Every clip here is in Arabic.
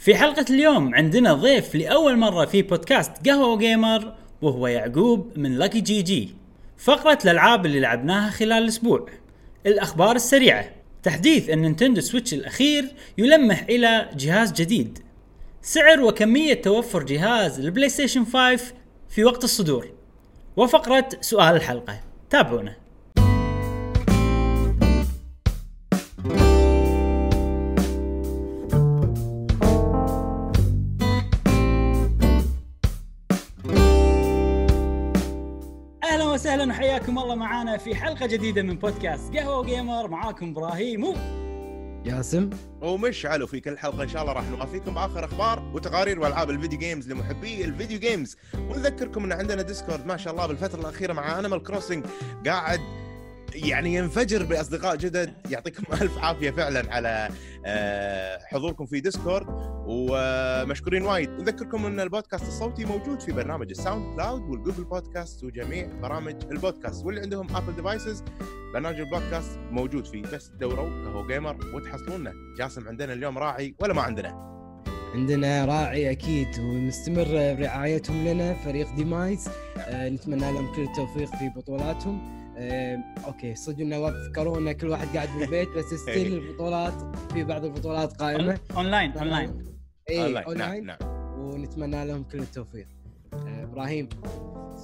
في حلقة اليوم عندنا ضيف لأول مرة في بودكاست قهوة Gamer وهو يعقوب من Lucky GG فقرة الألعاب اللي لعبناها خلال الأسبوع. الأخبار السريعة. تحديث ال Nintendo Switch الأخير يلمح إلى جهاز جديد. سعر وكمية توفر جهاز ال PlayStation 5 في وقت الصدور. وفقرة سؤال الحلقة. تابعونا. وحياكم الله معانا في حلقة جديدة من بودكاست قهوة Gamer معاكم إبراهيم و... جاسم ومشعل وفي كل حلقة إن شاء الله راح نوافيكم باخر أخبار وتقارير وألعاب ال video games لمحبي ال video games ونذكركم إن عندنا Discord ما شاء الله بالفترة الأخيرة مع Animal Crossing قاعد يعني ينفجر بأصدقاء جدد. يعطيكم ألف عافية فعلا على آه، حضوركم في Discord ومشكورين وايد. نذكركم إن البودكاست الصوتي موجود في برنامج ال SoundCloud وال Google Podcast وجميع برامج البودكاست واللي عندهم Apple devices برنامج البودكاست موجود فيه بس دوروا قهوه Gamer وتحصلونا جاسم عندنا اليوم راعي ولا ما عندنا؟ عندنا راعي أكيد ومستمر رعايتهم لنا فريق ديمايز. آه نتمنى لهم كل التوفيق في بطولاتهم. أوكي صدق إنه وقت كورونا كل واحد قاعد بالبيت بس still البطولات في بعض البطولات قائمة. online online اي online. online نعم نعم. ونتمنى لهم كل التوفيق. آه إبراهيم.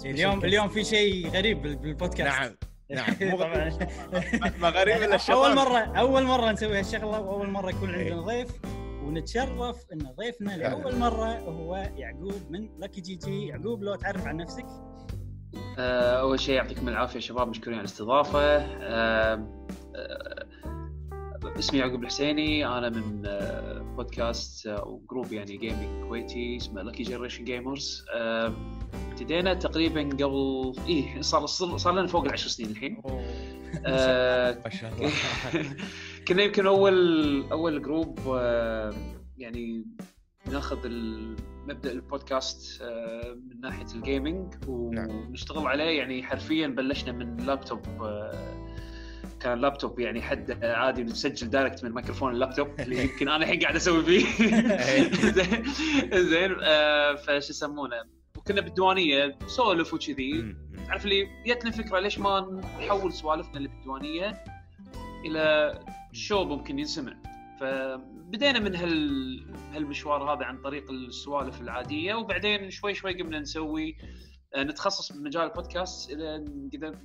اليوم اليوم في شيء غريب بال- بالبودكاست. نعم نعم. ما غريب إلا الشباب أول مره أول مرة نسوي هالشغلة وأول مرة يكون عندنا ضيف. ونتشرف إن ضيفنا لأول مرة هو يعقوب من Lucky GG يعقوب لو تعرف عن نفسك. أول شيء يعطيكم العافية شباب مشكورين على الاستضافة. آه، آه، اسمي يعقوب الحسيني أنا من آه، بودكاست آه، و group يعني gaming كويتي اسمه Lucky Generation Gamers ابتدينا تقريبا قبل إيه صار صار لنا فوق العشر سنين الحين. آه، ما شاء الله. كنا يمكن أول أول group آه، يعني ناخذ مبدأ البودكاست آه، من ناحية ال gaming نعم. ونشتغل عليه. يعني حرفيا بلشنا من لابتوب آه، كان لابتوب يعني حد عادي نسجل direct من ميكروفون اللابتوب اللي يمكن أنا الحين قاعد أسوي فيه. زين زين آه، فشو يسمونه؟ وكنا بالديوانية سولف وكذي. تعرف اللي جتنا فكرة ليش ما نحول سوالفنا اللي بالديوانية إلى شو ممكن ينسمع؟ فبدينا من هال هالمشوار هذا عن طريق السوالف العادية وبعدين شوي شوي قمنا نسوي آه، نتخصص بمجال البودكاست إلى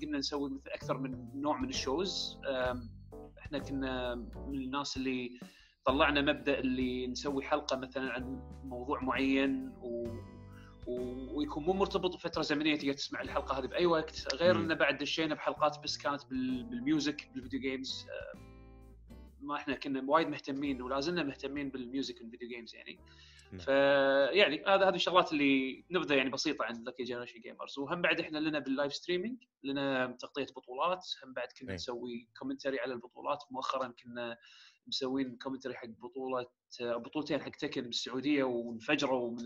قمنا نسوي مثل أكثر من نوع من الشوز إحنا كنا من الناس اللي طلعنا مبدأ اللي نسوي حلقة مثلا عن موضوع معين و و- ويكون مو مرتبط بفترة زمنية تقدر تسمع الحلقة هذه بأي وقت غير. إنه بعد دشينا بحلقات بس كانت بال- بال music بال video games ما إحنا كنا وايد مهتمين ولا زلنا مهتمين بال music وال video games يعني نعم. فيعني هذا هذه الشغلات اللي نبذة يعني بسيطة عن Lucky Generation Gamers وهم بعد إحنا لنا بال live streaming لنا تغطية بطولات هم بعد كنا إيه. نسوي commentary على البطولات مؤخرا كنا مسوين commentary حق بطوله بطولتين حق Tekken بالسعودية وانفجروا من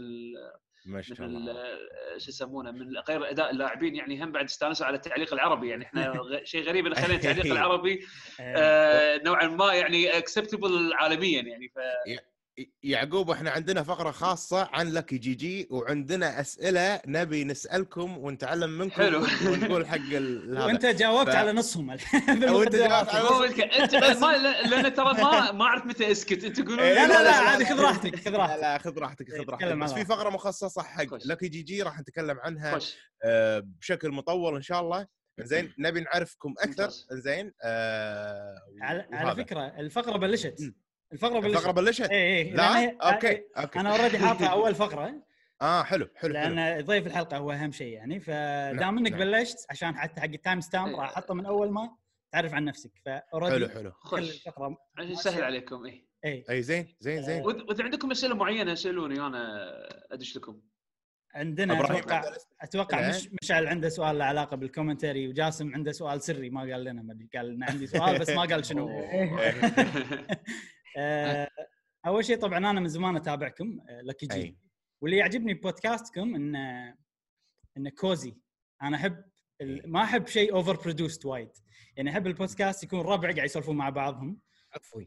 ما شاء من الله. ال- شو يسمونه من غير أداء اللاعبين يعني هم بعد استانسوا على التعليق العربي يعني إحنا شيء غريب ان خلينا التعليق العربي آه نوعا ما يعني acceptable عالميا يعني ف يعقوب إحنا عندنا فقرة خاصة عن Lucky GG وعندنا أسئلة نبي نسألكم ونتعلم منكم حلو. ونقول حق ال- وأنت جاوبت ف- على نصهم. وأنت جاوبت على الك- انت ما لأن ترى ما ما أعرف متى أسكت. أنت تقولون إيه، لا لا لا عادي خذ راحتك خذ لا راحتك. لا خذ راحتك إيه، خذ راحتك. تكلم بس في فقرة مخصصة حق. Lucky GG راح نتكلم عنها آه، بشكل مطول إن شاء الله. زين نبي نعرفكم أكثر. زين آه، على. فكرة الفقرة بلشت. الفقرة بلشت. الفقرة بلشت؟ اي اي لا؟ okay okay. أنا already حاطها أول فقرة. آه حلو حلو حلو. لأن ضيف الحلقة هو أهم شيء يعني. فدام نعم، إنك نعم. بلشت عشان حتى حق ال timestamp إيه. راح أحطه من أول ما تعرف عن نفسك. حلو ف already حلو الفقرة عشان سهل عليكم اي اي إي زين زين زين. وإذا عندكم أسئلة معينة اسالوني أنا أدش لكم. عندنا أتوقع أتوقع إيه. مش مشعل عنده سؤال له علاقة بال commentary وجاسم عنده سؤال سري ما قال لنا ما قال لنا عندي سؤال بس ما قال شنو. آه، أول شيء طبعا أنا من زمان أتابعكم Lucky GG. واللي يعجبني ببودكاستكم إن انه cozy أنا أحب ال- ما أحب شيء overproduced وايد. يعني أحب البودكاست يكون ربع قاعد يسولفون مع بعضهم. عفوي.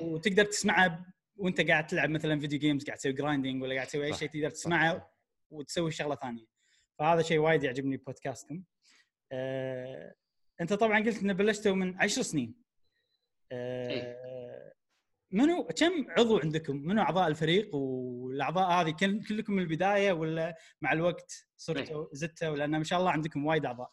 وتقدر تسمعه وأنت قاعد تلعب مثلا video games قاعد تسوي grinding ولا قاعد تسوي أي. شيء تقدر تسمعه. وتسوي شغلة ثانية. فهذا شيء وايد يعجبني بودكاستكم آه، أنت طبعا قلت ان بلشتوا من عشر سنين. آه، منو كم عضو عندكم؟ منو أعضاء الفريق؟ والأعضاء هذه كل كلكم من البداية ولا مع الوقت صرتوا زدتوا؟ لأن ما شاء الله عندكم وايد أعضاء.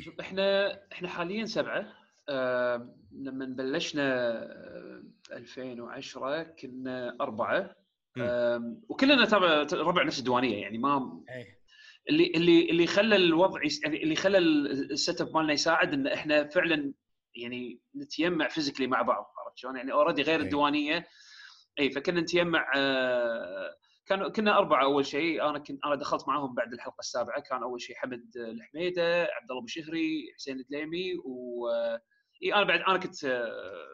شوف إحنا إحنا حاليا سبعة. آه لما بلشنا آه 2010 كنا أربعة. آه وكلنا تبع ربع نفس الديوانية يعني ما إيه. اللي اللي اللي خلى الوضع يس... يعني اللي خلى ال- ال setup مالنا يساعد إن إحنا فعلا يعني نتجمع physically مع بعض. عرفت شلون؟ يعني already غير أي. الديوانية اي فكنا نتجمع آه، كانوا كنا أربعة أول شيء أنا كنت أنا دخلت معاهم بعد الحلقة السابعة كان أول شيء حمد الحميدة عبد الله أبو شهري حسين الدليمي و اي أنا بعد أنا كنت آه،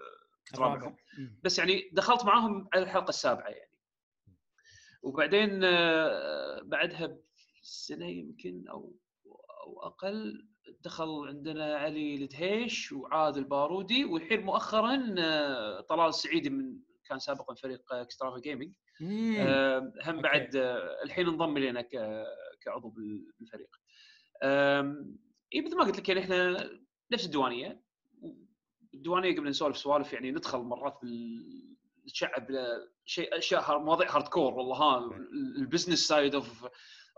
كنت رابعهم. بس يعني دخلت معاهم على الحلقة السابعة يعني وبعدين آه، بعدها بسنة يمكن أو أو أقل دخل عندنا علي الدهيش وعاد البارودي والحين مؤخرا آه، طلال السعيدي من كان سابقا فريق اكسترافا gaming مم. هم. بعد آه، الحين انضم الينا كعضو بال- بالفريق. اي مثل ما قلت لك يعني إحنا نفس الديوانية الديوانية قبل نسولف سوالف يعني ندخل مرات بال نتشعب شيء أشياء مواضيع hardcore والله ها ال business side of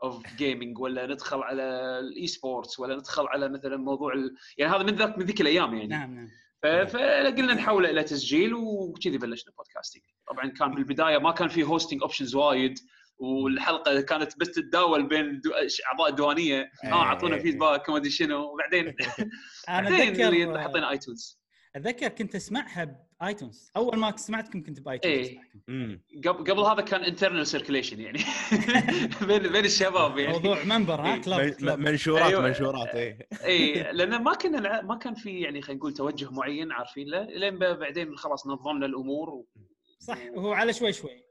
of gaming ولا ندخل على ال esports ولا ندخل على مثلا موضوع ال... يعني هذا من ذاك من ذيك الأيام يعني. نعم نعم. ف- فقلنا نحوله إلى تسجيل وكذي بلشنا podcasting طبعا كان بالبداية ما كان في hosting options وايد والحلقة كانت بس تتداول بين دو... أعضاء الديوانية. آه أعطونا إيه. feedback وما أدري شنو وبعدين أنا بعدين حطينا iTunes أتذكر كنت أسمعها ب iTunes اول ما سمعتكم كنت ب iTunes. إيه. مم. قبل قبل هذا كان internal circulation يعني. بين بين الشباب يعني. موضوع منبر ها إيه. club club منشورات أيوة. منشورات اي اي لأن ما كنا نع- ما كان في يعني خلينا نقول توجه معين عارفين له لين بعدين خلاص نظمنا الأمور و... صح وهو على شوي شوي.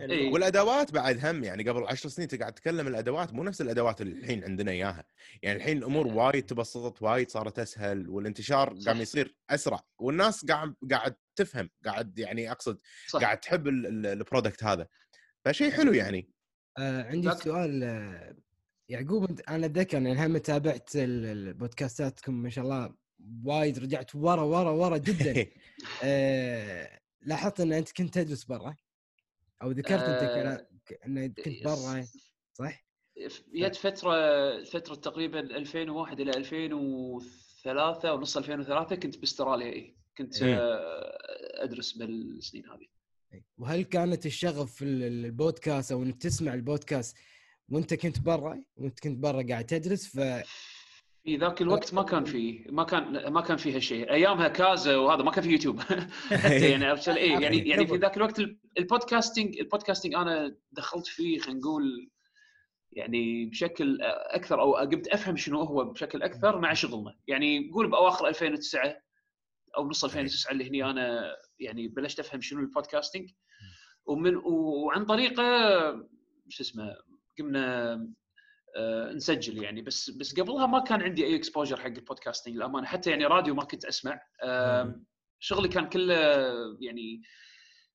إيه. والأدوات بعد هم يعني قبل عشر سنين انت قاعد تتكلم الأدوات مو نفس الأدوات اللي الحين عندنا إياها. يعني الحين الأمور وايد تبسطت وايد صارت أسهل والانتشار صح. قام يصير أسرع والناس قاعد قاعد تفهم قاعد يعني أقصد صح. قاعد تحب ال- ال- ال product هذا. فشيء حلو يعني. آه عندي ذاك- سؤال آه يعقوب أنت أنا أتذكر يعني هم تابعت ال- ال- بودكاستاتكم ما شاء الله وايد رجعت ورا ورا ورا جدا. آه لاحظت إن أنت كنت تدرس برا. أو ذكرت أنت آه، كنت برا صح؟ جت فترة فترة تقريبا 2001 إلى 2003 أو نص 2003 كنت بأستراليا اي كنت مم. آه، أدرس بالسنين هذه إيه. وهل كانت الشغف في ال- ال- البودكاست أو إنك تسمع البودكاست وأنت كنت برا وأنت كنت برا قاعد تدرس ف في ذاك الوقت ما كان في ما كان ما كان في هالشيء أيامها كازا وهذا ما كان في يوتيوب. يعني عرفت؟ إيه يعني يعني في ذاك الوقت ال- البودكاستنج البودكاستنج أنا دخلت فيه خلينا نقول يعني بشكل أكثر أو قمت أفهم شنو هو بشكل أكثر مع شغلنا. يعني قول بأواخر 2009 أو نص 2009 اللي هني أنا يعني بلشت أفهم شنو ال podcasting ومن وعن طريقه شو اسمه قمنا نسجل يعني. بس بس قبلها ما كان عندي أي exposure حق ال podcasting للأمانة. حتى يعني راديو ما كنت أسمع. شغلي كان كله يعني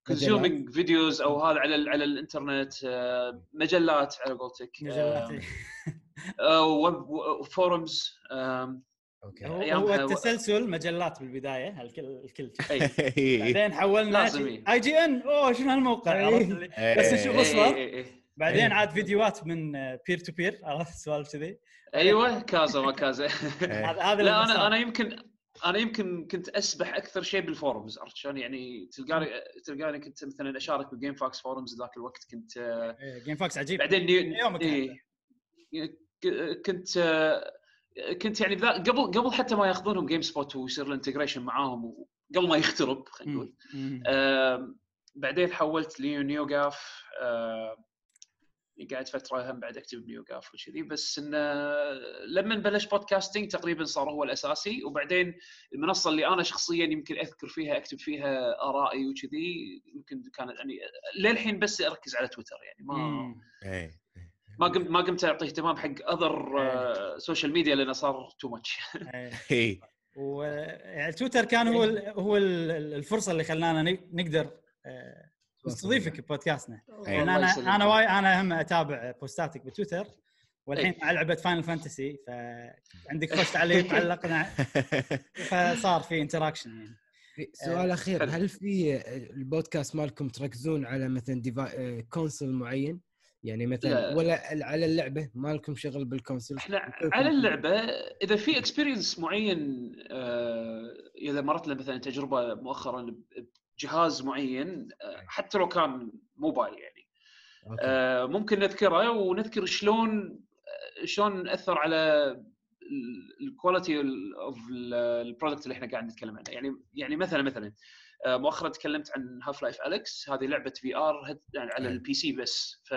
consuming videos أو هذا على على الإنترنت آه، مجلات على قولتك. مجلات. آه، web forums Okay. هو, التسلسل مجلات بالبداية الكل الكل. بعدين حولنا إيه. IGN أوه شنو هالموقع؟ إيه. بس نشوف إيه. اصبر إيه، إيه. بعدين عاد فيديوهات من peer to peer عرفت سوالف كذي؟ أيوه Kazaa ما Kazaa. هذا هذا لا. أنا أنا يمكن أنا يمكن كنت أسبح أكثر شيء بال forums عرفت شلون؟ يعني تلقاني تلقاني كنت مثلا أشارك بال GameFAQs forums ذاك الوقت كنت آه، إيه، GameFAQs عجيب. بعدين. يومك إيه. ك- كنت كنت يعني قبل قبل حتى ما ياخذونهم GameSpot ويصير ال integration معاهم وقبل ما يخترب خلينا نقول. بعدين حولت ل NeoGAF قعدت فترة هم بعد اكتب ب NeoGAF وكذي بس إنه لما بلش podcasting تقريبا صار هو الأساسي وبعدين المنصة اللي أنا شخصيا يمكن أذكر فيها أكتب فيها آرائي وكذي يمكن كانت يعني للحين بس أركز على تويتر يعني ما. إيه. ما قمت ما قمت اعطي اهتمام حق other social media لأنه صار too much إيه. إيه. و يعني تويتر كان هو ال هو ال- الفرصة اللي خلانا ن- نقدر آه، نستضيفك ببودكاستنا. أي. لأن الله أنا. أنا واي أنا هم أتابع post اتك بتويتر والحين مع لعبة Final Fantasy فعندك خوش تعليق علقنا فصار في interaction يعني. في سؤال أخير حلو. هل في البودكاست مالكم تركزون على مثلا device... console معين؟ يعني مثلا لا. ولا على اللعبة؟ ما لكم شغل بال console إحنا على اللعبة إذا في experience معين آه، إذا مرت لنا مثلا تجربة مؤخرا بجهاز معين آه، حتى لو كان موبايل يعني. okay. آه، ممكن نذكره ونذكر شلون آه، شلون أثر على ال quality of ال product اللي إحنا قاعد نتكلم عنه. يعني يعني مثلا مثلا مؤخرا تكلمت عن Half-Life: Alyx هذه لعبة VR يعني على أي. ال PC بس. ف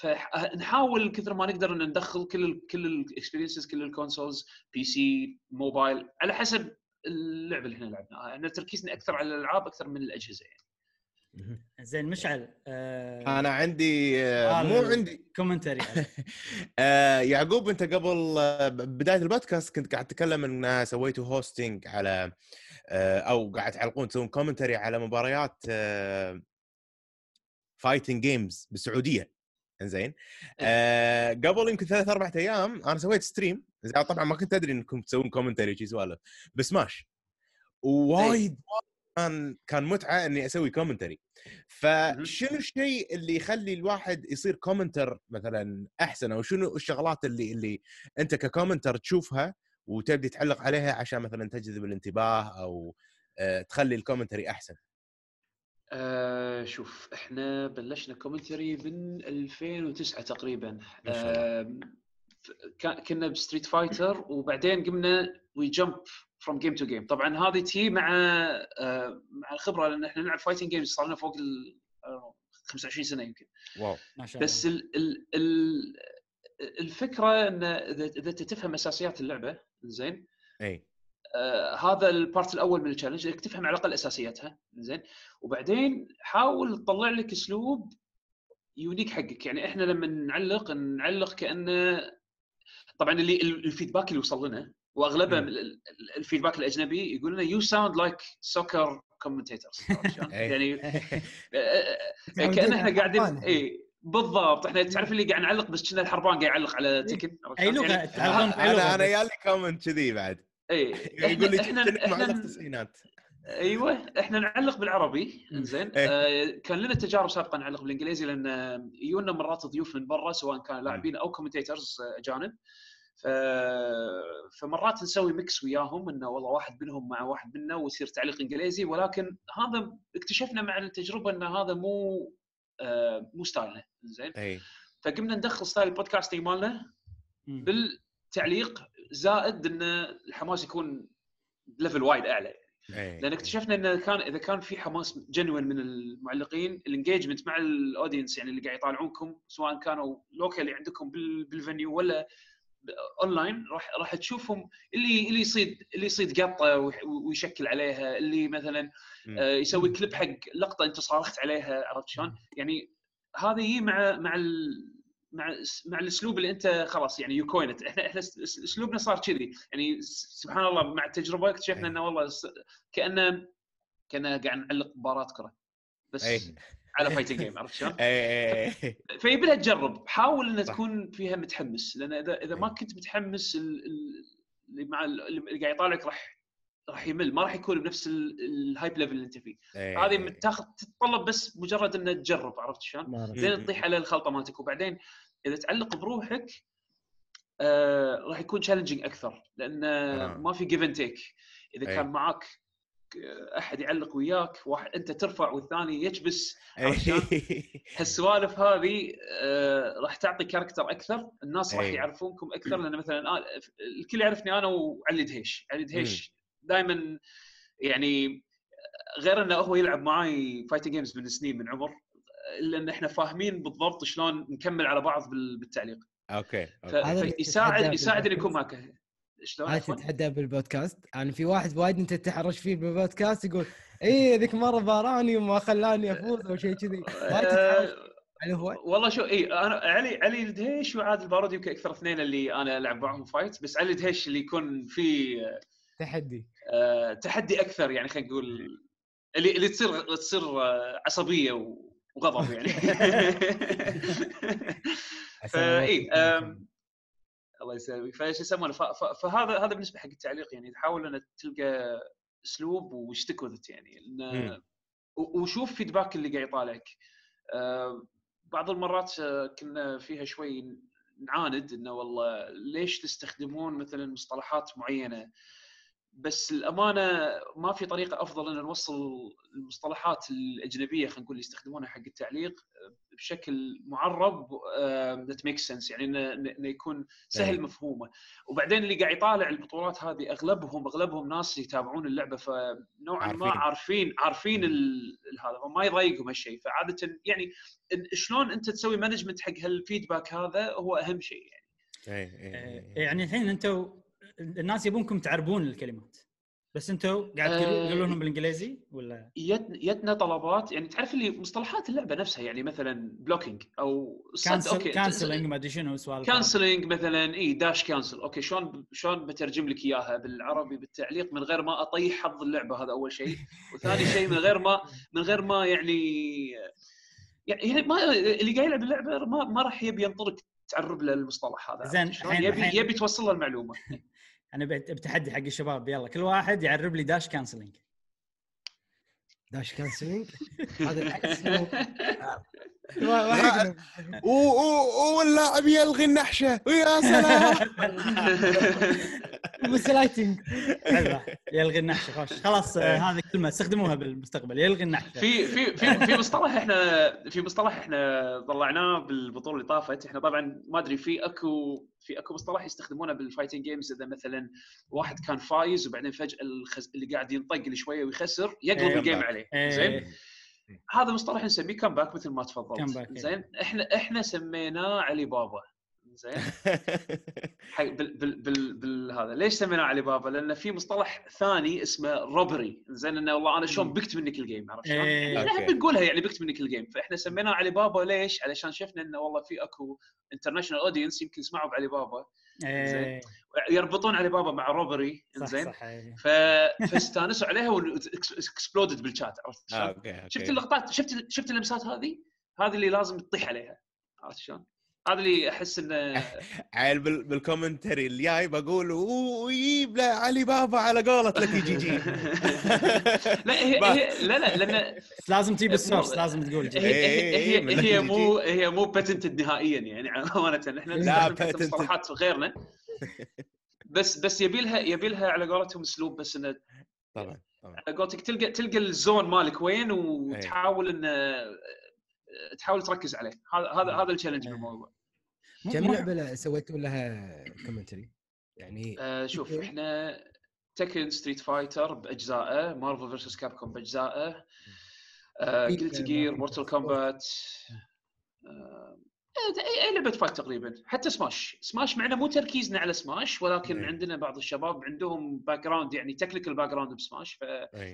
فنحاول كثر ما نقدر إن ندخل كل ال كل ال experiences كل ال consoles PC mobile على حسب اللعبة اللي إحنا لعبناها. إحنا تركيزنا أكثر على الألعاب أكثر من الأجهزة يعني. زين مشعل آه أنا عندي آه، مو عندي. commentary. آه يعقوب أنت قبل آه، بداية البودكاست كنت قاعد تتكلم إن سويتوا hosting على آه أو قاعد تعلقون تسوون commentary على مباريات آه fighting games بالسعودية. إنزين. آه قبل يمكن ثلاث أربع أيام أنا سويت stream زين طبعا ما كنت أدري إنكم تسوون commentary شي سوالف بسماش ووايد كان كان متعة إني أسوي commentary فشنو الشيء اللي يخلي الواحد يصير commentator مثلا أحسن؟ أو شنو الشغلات اللي اللي أنت ك commentator تشوفها وتبدي تعلق عليها عشان مثلا تجذب الانتباه أو آه، تخلي ال commentary أحسن؟ آه شوف إحنا بلشنا commentary من 2009 تقريبا. ما كنا ب Street Fighter وبعدين قمنا we jump from game to game طبعا هذه تي مع آه مع الخبرة لأن إحنا نلعب fighting games صار لنا فوق ال آه، 25 سنة يمكن. واو. ما شاء الله. بس ال ال ال الفكرة إن إذا إذا أنت تفهم أساسيات اللعبة زين. اي آه هذا البارت الأول من ال challenge إنك تفهم على الأقل أساسياتها زين. وبعدين حاول تطلع لك أسلوب unique حقك. يعني إحنا لما نعلق نعلق كأنه طبعا اللي ال feedback اللي وصل لنا واغلبه مم. من ال- ال- ال feedback الأجنبي يقول لنا you sound like soccer commentators. يعني آه، آه، آه، كأن إحنا قاعدين اي بالضبط. إحنا تعرف اللي قاعد نعلق بس كنا الحربان قاعد يعلق على تكن عرفت أي؟ لغة يعني أنا أنا بس. يالي comment كذي بعد. اي يقول لي إحنا معلق التسعينات أيوه. إحنا نعلق بالعربي. إنزين. إيه. آه كان لنا تجارب سابقة نعلق بالإنجليزي لأن آه، يجونا مرات ضيوف من برا سواء كانوا لاعبين أو commentators أجانب. ف... فمرات نسوي mix وياهم إنه والله واحد منهم مع واحد منا ويصير تعليق إنجليزي ولكن هذا اكتشفنا مع التجربة إن هذا مو آه مو style نا. زين؟ إي. فقمنا ندخل style ال podcasting مالنا. بالتعليق زائد إن الحماس يكون level وايد أعلى. إي. لأن اكتشفنا انه كان إذا كان في حماس genuine من المعلقين ال engagement مع ال audience يعني اللي قاعد يطالعونكم سواء كانوا locally عندكم بال- بال venue ولا اونلاين راح راح تشوفهم اللي اللي يصيد اللي يصيد لقطة ويشكل عليها اللي مثلا. آه، يسوي كليب حق لقطة أنت صارخت عليها عرفت شلون؟ يعني هذا يجي مع مع ال مع مع الأسلوب اللي أنت خلاص يعني you coined it إحنا إحنا اس- اس- أسلوبنا صار كذي يعني سبحان الله مع التجربة اكتشفنا. إنه والله كأنه كنا قاعد نعلق مباراه كرة بس أي. على fighting game عرفت شلون؟ اي اي فيبي لها تجرب حاول ان صح. تكون فيها متحمس لأن إذا إذا ما أي. كنت متحمس ال- ال- اللي مع ال- اللي قاعد يطالعك راح راح يمل ما راح يكون بنفس ال- ال hype level اللي أنت فيه إي. هذه تاخذ تتطلب بس مجرد انك تجرب عرفت شلون؟ ما أعرف. لين مم. تطيح على الخلطة مالتك وبعدين إذا تعلق بروحك آه راح يكون challenging أكثر لأن آه. ما في give and take إذا أي. كان معاك أحد يعلق وياك واحد أنت ترفع والثاني يكبس شلون؟ هالسوالف هذه آه راح تعطي character أكثر الناس راح أي. يعرفونكم أكثر لأن مثلا آه الكل يعرفني أنا وعلي دهيش علي دهيش دائما يعني غير إنه هو يلعب معاي fighting games من سنين من عمر إلا إن إحنا فاهمين بالضبط شلون نكمل على بعض بال- بالتعليق okay okay. فيساعد يساعد ان. يكون معك شلون هاي؟ تتحدى بالبودكاست. يعني في واحد وايد أنت تحرش فيه بالبودكاست يقول اي ذيك مرة باراني وما خلاني أفوز أو شيء كذي. تتحرش. آه، هو؟ والله شو اي أنا علي علي الدهيش وعادل البارودي يمكن أكثر اثنين اللي أنا ألعب معهم fight بس علي الدهيش اللي يكون في تحدي. آه، تحدي أكثر يعني خلينا نقول اللي اللي تصير تصير آه، عصبية وغضب يعني. فاي الله يسلمك. فايش يسمونه؟ فهذا هذا بالنسبة حق التعليق يعني تحاول ان تلقى أسلوب واشتك وذت يعني. وشوف فيدباك اللي قاعد يطالعك. آه، بعض المرات آه، كنا فيها شوي نعاند إنه والله ليش تستخدمون مثلا مصطلحات معينة؟ بس الأمانة ما في طريقة أفضل إن نوصل المصطلحات الأجنبية خلينا نقول اللي يستخدمونها حق التعليق بشكل معرب ذات ميك سنس يعني إنه يكون سهل أي. مفهومه وبعدين اللي قاعد يطالع البطولات هذه أغلبهم أغلبهم ناس يتابعون اللعبة فنوعا ما عارفين. عارفين ال- هذا فما يضايقهم هالشيء فعاده يعني إن- شلون أنت تسوي management حق هال feedback هذا هو أهم شيء يعني إيه، إيه، آه، إيه. يعني الحين أنتم الناس يبونكم تعربون الكلمات. بس أنتم قاعد آه، تقولون تقولون لهم بالإنجليزي ولا؟ يت- يتنا طلبات يعني تعرف اللي مصطلحات اللعبة نفسها يعني مثلا blocking أو cancelling ما أدري شنو سوالف cancelling مثلا إي dash cancel okay شلون شلون بترجم لك إياها؟ بالعربي بالتعليق من غير ما أطيح حظ اللعبة هذا أول شيء. وثاني شيء من غير ما من غير ما يعني يعني ما اللي قاعد يلعب اللعبه ما, ما راح يبي ينطرك تعرب له المصطلح هذا. زين، يبي يبي توصل له المعلومة. أنا بت- بتحدي حق الشباب يلا كل واحد يعرب لي dash cancelling dash cancelling هذا واللاعب يلغي النحشة. ويا سلام. مسلايتنج حلوة. يلغي النحشة. خوش. خلاص آه، هذه كلمة استخدموها بالمستقبل. يلغي النحشة. في في في في مصطلح إحنا في مصطلح إحنا طلعناه بالبطولة اللي طافت. إحنا طبعا ما أدري في اكو في أكو مصطلح يستخدمونه بال fighting games إذا مثلا واحد كان فايز وبعدين فجأة الخز... اللي قاعد ينطق شوية ويخسر يقلب إيه. ال game عليه. إيه. زين؟ هذا مصطلح نسميه comeback مثل ما تفضلت إيه. زين إحنا إحنا سميناه علي بابا زين حق بال بال بال بال هذا ليش سميناه علي بابا؟ لأن في مصطلح ثاني اسمه robbery زين إنه والله أنا شلون. بقت منك ال game عرفت شلون؟ إيه. يعني إحنا. بنقولها يعني بقت منك ال game فإحنا سميناه علي بابا ليش؟ علشان شفنا إنه والله في أكو international audience يمكن يسمعوا بعلي بابا إيه، يربطون علي بابا مع robbery زين إيه. ف... فاستانسوا عليها و exploded بال chat عرفت آه، okay. شفت اللقطات شفت شفت اللمسات هذه؟ هذه اللي لازم تطيح عليها عرفت شلون؟ هذا اللي أحس انه عيل بال- بال commentary الجاي بقول "أوه، ويجيب له علي بابا على قولة لكي جي جي لا هي, هي لا لا لأن لازم تجيب ال source لازم تقول هي, جي. هي, إيه، هي, هي مو هي مو patented نهائيا يعني أمانة إحنا لا patented. مصطلحات غيرنا بس بس يبي لها يبي لها على قولتهم أسلوب بس إنه طبعا طبعا على قولتك تلقى تلقى ال zone مالك وين وتحاول انه تحاول تركز عليه هذا هذا هذا ال challenge إيه. بالموضوع مو- كم لعبه سويتوا لها commentary؟ يعني آه شوف okay. إحنا تيكن ستريت فايتر بأجزائه مارفل فيرسس كابكوم بأجزائه آه جيلتي جير مورتال. كومبات اي اي لعبة fight تقريبا. حتى سماش سماش معنا مو تركيزنا على سماش ولكن إيه. عندنا بعض الشباب عندهم background يعني technical background بسماش.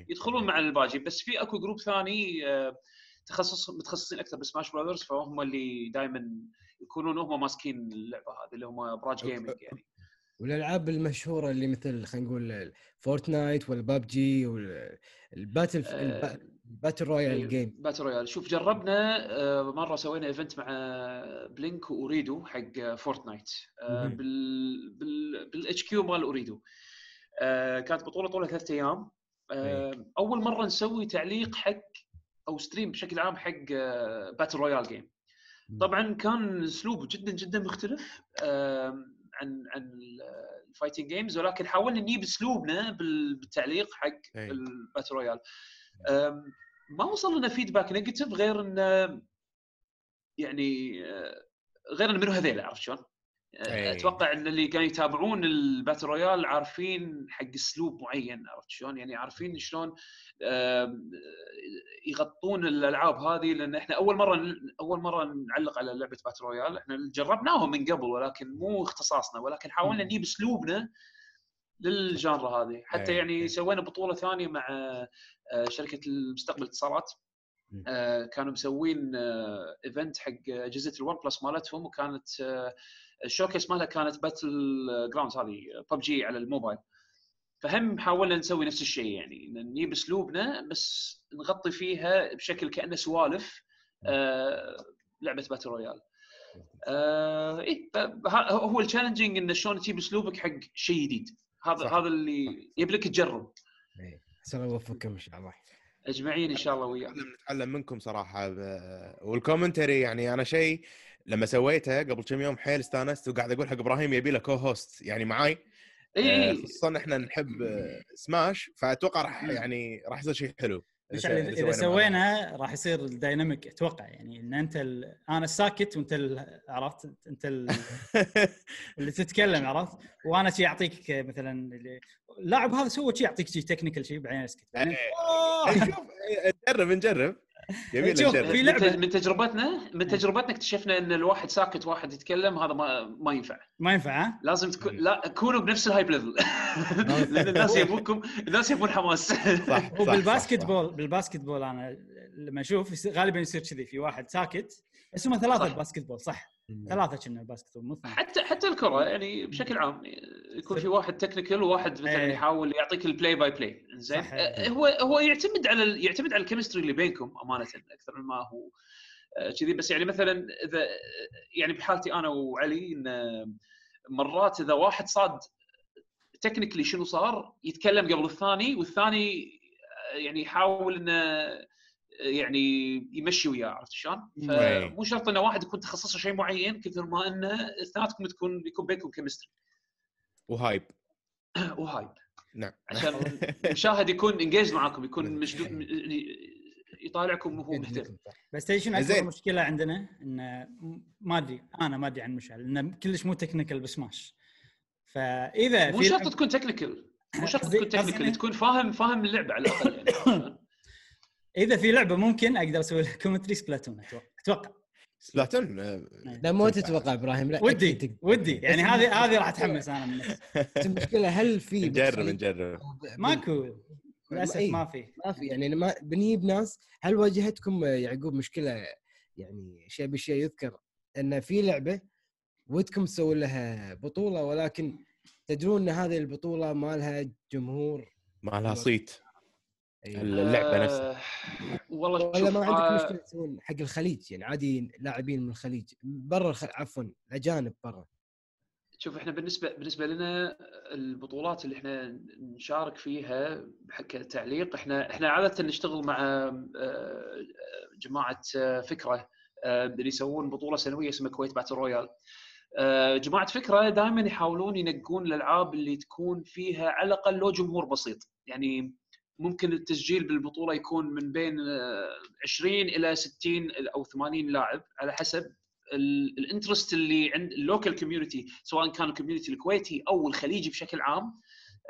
فيدخلون مع الببجي. بس في أكو group ثاني آه، تخصص متخصصين أكثر ب Smash Brothers فهم اللي دائما يكونون هم ماسكين اللعبة هذه اللي هم براج gaming يعني. والألعاب المشهورة اللي مثل خلينا نقول Fortnite والببجي وال battle ال battle royale game battle royale شوف جربنا آه، مرة سوينا event مع Blink وأوريدو حق Fortnite آه،. بال بال بالاتش كيو مال أوريدو. آه، كانت بطولة طولها ثلاث أيام. آه، أول مرة نسوي تعليق حق أو stream بشكل عام حق battle royale game طبعا كان أسلوب جدا جدا مختلف عن عن ال fighting games ولكن حاولنا نجيب أسلوبنا بال- بالتعليق حق. ال battle royale آم، ما وصل لنا feedback negative غير انه يعني آه، غير انه منو هذيلا عرفت شلون؟ آه، أي. أتوقع إن اللي كانوا يتابعون ال battle royale عارفين حق اسلوب معين عرفت شلون؟ يعني عارفين شلون يغطون الألعاب هذه لأن إحنا أول مرة أول مرة نعلق على لعبة battle royale إحنا جربناهم من قبل ولكن مو اختصاصنا ولكن حاولنا نجيب اسلوبنا لل genre هذه. حتى أي، يعني أي. سوينا بطولة ثانية مع آه، شركة المستقبل اتصالات مم. آه، كانوا مسوين event حق أجهزة ال OnePlus مالتهم وكانت آه، ال showcase مالها كانت Battlegrounds هذه ببجي على الموبايل. فهم حاولنا نسوي نفس الشيء يعني نجيب أسلوبنا بس نغطي فيها بشكل كأنه سوالف آه لعبة battle royale آه إيه ف- ه- هو ال challenging انه شلون تجيب أسلوبك حق شيء جديد. هذا صح. هذا اللي يبي لك تجرب. إيه. عسى الله يوفقكم إن شاء الله. أجمعين إن شاء الله وياك. نتعلم منكم صراحة ب- وال commentary يعني أنا شيء لما سويته قبل كم يوم حيل استانست وقاعد أقول حق إبراهيم يبي له co-host يعني معاي. اي آه، اي خصوصا إحنا نحب سماش فأتوقع راح مم. يعني راح يصير شيء حلو. إذا سوينا راح يصير ال dynamic أتوقع يعني إن أنت ال... أنا الساكت وأنت ال... عرفت؟ أنت ال... اللي تتكلم عرفت؟ وأنا شي أعطيك مثلا اللي... اللاعب هذا سوى شيء يعطيك شيء technical شيء بعدين أسكت. بعدين إيه. آه! نشوف نجرب نجرب. يبي شوف، نجرب في تج- من تجربتنا من تجربتنا اكتشفنا إن الواحد ساكت واحد يتكلم هذا ما ما ينفع. ما ينفع ها؟ لازم تكون لا كونوا بنفس ال hype level لأن الناس يبونكم الناس يبون حماس. صح هو صح، بال basket صح، صح. ball بال basketball أنا لما أشوف غالبا يصير كذي في واحد ساكت بس هم ثلاثة صح. ال basketball صح ثلاثة كنا ال basketball مو اثنين. حتى حتى الكرة يعني بشكل عام يكون في واحد technical وواحد مثلا إيه. يحاول يعطيك ال play by play زين. أه، هو هو يعتمد على ال- يعتمد على ال chemistry اللي بينكم أمانة أكثر من ما هو أه، كذي بس يعني مثلا إذا يعني بحالتي أنا وعلي إن مرات إذا واحد صاد technically شنو صار يتكلم قبل الثاني والثاني أه، يعني يحاول إنه يعني يمشي وياه عرفت شلون؟ إيه. فمو شرط انه واحد يكون تخصصه شيء معين كثر ما انه اثنيناتكم تكون يكون بينكم chemistry و hype. و hype. نعم. عشان المشاهد يكون انجيج معاكم يكون نعم. مشدود م- يطالعكم وهو مهتم. بس تدري شنو أكبر. مشكلة عندنا؟ إنه ما أدري. أنا ما أدري عن مشعل انه كلش مو technical ب Smash فإذا مو شرط لعب- تكون technical مو شرط تكون technical تكون فاهم فاهم اللعبة على الأقل يعني. إذا في لعبة ممكن أقدر أسوي لها commentary Splatoon أتوقع. أتوقع. Splatoon آه، لا مو تتوقع إبراهيم لا ودي. ودي. يعني هذه هذه راح أتحمس أنا من المشكلة هل في نجرب نجرب. ماكو. للأسف إيه. ما في. ما في. يعني ما بنجيب ناس هل واجهتكم يعقوب مشكلة؟ يعني شيء بشيء يذكر إن في لعبة ودكم تسوون لها بطولة ولكن تدرون إن هذه البطولة ما لها جمهور؟ ما لها صيت. اللعبة نفسها. آه، والله ولا شوف ما عندك آه، مشكلة تسوون حق الخليج يعني عادي لاعبين من الخليج برا الخ... عفوا الاجانب برا. شوف إحنا بالنسبة بالنسبة لنا البطولات اللي إحنا نشارك فيها كتعليق إحنا إحنا عادة نشتغل مع آه، جماعة فكرة اللي يسوون بطولة سنوية اسمها كويت باتل رويال. جماعة فكرة دائما يحاولون ينقون الألعاب اللي تكون فيها على الأقل لو جمهور بسيط يعني ممكن التسجيل بالبطولة يكون من بين آه، 20 إلى 60 أو 80 لاعب على حسب ال- ال interest اللي عند ال local community سواء كان ال community الكويتي أو الخليجي بشكل عام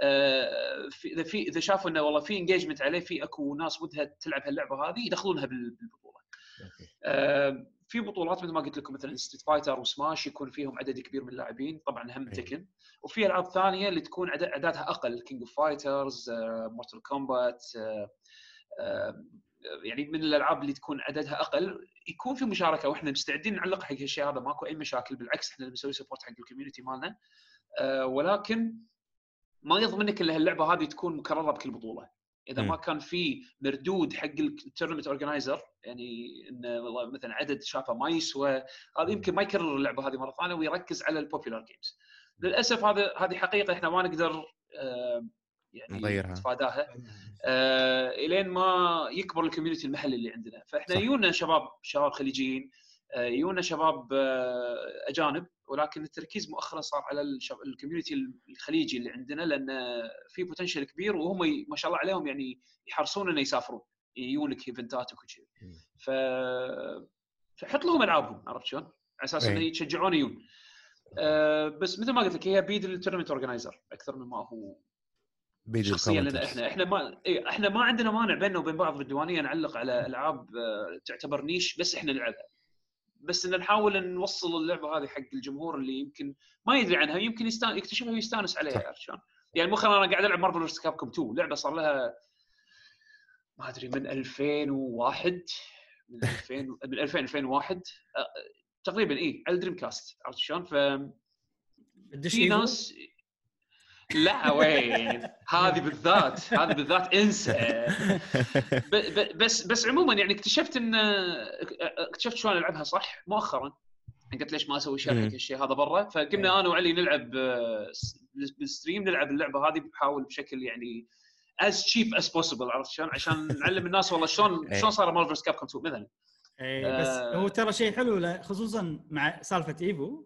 آه، إذا في إذا شافوا إنه والله في engagement عليه في أكو ناس ودها تلعب هاللعبة هذه يدخلونها بال- بالبطولة. آه، في بطولات مثل ما قلت لكم مثلا Street Fighter و Smash يكون فيهم عدد كبير من اللاعبين طبعا هم. تكن وفي ألعاب ثانية اللي تكون اعدادها أقل King of Fighters Mortal Kombat يعني من الألعاب اللي تكون عددها أقل يكون في مشاركة وإحنا مستعدين نعلق حق هالشيء هذا ماكو أي مشاكل بالعكس إحنا بنسوي support حق ال community مالنا آه، ولكن ما يضمنك ان هاللعبة هذه تكون مكررة بكل بطولة. إذا مم. ما كان في مردود حق ال tournament organizer يعني انه والله مثلا عدد شافه ما يسوى هذا يمكن ما يكرر اللعبة هذه مرة ثانية ويركز على ال popular games للأسف هذا هذه حقيقة إحنا ما نقدر آه، يعني نغيرها. نتفاداها آه، إلين ما يكبر ال community المحلي اللي عندنا فإحنا صح. يجونا شباب شباب خليجيين آه، يجونا شباب آه، أجانب ولكن التركيز مؤخرا صار على ال community الخليجي اللي عندنا لأن في potential كبير وهم ما شاء الله عليهم يعني يحرصون إنه يسافرون يجونك eventات مم. ف فحط لهم ألعابهم عرفت شلون؟ على أساس إنه أي. يتشجعون يجون أه بس مثل ما قلت لك هي بيد ال tournament organizer أكثر مما هو بيجي شخصيا لنا. إحنا إحنا ما إيه إحنا ما عندنا مانع بيننا وبين بعض بالديوانية نعلق على ألعاب آه، تعتبر niche بس إحنا نلعبها بس إن نحاول نوصل اللعبة هذه حق الجمهور اللي يمكن ما يدري عنها يمكن يستان يكتشفها ويستانس عليها صح. عرفت شلون؟ يعني مؤخرا أنا قاعد ألعب Marvel vs Capcom 2 لعبة صار لها ما أدري من 2001 من 2000 من 2000 2001 آه، تقريبا إي على ال Dreamcast عرفت شلون؟ ف في؟ ناس لا وين؟ هذه بالذات هذه بالذات إنسى. ب- ب- بس بس عموما يعني اكتشفت إن اكتشفت شلون ألعبها صح؟ مؤخرا. قلت ليش ما أسوي. حق الشيء هذا برا. فقمنا أنا وعلي نلعب آه، بال stream نلعب اللعبة هذه بحاول بشكل يعني as cheap as possible عرفت شلون؟ عشان نعلم الناس والله شلون إيه. شلون صار Marvel Capcom 2 مثلا. إيه بس آه. هو ترى شيء حلو خصوصا مع سالفة Evo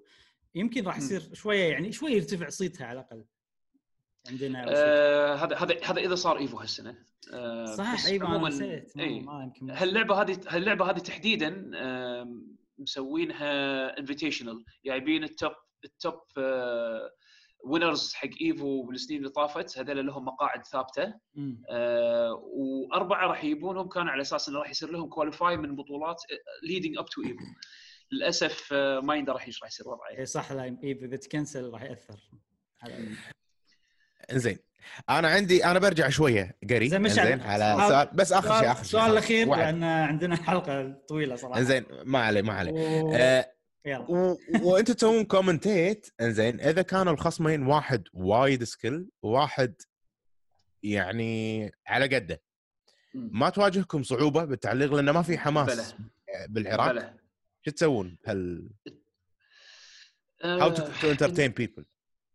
يمكن راح. يصير شوية يعني شوي يرتفع صيتها على الأقل عندنا آه، هذا هذا هذا إذا صار Evo هالسنة. آه، صح بس أنا عموماً، يمكن. هاللعبة هذه هاللعبة هذه تحديدا آم، مسوينها invitational جايبين ال top ال top winners حق Evo بالسنين اللي طافت هذول لهم مقاعد ثابتة. آه، وأربعة راح يجيبونهم كان على أساس إنه راح يصير لهم qualify من بطولات leading up to Evo للأسف آه، ما يندرى إيش راح يصير وضعه. اي صح لا Evo إذا تكنسل راح يأثر. على إنزين. أنا عندي أنا برجع شوية. زين، على سؤال- بس آخر شيء آخر شيء. السؤال الأخير. لأن عندنا حلقة طويلة صراحة. إنزين ما عليه ما عليه. آه، يلا و... وانت تسوون commentate انزين إذا كانوا الخصمين واحد وايد skilled وواحد يعني على قده ما تواجهكم صعوبة بالتعليق لأنه ما في حماس بلى. بالعراق. شو تسوون؟ هل how to entertain people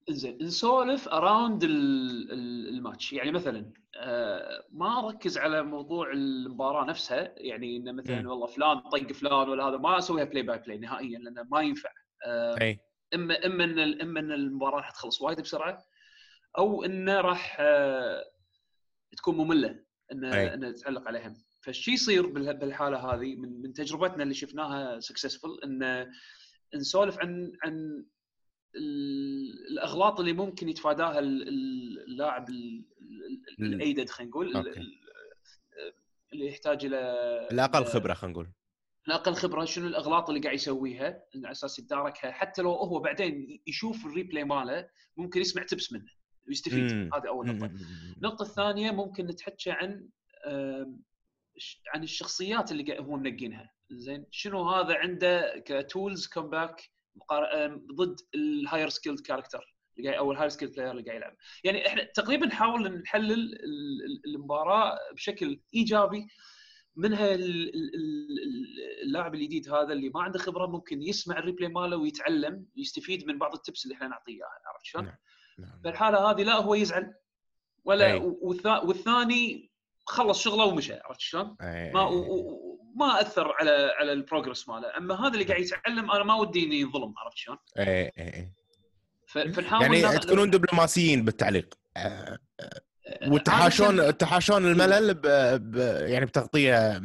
زين نسولف around ال match. يعني مثلا آه، ما أركز على موضوع المباراة نفسها. يعني إنه مثلا. والله فلان طق فلان ولا هذا ما أسويها play by play نهائيا لأنه ما ينفع. آه، أي. إما إما إن إما إن المباراة راح تخلص وايد بسرعة أو إنه راح آه، تكون مملة إن أي. إن تعلق عليها. فالشيء يصير بالحالة هذه من من تجربتنا اللي شفناها سكسسفul إن نسولف عن عن الأغلاط اللي ممكن يتفاداها ال- ال- اللاعب ال- ال- ال- الأيدد خلينا نقول اللي يحتاج إلى الأقل خبرة خلينا نقول. الأقل خبرة شنو الأغلاط اللي قاعد يسويها على أساس يتداركها حتى لو هو بعدين يشوف ال replay ماله ممكن يسمع tips منه ويستفيد. هذه أول نقطة. النقطة الثانية ممكن نتحكى عن عن الشخصيات اللي هو منقينها. زين شنو هذا عنده ك tools comeback ضد ال higher skilled character اللي قاعد أو ال higher skilled player اللي قاعد يلعب يعني إحنا تقريبا نحاول نحلل ال- ال- المباراة بشكل إيجابي منها ال- ال- ال- اللاعب الجديد هذا اللي ما عنده خبرة ممكن يسمع ال replay ماله ويتعلم يستفيد من بعض ال tips اللي إحنا نعطيه اياها عرفت شلون؟ نعم. نعم. فالحالة هذه لا هو يزعل ولا والثاني خلص شغله ومشى عرفت شلون؟ ما ما أثر على على ال progress ماله. أما هذا اللي قاعد يتعلم أنا ما ودي إني ينظلم عرفت شلون؟ اي اي اي ف- فنحاول يعني تكونون دبلوماسيين بالتعليق. آه، عادة وتحاشون تحاشون الملل ب... ب... يعني بتغطية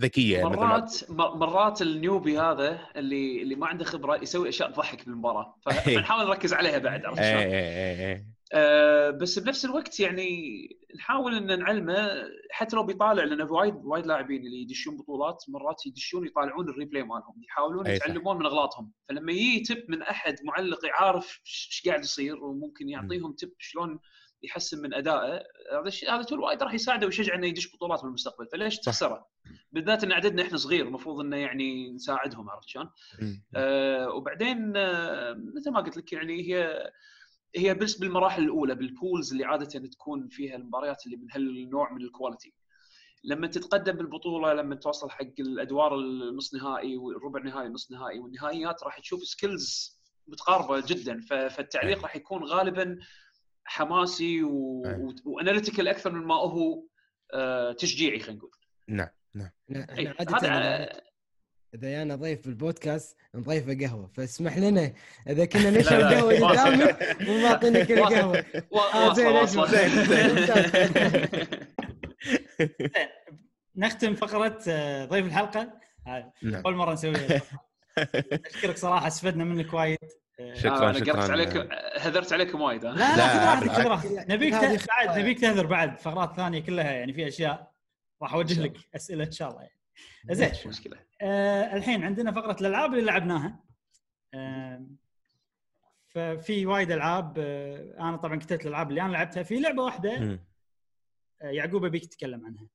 ذكية مرات مرات ال newbie هذا اللي اللي ما عنده خبرة يسوي أشياء تضحك بالمباراة. أي. فنحاول نركز عليها بعد عرفت اي شلون؟ آه، بس بنفس الوقت يعني نحاول إن نعلمه حتى لو بيطالع لأن وايد وايد لاعبين اللي يدشون بطولات مرات يدشون يطالعون ال replay مالهم يحاولون. يتعلمون من أغلاطهم فلما يجي tip من أحد معلق عارف إيش قاعد يصير وممكن يعطيهم tip شلون يحسن من أدائه هذا الشيء هذا tool وايد راح يساعده ويشجع إنه يدش بطولات بالمستقبل فليش تخسره؟ بالذات إن عددنا إحنا صغير المفروض إنه يعني نساعدهم عرفت شلون؟ آه وبعدين آه مثل ما قلت لك يعني هي هي بس بالمراحل الأولى بال pools اللي عادة تكون فيها المباريات اللي من هالنوع من ال quality لما تتقدم بالبطولة لما توصل حق الأدوار النص نهائي والربع نهائي والنص نهائي والنهائيات راح تشوف skills متقاربة جدا فالتعليق. راح يكون غالبا حماسي و... واناليتيكال أكثر من ما هو آه تشجيعي خلينا نقول. نعم نعم. عادة هذا إذا جانا ضيف بالبودكاست نضيفه قهوه فاسمح لنا إذا كنا نشرب قهوة. قدامك وما اعطينا كل واصل. قهوة و- آه، زين، نختم فقرة آه، ضيف الحلقة نعم أول مرة نسويها أشكرك صراحة استفدنا منك وايد شكراً، آه، أنا. قرت عليكم هذرت عليكم وايد ها لا لا، خذ راحتك خذ بالعكس. راحتك نبيك بعد. نبيك تهذر بعد فقرات ثانية كلها يعني في أشياء راح أوجه لك أسئلة إن شاء الله يعني. زين. مش مشكلة. آه الحين عندنا فقرة الألعاب اللي لعبناها. آه ففي وايد ألعاب آه أنا طبعا كتبت الألعاب اللي أنا لعبتها. في لعبة واحدة. آه يعقوب ابيك تتكلم عنها.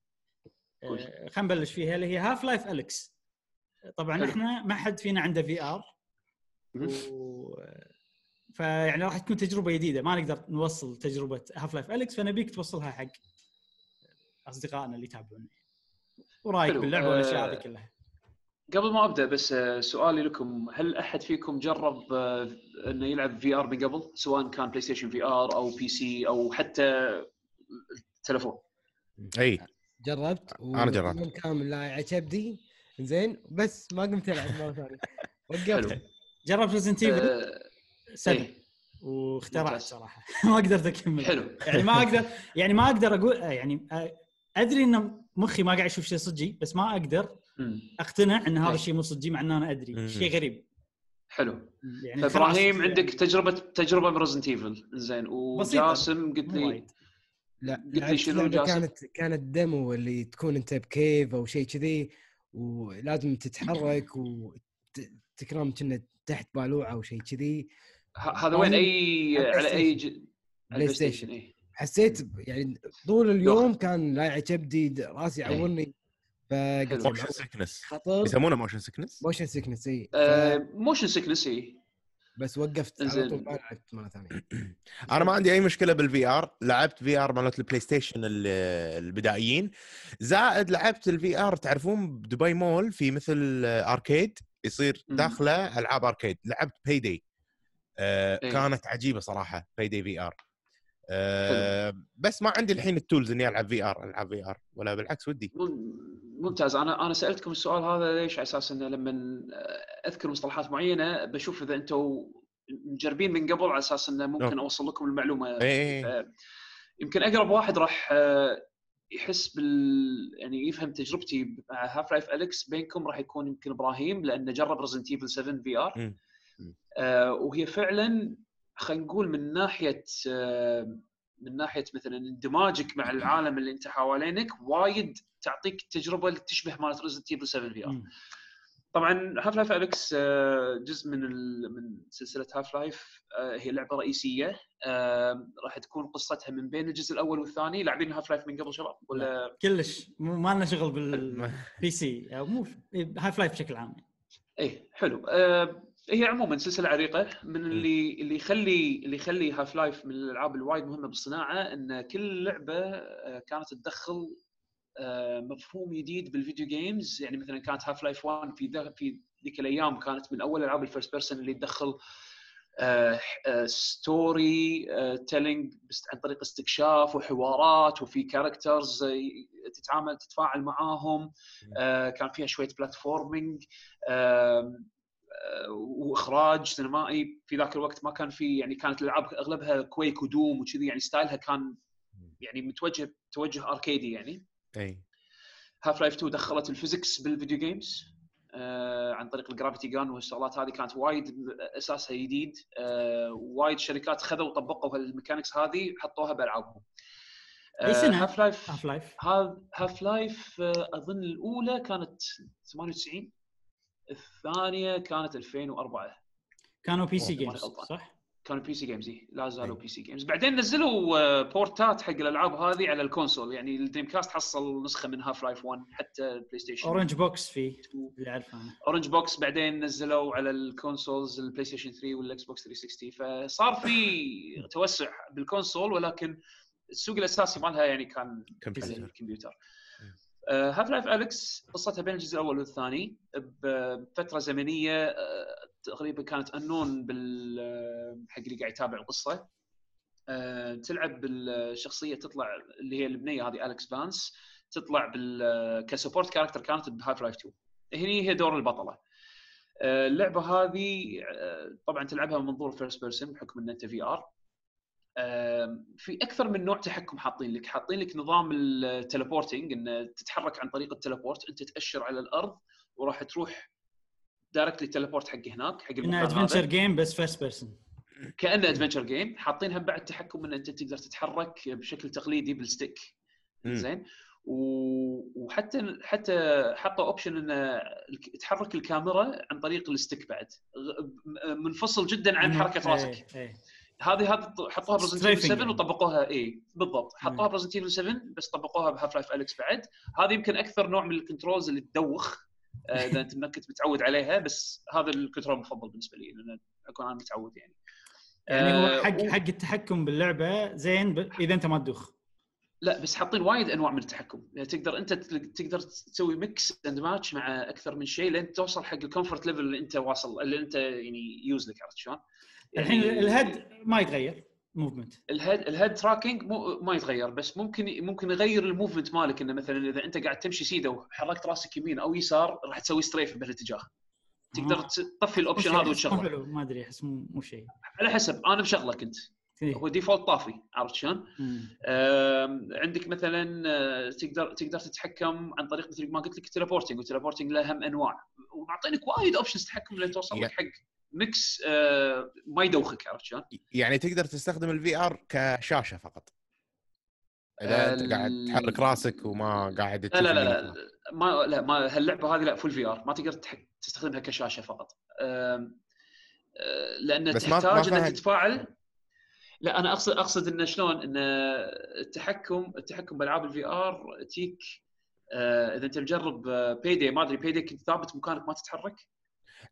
آه خلينا نبلش فيها اللي هي Half-Life Alyx طبعا حلو. إحنا ما حد فينا عنده VR. و... فيعني راح تكون تجربة جديدة. ما نقدر نوصل تجربة Half-Life Alyx فنبيك توصلها حق أصدقائنا اللي يتابعونا ورايك حلو. باللعبة والاشياء آه، هذه كلها قبل ما أبدأ بس آه، سؤالي لكم. هل أحد فيكم جرب آه، أنه يلعب VR من قبل؟ سواء كان PlayStation VR أو PC أو حتى تلفون أي. جربت؟ أنا جربت. ويوم كامل لاعب كبدي زين بس ما قمت ألعب مرة ثانية. وقفت. جربت Resident Evil آه، 7 إيه، واخترعت. صراحة. ما قدرت أكمل. حلو. يعني ما أقدر يعني ما أقدر أقول يعني آه، أدري ان مخي ما قاعد يشوف شيء صجي بس ما أقدر. أقتنع إن هذا. الشيء مو صجي مع ان أنا أدري. شيء غريب حلو يعني فابراهيم خلاص، عندك تجربه تجربة ب Resident Evil زين وجاسم قلت لي لا قلت لي شنو جاسم؟ كانت كانت demo اللي تكون أنت ب cave أو شيء كذي ولازم تتحرك وتكرم كنا تحت بالوعة أو شيء كذي ه- هذا وين اي على أي. PlayStation. اي حسيت يعني طول اليوم كان لاعب كبدي راسي إيه. يعورني فقلت. motion sickness خطر. يسمونه motion sickness motion sickness اي motion sickness اي بس وقفت على. طول ما لعبت مرة ثانية. أنا ما عندي أي مشكلة بال VR لعبت VR مالت ال PlayStation ال- البدائيين. زائد لعبت ال VR تعرفون ب Dubai Mall في مثل arcade يصير. داخله ألعاب arcade لعبت Payday آه إيه. كانت عجيبة صراحة Payday VR آه بس ما عندي الحين ال tools إني ألعب VR ألعب VR ولا بالعكس ودي. مم- ممتاز. أنا أنا سألتكم السؤال هذا ليش على أساس إنه لما أذكر مصطلحات معينة بشوف إذا أنتم مجربين من قبل على أساس إنه ممكن okay. أوصل لكم المعلومة. اي ف- يمكن أقرب واحد راح آه، يحس بال يعني يفهم تجربتي مع Half-Life Alyx بينكم راح يكون يمكن إبراهيم لأنه جرب Resident Evil 7 VR. آه وهي فعلا خلينا نقول من ناحية آه من ناحية مثلا اندماجك مع العالم اللي أنت حوالينك وايد تعطيك التجربه اللي تشبه مالت Resident Evil 7 VR. طبعا Half-Life Alyx جزء من. من سلسلة Half-Life هي لعبة رئيسية آه، راح تكون قصتها من بين الجزء الأول والثاني. لاعبين Half-Life من قبل شباب؟ ولا؟ كلش. ما لنا شغل بال PC أو مو Half-Life بشكل عام. إيه حلو. آه، هي عموما سلسلة عريقة من اللي اللي يخلي اللي يخلي Half-Life من الألعاب الوايد مهمة بالصناعة إن كل لعبة آه، كانت تدخل آه، مفهوم جديد بال video games يعني مثلا كانت Half-Life 1 في ذا في ذيك الأيام كانت من أول ألعاب ال first person اللي تدخل storytelling عن طريق استكشاف وحوارات وفي characters تتعامل تتفاعل معاهم آه، كان فيها شوية platforming وإخراج سينمائي في ذاك الوقت ما كان في يعني كانت الألعاب أغلبها Quake و Doom وكذي يعني style ها كان يعني متوجه توجه arcade ي يعني. أي. Half-Life 2 دخلت ال physics بال video games آه عن طريق ال gravity gun والشغلات هذه كانت وايد أساسها جديد آه وايد شركات خذوا وطبقوا هال mechanics هذه حطوها بالعابهم أي سنة؟ Half-Life Half-Life Half-Life أظن الأولى كانت 98 الثانية كانت 2004 كانوا PC games. صح؟ كانوا PC games لا زالوا. PC games بعدين نزلوا آه، port ات حق الألعاب هذه على ال console. يعني ال Dreamcast حصل نسخة من Half-Life 1 حتى ال PlayStation Orange Box فيه اللي أعرفه أنا. Orange Box بعدين نزلوا على ال consoles ال PlayStation 3 وال Xbox 360 فصار في توسع بال console ولكن السوق الأساسي مالها يعني كان الكمبيوتر Half-Life Alyx قصتها بين الجزء الأول والثاني بفترة زمنية آه، تقريبا كانت انون بال آه، حق اللي قاعد يتابع القصة. آه، تلعب بالشخصية تطلع اللي هي البنية هذه Alyx Vance تطلع بال support character كانت ب Half-Life 2 هني هي دور البطلة. اللعبة هذه طبعا تلعبها من منظور first person بحكم إن أنت VR في أكثر من نوع تحكم حاطين لك. حاطين لك نظام ال teleporting إن تتحرك عن طريق ال teleport أنت تأشر على الأرض وراح تروح directly teleport حق هناك حق انه المكان adventure game بس first person كأنه adventure game حاطينها بعد تحكم إن أنت تقدر تتحرك بشكل تقليدي بال stick. زين؟ وحتى حتى حطوا option إن تحرك الكاميرا عن طريق ال stick بعد. منفصل جدا عن حركة راسك. إيه إيه. هذه هذه حطوها ب Resident Strafing Evil 7 يعني. وطبقوها اي بالضبط حطوها. ب Resident Evil 7 بس طبقوها ب Half-Life Alyx بعد هذه يمكن أكثر نوع من ال controls اللي تدوخ آه، إذا أنت ما كنت متعود عليها بس هذا ال control المفضل بالنسبة لي لأن أكون أنا متعود يعني يعني هو آه، حق و- حق التحكم باللعبة زين ب... إذا أنت ما تدوخ لا بس حاطين وايد أنواع من التحكم يعني تقدر أنت تقدر تسوي mix and match مع أكثر من شيء لين توصل حق ال comfort level اللي أنت واصل اللي أنت يعني use لك عرفت شلون؟ الحين يعني الهيد ما يتغير موفمنت الهيد الهيد تراكنج مو ما يتغير بس ممكن ممكن يغير ال movement مالك إنه مثلا إذا أنت قاعد تمشي سيدة وحركت راسك يمين أو يسار راح تسوي strafe بهالاتجاه. تقدر آه. تطفي ال option هذا وتشغله. حلو ما أدري احس مو مو شيء. على حسب أنا مشغله كنت إيه. هو default طافي عرفت شلون؟ عندك مثلا آه، تقدر تقدر تتحكم عن طريق مثل ما قلت لك ال teleporting وال teleporting له هم أنواع. ومعطينك وايد options تحكم لين توصل لك حق mix آه، ما يدوخك عرفت شلون؟ يعني تقدر تستخدم ال VR كشاشة فقط. إذا أنت قاعد تحرك راسك وما قاعد لا لا لا, لا ما لا ما هاللعبة هذه لا full VR ما تقدر تستخدمها كشاشة فقط. آه، لأن بس تحتاج إنك. تتفاعل. لا أنا أقصد أقصد انه شلون؟ إن التحكم التحكم بألعاب ال VR تيك آه، إذا أنت مجرب بيدي ما أدري بيدي كنت ثابت مكانك ما تتحرك.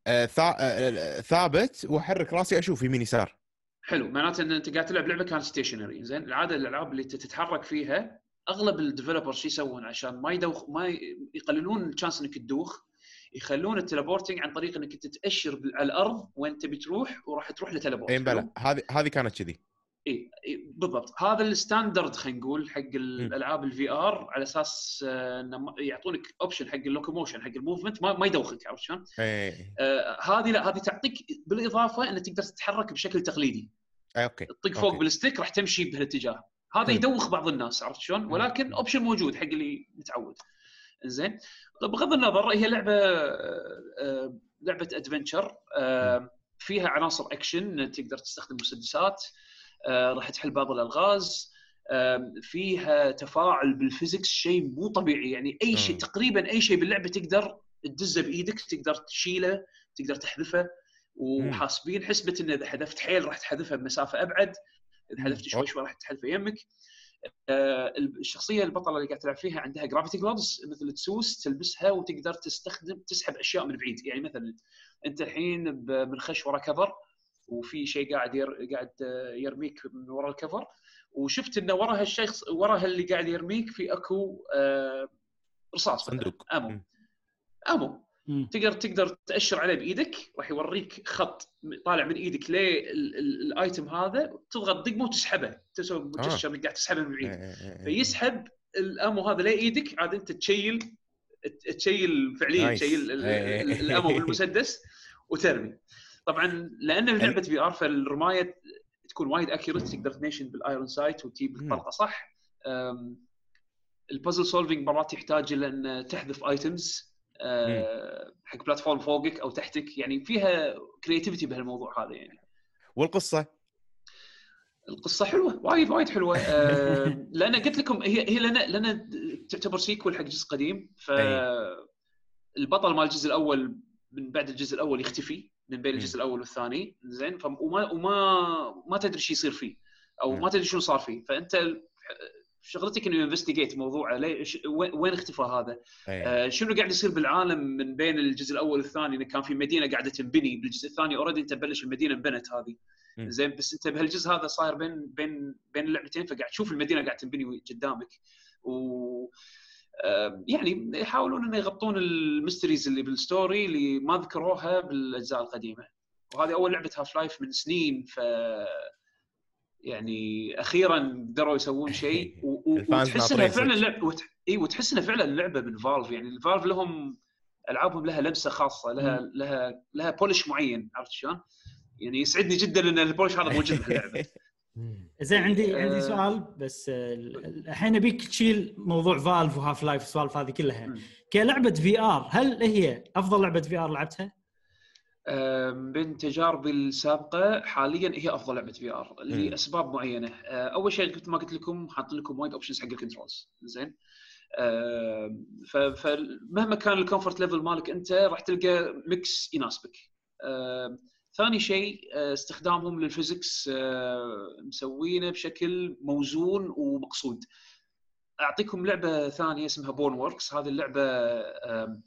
آه، ثا- آه، ثابت واحرك راسي أشوف يمين يسار. حلو معناته إن أنت قاعد تلعب لعبة كانت stationary زين العادة الألعاب اللي تتحرك فيها أغلب ال developer شو يسوون؟ عشان ما يدوخ ما يقللون ال chance إنك تدوخ يخلون ال teleporting عن طريق إنك انت تاشر بال- على الأرض وين تبي تروح وراح تروح ل teleport. اي بلا هذه هذه كانت كذي. إي بالضبط. هذا ال standard خلينا نقول حق الألعاب ال VR على أساس آه، إنه يعطونك option حق ال locomotion حق ال movement ما, ما يدوخك عرفت شلون؟ اي آه، هذه لا هذه تعطيك بالإضافة إنك تقدر تتحرك بشكل تقليدي. اي okay. تطق فوق. بال stick راح تمشي بهالاتجاه. هذا حلو. يدوخ بعض الناس عرفت شلون؟ ولكن option موجود حق اللي متعود. زين طب بغض النظر هي لعبة آه، لعبة adventure فيها عناصر اكشن تقدر تستخدم مسدسات. آه، راح تحل بعض الألغاز. فيها تفاعل بال physics شيء مو طبيعي. يعني أي شيء. تقريبا أي شيء باللعبة تقدر تدزه بإيدك تقدر تشيله تقدر تحذفه. وحاسبين حسبة إن إذا حذفت حيل راح تحذفها بمسافة أبعد إذا. حذفت شوي شوي راح تحذفه يمك. آه، الشخصية البطلة اللي قاعد تلعب فيها عندها gravity gloves مثل تسوس تلبسها وتقدر تستخدم تسحب أشياء من بعيد. يعني مثلا أنت الحين ب- بنخش ورا cover وفي شيء قاعد ير... قاعد آه، يرميك من ورا ال cover وشفت انه ورا هالشخص ورا اللي قاعد يرميك في أكو آه، رصاص صندوق ammo. ammo مم. تقدر تقدر تأشر عليه بإيدك راح يوريك خط طالع من إيدك لل item هذا تضغط دقمه وتسحبه تسوي gesture انك قاعد تسحبه من إيه، بعيد إيه، إيه. فيسحب ال ammo هذا لايدك عاد أنت تشيل تشيل فعليا. تشيل ال- إيه. ال- ال ammo بالمسدس وترمي طبعا لأن لعبة VR فالرمايه تكون وايد accurate تقدر تنيشن بال iron sight وتجيب. الطلقه صح؟ ال puzzle solving مرات يحتاج إلى أن تحذف items حق platform فوقك أو تحتك يعني فيها creativity بهالموضوع هذا يعني. والقصة؟ القصة حلوة وايد وايد حلوة. آه، لأن قلت لكم هي هي لنا لنا تعتبر sequel حق جزء قديم ف. البطل مال الجزء الأول من بعد الجزء الأول يختفي. من بين. الجزء الأول والثاني زين وما وما ما تدري شو يصير فيه أو. ما تدري شنو صار فيه فأنت شغلتك إنه investigate موضوعه ليش وين اختفى هذا؟ آه، شنو قاعد يصير بالعالم من بين الجزء الأول والثاني إنه كان في مدينة قاعدة تنبني بالجزء الثاني already أنت بلش المدينة انبنت هذه. زين بس أنت بهالجزء هذا صاير بين بين بين اللعبتين فقاعد تشوف المدينة قاعد تنبني قدامك و يعني يحاولون انه يغطون ال mysteries اللي بال story اللي ما ذكروها بالأجزاء القديمة. وهذه أول لعبة Half-Life من سنين ف يعني أخيرا قدروا يسوون شيء. ال fans وتحس إنها فعلا. لعبه وت... اي وتحس إنها فعلا لعبة من Valve يعني ال Valve لهم ألعابهم لها لمسة خاصة لها لها لها polish معين عرفت شلون؟ يعني يسعدني جدا إن ال polish هذا موجود باللعبة. زين عندي آه. عندي سؤال بس آه، ال- الحين أبيك تشيل موضوع Valve و Half-Life السوالف هذه كلها. كلعبة VR هل هي أفضل لعبة VR لعبتها؟ آه، من تجاربي السابقة حاليا هي أفضل لعبة VR. لأسباب معينة آه، أول شيء مثل ما قلت لكم حاطين لكم وايد options حق ال controls زين آه، فمهما كان ال comfort level مالك أنت راح تلقى mix يناسبك آه، ثاني شيء آه، استخدامهم لل physics آه، مسوينه بشكل موزون ومقصود أعطيكم لعبة ثانية اسمها Boneworks هذه اللعبة آم،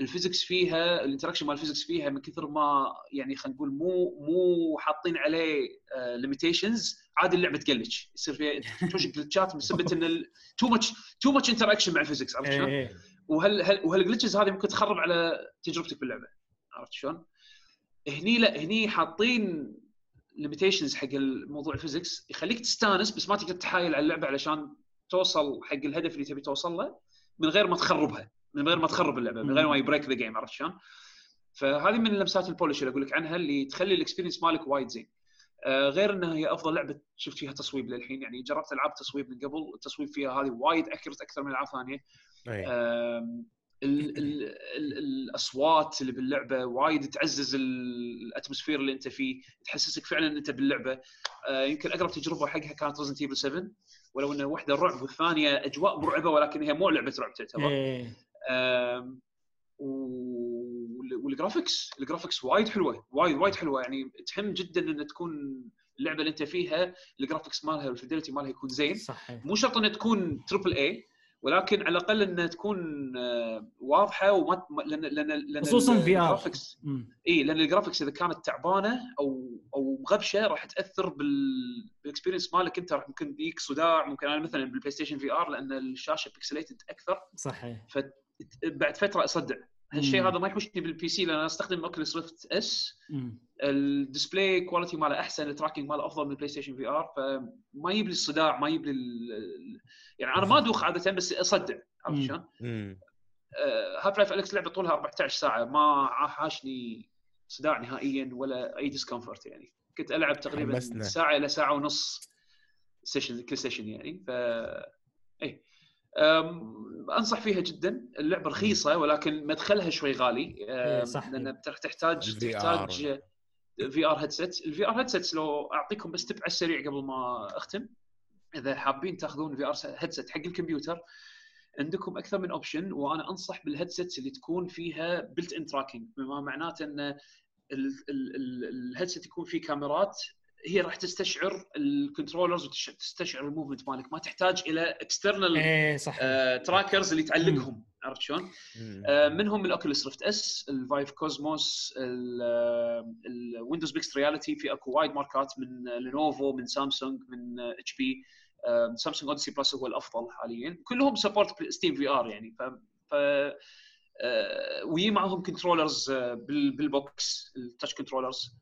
ال physics فيها ال interaction مال ال physics فيها من كثر ما يعني خلينا نقول مو مو حاطين عليه limitations عادي اللعبة ت glitch يصير فيها glitch ات بسبب إن too much too much interaction مع ال physics عرفت شلون؟ إيه. وهل هل وهال glitches هذه ممكن تخرب على تجربتك باللعبة عرفت شلون؟ هني لا هني حاطين limitations حق الموضوع ال physics يخليك تستانس بس ما تقدر تحايل على اللعبة علشان توصل حق الهدف اللي تبي توصل له من غير ما تخربها من غير ما تخرب اللعبة من غير ما ي break the game عرفت شلون؟ فهذه من لمسات ال polish اللي أقول لك عنها اللي تخلي ال experience مالك وايد زين. آه غير إنها هي أفضل لعبة شفت فيها تصويب للحين يعني جربت ألعاب تصويب من قبل التصويب فيها هذه وايد accurate أكثر من ألعاب ثانية. ال ال ال الأصوات اللي باللعبة وايد تعزز ال- ال atmosphere اللي أنت فيه تحسسك فعلا ان أنت باللعبة. آه، يمكن أقرب تجربة حقها كانت Resident Evil 7 ولو ان واحدة رعب والثانية أجواء مرعبة ولكن هي مو لعبة رعب تعتبر وال- وال graphics ال graphics وايد حلوة وايد وايد حلوة. يعني تهم جدا إن تكون اللعبة اللي أنت فيها ال graphics مالها وال fidelity مالها يكون زين. صح إيه. مو شرط إنها تكون triple A ولكن على الأقل إنها تكون آه، واضحة وما ما- لأن لأن لأن خصوصاً. ال graphics مم. إي لأن ال graphics إذا كانت تعبانة أو أو مغبشة راح تأثر بال بال experience مالك أنت راح ممكن يجيك صداع ممكن أنا مثلا بال PlayStation VR لأن الشاشة pixelated أكثر صح إيه. بعد فترة أصدع هالشيء. هذا ما يحوشني بال PC لأن أنا أستخدم Oculus Rift S مم. ال display quality ماله أحسن ال tracking ماله أفضل من ال PlayStation VR فما يجيب لي الصداع ما يجيب لي يعني أنا ما ادوخ عادة بس أصدع عرفت. شلون؟ Half-Life Alyx لعبة طولها 14 ساعة ما حاشني صداع نهائيا ولا أي discomfort يعني كنت ألعب تقريبا حمسنا. ساعة إلى ساعة ونص session كل session يعني ف اي أنصح فيها جدا اللعبة رخيصة ولكن مدخلها شوي غالي إيه، صح. لأن تحتاج. تحتاج VR headset ال VR headset لو أعطيكم بس tip على السريع قبل ما أختم. إذا حابين تاخذون VR headset حق الكمبيوتر عندكم أكثر من option وأنا أنصح بال headsets اللي تكون فيها built-in tracking بما معناته إن ال headset يكون فيه كاميرات هي راح تستشعر ال controllers وتستشعر ال movement مالك. ما تحتاج إلى external إيه صح. trackers اللي تعلقهم. عرفت شلون؟ آه، منهم ال Oculus Rift S ال Vive Cosmos ال Windows Mixed Reality في اكو وايد ماركات من Lenovo من سامسونج من HP Samsung Odyssey Plus هو الأفضل حاليا. كلهم support SteamVR يعني. ف ف آه، ويجي معهم controllers بال box ال touch controllers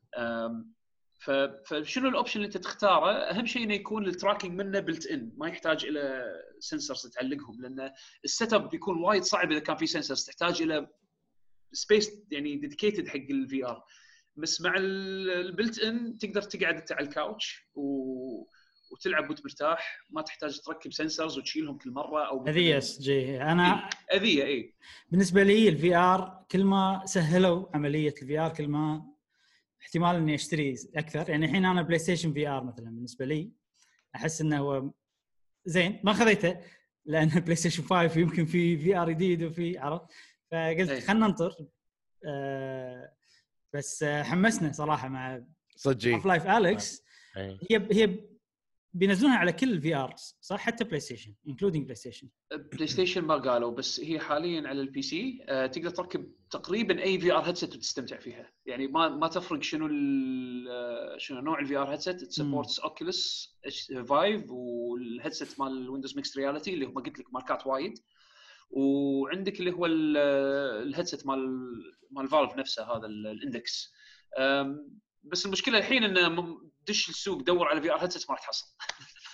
فشنو ال option اللي انت تختاره؟ أهم شيء إنه يكون ال tracking منه built in ما يحتاج إلى sensors تعلقهم لأن ال setup بيكون وايد صعب إذا كان في sensors تحتاج إلى space يعني dedicated حق ال VR بس مع ال built in تقدر تقعد أنت على ال couch و... وتلعب وأنت مرتاح ما تحتاج تركب sensors وتشيلهم كل مرة أو هذه اس جي. أنا أذية اي بالنسبة لي ال VR كل ما سهلوا عملية ال VR كل ما احتمال إني أشتري أكثر. يعني الحين أنا PlayStation VR مثلا بالنسبة لي أحس إنه هو زين. ما خذيته لأن ال PlayStation 5 يمكن في VR جديد وفي عرفت؟ فقلت أي. خلينا ننطر. آه بس حمسنا صراحة مع صدقي Half-Life Alyx. هي هي بينزلونها على كل ال VRs صح؟ حتى PlayStation including PlayStation PlayStation ما قالوا بس هي حاليا على ال PC آه، تقدر تركب تقريبا أي VR headset بتستمتع فيها. يعني ما ما تفرق شنو شنو نوع ال VR headset سبورتس Oculus Vive وال headset مال Windows Mixed Reality اللي هم قلت لك ماركات وايد. وعندك اللي هو ال headset مال مال Valve نفسه هذا ال Index. بس المشكلة الحين إنه دش السوق دور على VR headset ما راح تحصل.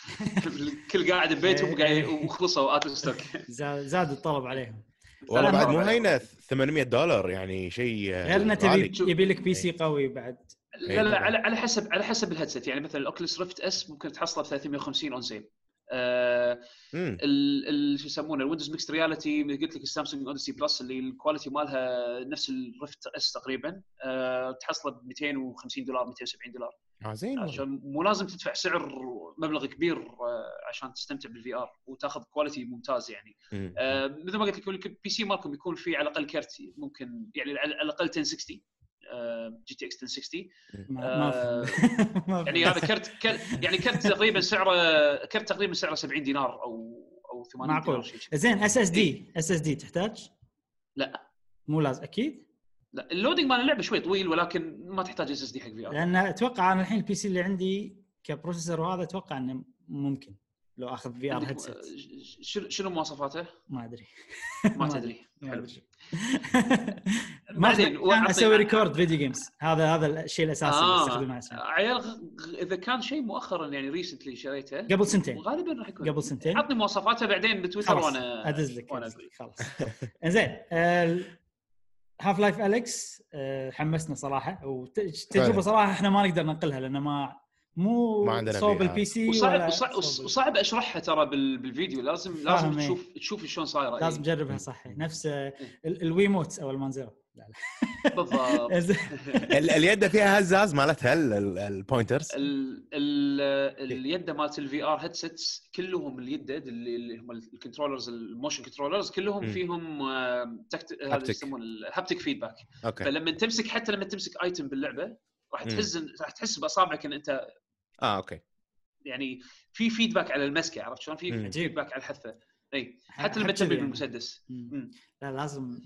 الكل قاعد ببيتهم وخلصوا out of stock زاد الطلب عليهم. والله بعد مو هينة 800 دولار يعني شيء غير إنه. تبي يبي لك PC قوي بعد. لا لا على على حسب على حسب ال headset يعني مثلا ال Oculus Rift S ممكن تحصله ب 350 on sale آه ال- شو يسمونه ال Windows Mixed Reality قلت لك ال Samsung Odyssey Plus اللي ال quality مالها نفس ال Rift S تقريبا آه تحصله ب 250 دولار 270 دولار. آه زين والله. عشان مو لازم تدفع سعر مبلغ كبير آه عشان تستمتع بال VR وتاخذ quality ممتاز يعني مم. آه مثل ما قلت لك ال PC مالكم يكون فيه على الأقل كرت ممكن يعني على الأقل 1060 آه GTX 1060 ما ما آه، في- في. يعني هذا كرت كرت- يعني كرت تقريبا سعره كرت تقريبا سعره 70 دينار أو أو 80 معقول. زين اس اس دي اس اس دي تحتاج؟ لا. مو لازم أكيد لا ال loading مال اللعبة شوي طويل ولكن ما تحتاج SSD حق VR. لأن أتوقع أنا الحين ال PC اللي عندي ك processor وهذا أتوقع إنه ممكن لو أخذ VR headset شنو مواصفاته؟ ما أدري. ما تدري. ما حلو. أدري. ما بعدين وأعطي- أسوي record video games هذا هذا الشيء الأساسي اللي أستخدمه آه اسمه عيال إذا كان شيء مؤخرا يعني recently شريته قبل سنتين. غالبا راح يكون. قبل سنتين. عطني مواصفاته بعدين بتويتر وأنا أدز لك، خلاص. زين Half-Life Alyx حمسنا صراحة وتجربة. صراحة إحنا ما نقدر ننقلها لأن ما مو ما عندنا صوب. ال PC وصعب وصعب, وصعب أشرحها ترى بال- بالفيديو لازم لازم إيه. تشوف تشوف شلون صايرة لازم إيه. تجربها صح نفس آه، ال- ال Wiimote أو لا بالضبط اليد فيها هزاز مالتها ال- ال- ال pointers ال ال اليد مالت ال VR headsets كلهم اليد اللي اللي هم ال controllers ال motion controllers كلهم. فيهم. هذا Haptic. يسمونه ال haptic feedback okay فلما تمسك حتى لما تمسك item باللعبة راح. تحس راح تحس بأصابعك إن أنت آه okay يعني في feedback على المسكة عرفت شلون؟ في. feedback على الحثه إي حتى لما ترمي يعني. بالمسدس. لا لازم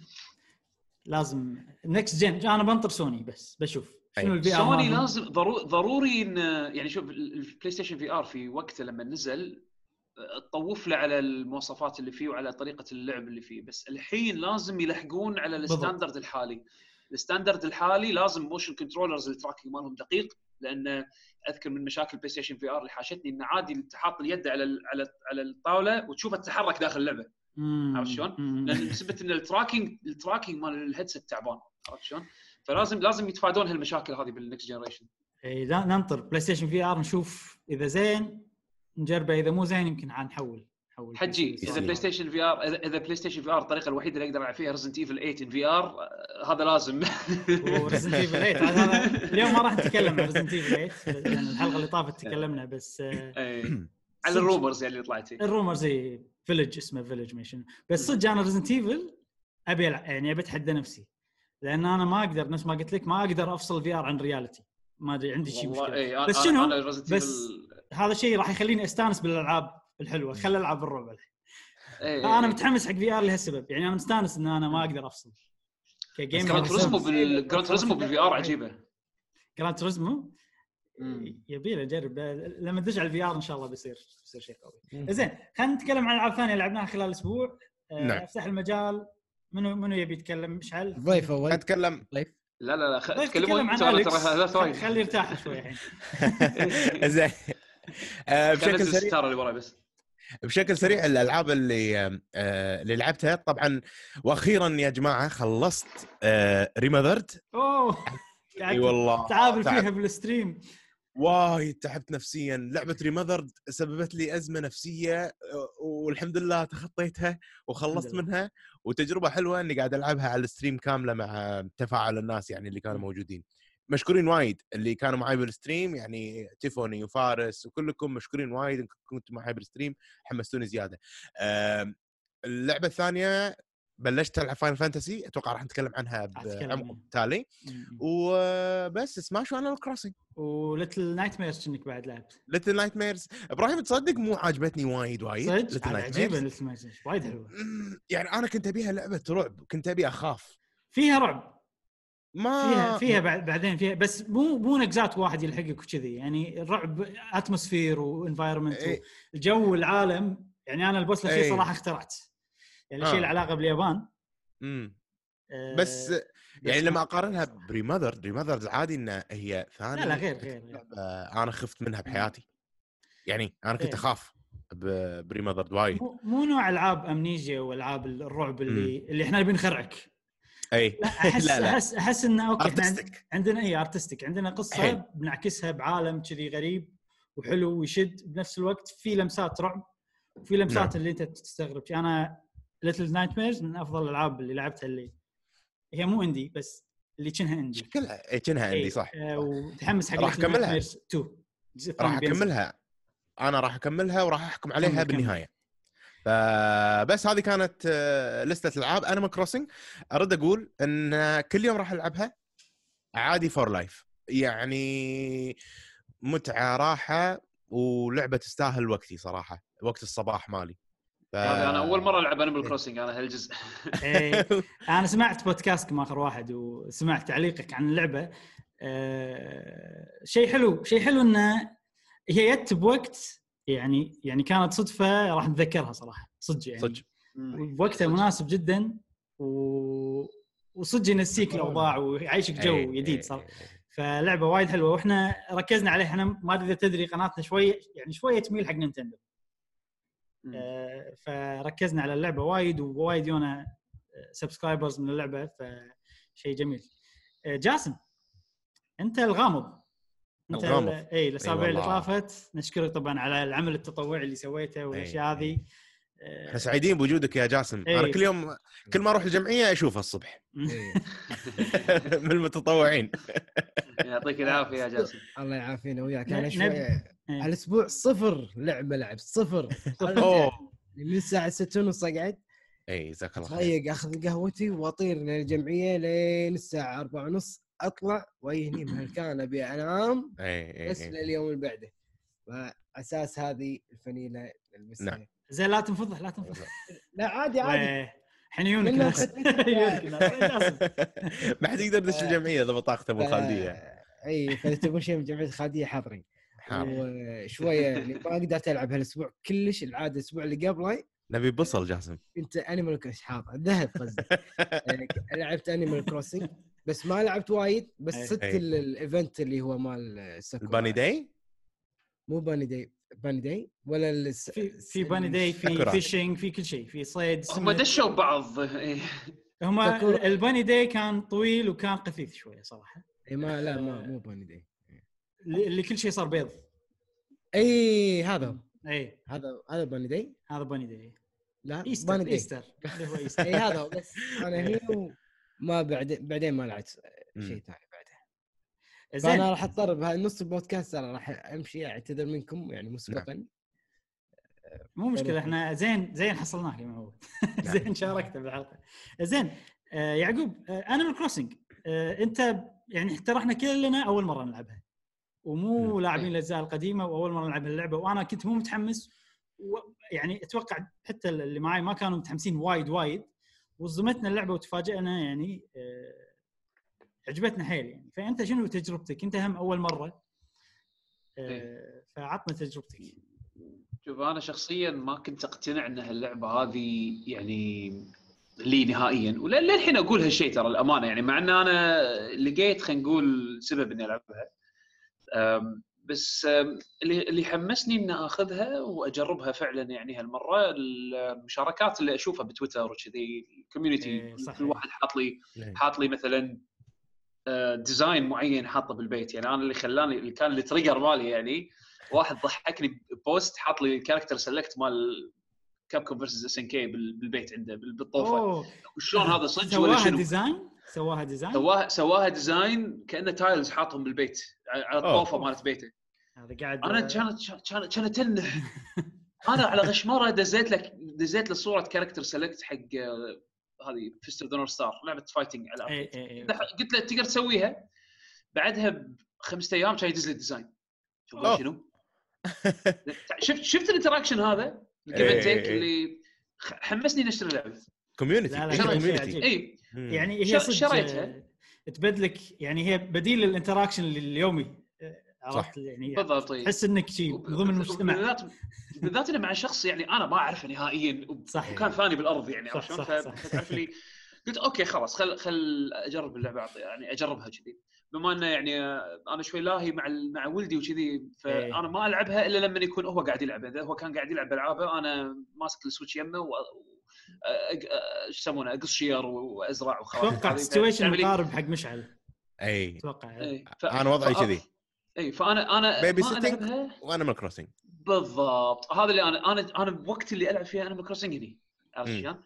لازم next gen أنا بنطر سوني بس بشوف شنو أي. ال VR سوني لازم ضرو- ضروري إن يعني شوف ال- ال PlayStation VR في وقته لما نزل تطوف له على المواصفات اللي فيه وعلى طريقة اللعب اللي فيه بس الحين لازم يلحقون على. ال standard الحالي ال standard الحالي لازم motion controllers ال tracking مالهم دقيق لأن أذكر من مشاكل PlayStation VR اللي حاشتني إن عادي انت حاط اليد على ال- على على الطاولة وتشوفها تتحرك داخل اللعبة عرفت شلون؟ لأن بسبه إن ال tracking ال tracking مال ال headset تعبان عرفت شلون؟ فلازم لازم يتفادون هالمشاكل هذه بال next generation إي لا ننطر. PlayStation VR نشوف إذا زين نجربه. إذا مو زين يمكن عاد نحول نحول حجي. إذا بلاي ستيشن في ار اذا إذا بلاي ستيشن في ار الطريقة الوحيدة اللي أقدر ألعب فيها Resident Evil 8 in VR هذا لازم. و Resident Evil 8 عاد هذا اليوم ما راح نتكلم عن Resident Evil 8 لأن الحلقة اللي طافت تكلمنا بس آه،. على ال rumors يعني اللي طلعت. ال rumors Village اسمه Village ما شنو. بس صدق أنا Resident Evil أبي يعني أبي أتحدى نفسي. لأن أنا ما أقدر نفس ما قلت لك ما أقدر أفصل VR عن reality ما أدري عندي شيء مشكلة. إيه، بس شنو؟ بس هذا الشيء راح يخليني أستانس بالألعاب الحلوة. خل ألعب الرعب الحين إيه، أنا متحمس حق VR لهالسبب. يعني أنا مستانس إن أنا ما أقدر أفصل. ك game Gran Turismo بال Gran Turismo بال VR عجيبة. Gran Turismo مم. يبي له نجرب لما ندش على ال VR إن شاء الله بيصير بيصير شيء قوي. زين خلينا نتكلم عن العاب ثانية لعبناها خلال الأسبوع آه، نعم. أفتح المجال. منو منو يبي يتكلم؟ مشعل. ضيف أول. أتكلم. ضيف. لا لا لا خ- طيب تكلمون تكلم عن ترى ثواني خليه يرتاح شوي الحين. زين. آه، بشكل سريع. اللي وراي بس. بشكل سريع الألعاب اللي آه، اللي لعبتها طبعا وأخيرا يا جماعة خلصت Remothered أوه. إي والله. تعابل. فيها بال stream. وايد تعبت نفسيا. لعبة Remothered سببت لي أزمة نفسية والحمد لله تخطيتها وخلصت منها. وتجربة حلوة إني قاعد ألعبها على ال stream كاملة مع تفاعل الناس يعني اللي كانوا. موجودين. مشكورين وايد. اللي كانوا معي بال stream يعني تيفوني وفارس وكلكم مشكورين وايد انكم كنتوا معي بال stream حمستوني زيادة. اللعبة الثانية بلشت ألعب Final Fantasy أتوقع راح نتكلم عنها بعمق. تالي. وبس Smash و Animal Crossing و Little Nightmares كأنك بعد لعبت. Little Nightmares إبراهيم تصدق مو عاجبتني وايد وايد صدق. عجيبة Little Nightmares وايد حلوة. يعني أنا كنت أبيها لعبة رعب كنت أبي أخاف. فيها رعب. ما فيها فيها بعد- بعدين فيها بس مو مو نقزات واحد يلحقك وكذي يعني الرعب atmosphere و environment. الجو العالم يعني أنا ال boss الأخير. صراحة اخترعت. يعني آه. شيء له علاقة باليابان مم. آه، بس يعني لما ما- أقارنها ب Remothered Remothered عادي انها هي ثاني لا لا غير غير, غير. أنا خفت منها بحياتي يعني أنا كنت إيه. أخاف ب- ب Remothered وايد مو نوع ألعاب Amnesia والعاب الرعب اللي اللي إحنا نبي نخرعك إي لا أحس لا، لا. أحس أحس إنه okay artistic عندنا إي artistic عندنا قصة حلو. بنعكسها بعالم كذي غريب وحلو ويشد بنفس الوقت في لمسات رعب وفي لمسات نعم. اللي أنت تستغرب أنا Little Nightmares من أفضل الألعاب اللي لعبتها اللي هي مو indie بس اللي كأنها indie شكلها كأنها indie إيه، صح. آه، ومتحمس حق راح أكملها. 2 الجزء راح. أكملها. أنا راح أكملها وراح أحكم عليها كمل، كمل. بالنهاية. فبس هذه كانت آه، لستة ألعاب. Animal Crossing أرد أقول إن كل يوم راح ألعبها عادي for life يعني متعة راحة ولعبة تستاهل وقتي صراحة وقت الصباح مالي. ف... هذا أنا أول مرة ألعب. Animal Crossing أنا هالجزء. إيه، أنا سمعت بودكاستكم آخر واحد وسمعت تعليقك عن اللعبة. آه، شيء حلو شيء حلو إنه هي جت بوقت يعني يعني كانت صدفة راح نتذكرها صراحة. صدق يعني. صدق. بوقتها مناسب جدا و... وصدق ينسيك الأوضاع ويعيشك جو إيه، جديد إيه، صار إيه،. فلعبة وايد حلوة وإحنا ركزنا عليها. إحنا ما أدري إذا تدري قناتنا شوي يعني شوية تميل حق Nintendo. فركزنا على اللعبة وايد ووايد يونا سبسكرايبرز من اللعبة فشيء جميل. آه، جاسم أنت الغامض. أنت إي الأسابيع اللي. طافت. نشكرك طبعا على العمل التطوعي اللي سويته والأشياء هذه. آه، إحنا سعيدين بوجودك يا جاسم. إيه. أنا كل يوم كل ما أروح الجمعية أشوفه الصبح. من المتطوعين. يعطيك العافية يا جاسم. الله يعافينا وياك. أنا شوي. الأسبوع صفر لعبة لعب صفر. من الساعة 6 ونص اقعد اي جزاك الله خير. أخذ قهوتي وأطير للجمعيه لين الساعة 4 ونص. أطلع ويهني من هالكان أبي أنام اي بس اي لليوم اللي بعده. فأساس هذه الفنيلة نلبسها نعم. زين لا تنفضح لا تنفضح. لا. عادي عادي. الحين يونك. منه ناس وختمت. يونك ناس. وين جاسم؟ ما حد يقدر يدش الجمعية إذا بطاقته ابو خالديه اي فإذا تبون شيء من جمعية الخالدية حاضرين. حاضر. وشوية يعني ما قدرت ألعب هالأسبوع كلش العادة الأسبوع اللي قبله نبي بصل جاسم كنت Animal Crossing حاضر ذهب قصدي لعبت Animal Crossing بس ما لعبت وايد بس. صدت. ال- ال event اللي هو مال ال Bunny Day مو Bunny Day Bunny Day ولا الس... في في Bunny Day في. fishing في كل شيء في صيد هم. دشوا ببعض إيه. هم. ال Bunny Day كان طويل وكان قثيث شوية صراحة اي ما لا ما مو Bunny Day اللي كل شيء صار بيض. إي هذا. هو. إي. هذا هذا Bunny Day. هذا Bunny Day. لا Easter Bunny Day. Easter اللي هو Easter إي هذا هو بس أنا هنا ما بعدين بعدين ما لعبت. شيء ثاني بعدها زين. فأنا راح أضطر بنص البودكاست ترى راح أمشي أعتذر منكم يعني مسبقا. مو مشكلة إحنا زين زين حصلناك يا معود. زين شاركت بالحلقة. زين آه يعقوب Animal Crossing آه أنت يعني حتى إحنا كلنا أول مرة نلعبها. ومو. لاعبين الأجزاء القديمة وأول مرة نلعب اللعبة وأنا كنت مو متحمس يعني أتوقع حتى اللي معي ما كانوا متحمسين وايد وايد وصدمتنا اللعبة وتفاجئنا يعني آه عجبتنا حيل يعني فأنت شنو تجربتك؟ أنت هم أول مرة آه إيه. فعطنا تجربتك شوف أنا شخصيا ما كنت أقتنع إن هاللعبة هذه يعني لي نهائيا وللحين أقول هالشيء ترى الامانه يعني مع إن أنا لقيت خلينا نقول سبب إني ألعبها بس اللي اللي حمسني إني آخذها وأجربها فعلا يعني هالمرة المشاركات اللي أشوفها بتويتر وكذي ال community إيه،. كل واحد حاط لي إيه. حاط لي مثلا آه، design معين حاطه بالبيت. يعني أنا اللي خلاني اللي كان ال trigger مالي يعني واحد ضحكني post حاط لي ال character select مال Capcom versus SNK بالبيت عنده بال- بالطوفة. وشلون هذا صدق ولا شنو؟ design سواها design سواها سواها design كأنه tiles حاطهم بالبيت على الطوفة. مالت بيته. هذا قاعد أنا كانت كانت كانت تنه أنا على غشمره دزيت لك دزيت له صورة character select حق آه، هذه Fist of the Star لعبة fighting على اي اي اي قلت له تقدر تسويها؟ بعدها بخمسة أيام كان يدز لي ال design. شنو؟ شفت شفت ال interaction هذا؟ ال give إيه، and take إيه. اللي خ- حمسني نشتري اللعبه community community. اي. يعني هي شريتها. تبدلك يعني هي بديل لل interaction اليومي آه، عرفت يعني بالضبط. تحس إنك شيء ضمن المجتمع بالذات بالذات إنه مع شخص يعني أنا ما أعرفه نهائيا صح. وكان ثاني بالأرض يعني صح، عرفت شلون؟ صح، صح. فتعرف لي قلت okay خلاص خل خل أجرب اللعبة يعني أجربها كذي بما إنه يعني أنا شوي لاهي مع مع ولدي وكذي إيه. فأنا ما ألعبها إلا لما يكون هو قاعد يلعب إذا هو كان قاعد يلعب ألعابه أنا ماسك ال Switch يمه إيش يسمونه اقص شير وأزرع وخلاص أتوقع هذه- situation تعرف لي- مقارب حق مشعل. إي. أتوقع إيه، ف- أنا وضعي كذي. إي فانا أنا babysitting و Animal Crossing بالضبط. هذا اللي أنا أنا أنا بوقت اللي ألعب فيها Animal Crossing هني. عرفت. شلون؟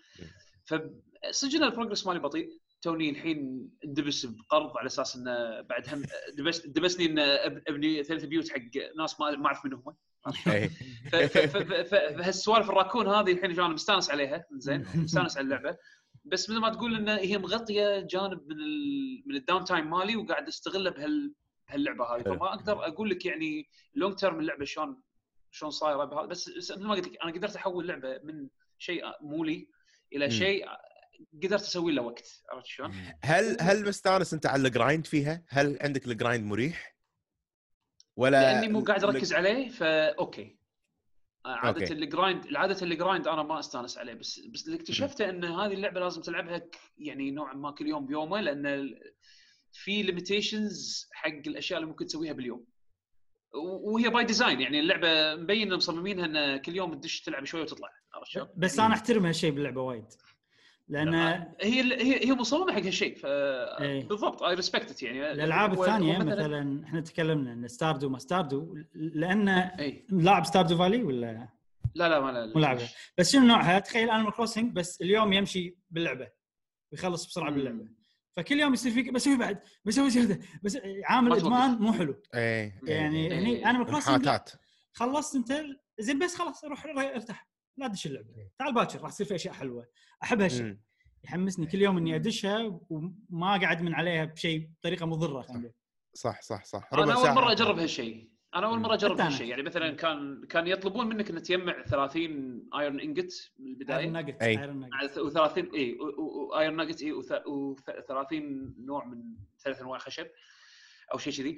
فسجن ال progress مالي بطيء. توني الحين اندبس بقرض على أساس إنه بعد هم دبس دبسني إن أبني ثلاث بيوت حق ناس ما ما أعرف من هم. فهالسوالف الراكون هذه الحين أنا مستانس عليها زين مستانس على اللعبة بس مثل ما تقول إن هي مغطية جانب من ال من ال down time مالي وقاعد أستغله بهال بهاللعبة هذه حلو. فما أقدر أقول لك يعني long term اللعبة شلون شلون صايرة بهذا بس مثل ما قلت لك أنا قدرت أحول لعبة من شيء مولي إلى مم. شيء قدرت أسوي له وقت عرفت شلون؟ هل هل مستانس أنت على ال grind فيها؟ هل عندك ال grind مريح؟ ولا لأني مو قاعد أركز عليه فا okay عاده. ال grind العادة ال grind أنا ما أستانس عليه بس بس اللي اكتشفته إن هذه اللعبة لازم تلعبها يعني نوعا ما كل يوم بيومه لأن ال- في limitations حق الأشياء اللي ممكن تسويها باليوم وهي by design يعني اللعبة مبين مصممينها إن كل يوم تدش تلعب شوي وتطلع عرفت شلون؟ بس أنا أحترم هالشيء باللعبة وايد لأن هي هي هي مصممة حق هالشيء ف إيه. بالضبط I respect يعني الالعاب الثانية مثلا إحنا تكلمنا إن Stardew ما Stardew لأن لاعب Stardew Valley ولا إيه. لا لا ما لا مو لعبة بس شنو نوعها؟ تخيل Animal Crossing بس اليوم يمشي باللعبة ويخلص بسرعة مم. باللعبة فكل يوم يصير فيك بسوي بعد بسوي زياده بس عامل. إدمان مو حلو إيه يعني إيه. هني Animal Crossing خلصت أنت زين بس خلاص روح ارتاح لا تدش اللعبة تعال باكر راح تصير في أشياء حلوة. أحب هالشيء. يحمسني كل يوم إني أدشها وما قاعد من عليها بشيء بطريقة مضرة خلينا نقول. صح صح صح. أنا أول. مرة أجرب هالشيء. أنا أول مرة أجرب. هالشيء. يعني مثلا كان كان يطلبون منك إن تجمع 30 iron ingot من iron البدايه nugget. iron nugget و30 إي و iron nugget إي و30 نوع من ثلاث أنواع خشب أو شيء كذي.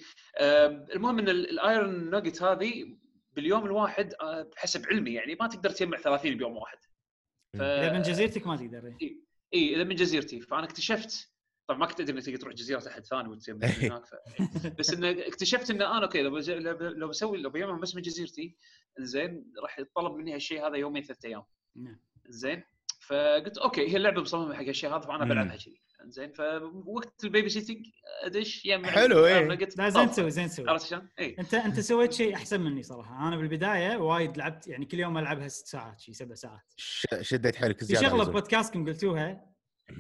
المهم إن ال- ال iron nugget هذه باليوم الواحد آه، بحسب علمي يعني ما تقدر تجمع 30 بيوم واحد ف... إذا من جزيرتك ما تقدر إيه. اي إذا من جزيرتي فأنا اكتشفت طبعا ما كنت أدري إنك تروح جزيرة أحد ثاني وتسوي هناك ف... بس انه اكتشفت إن أنا okay لو بج... لو بسوي لو بجمع بس من جزيرتي زين راح يتطلب مني هالشيء هذا يومين ثلاث أيام نعم. زين فقلت okay هي اللعبة مصممة حق هالشيء هذا فأنا. بلعبها كذي زين فوقت ال baby sitting ادش يم حلو، إيه. لا زين تسوي زين تسوي. عرفت شلون؟ اي أنت أنت سويت شيء أحسن مني صراحة. أنا بالبداية وايد لعبت يعني كل يوم ألعبها ست ساعات شي سبع ساعات. ش- شديت حيلك في زيادة شغلة عزوز. بودكاستكم قلتوها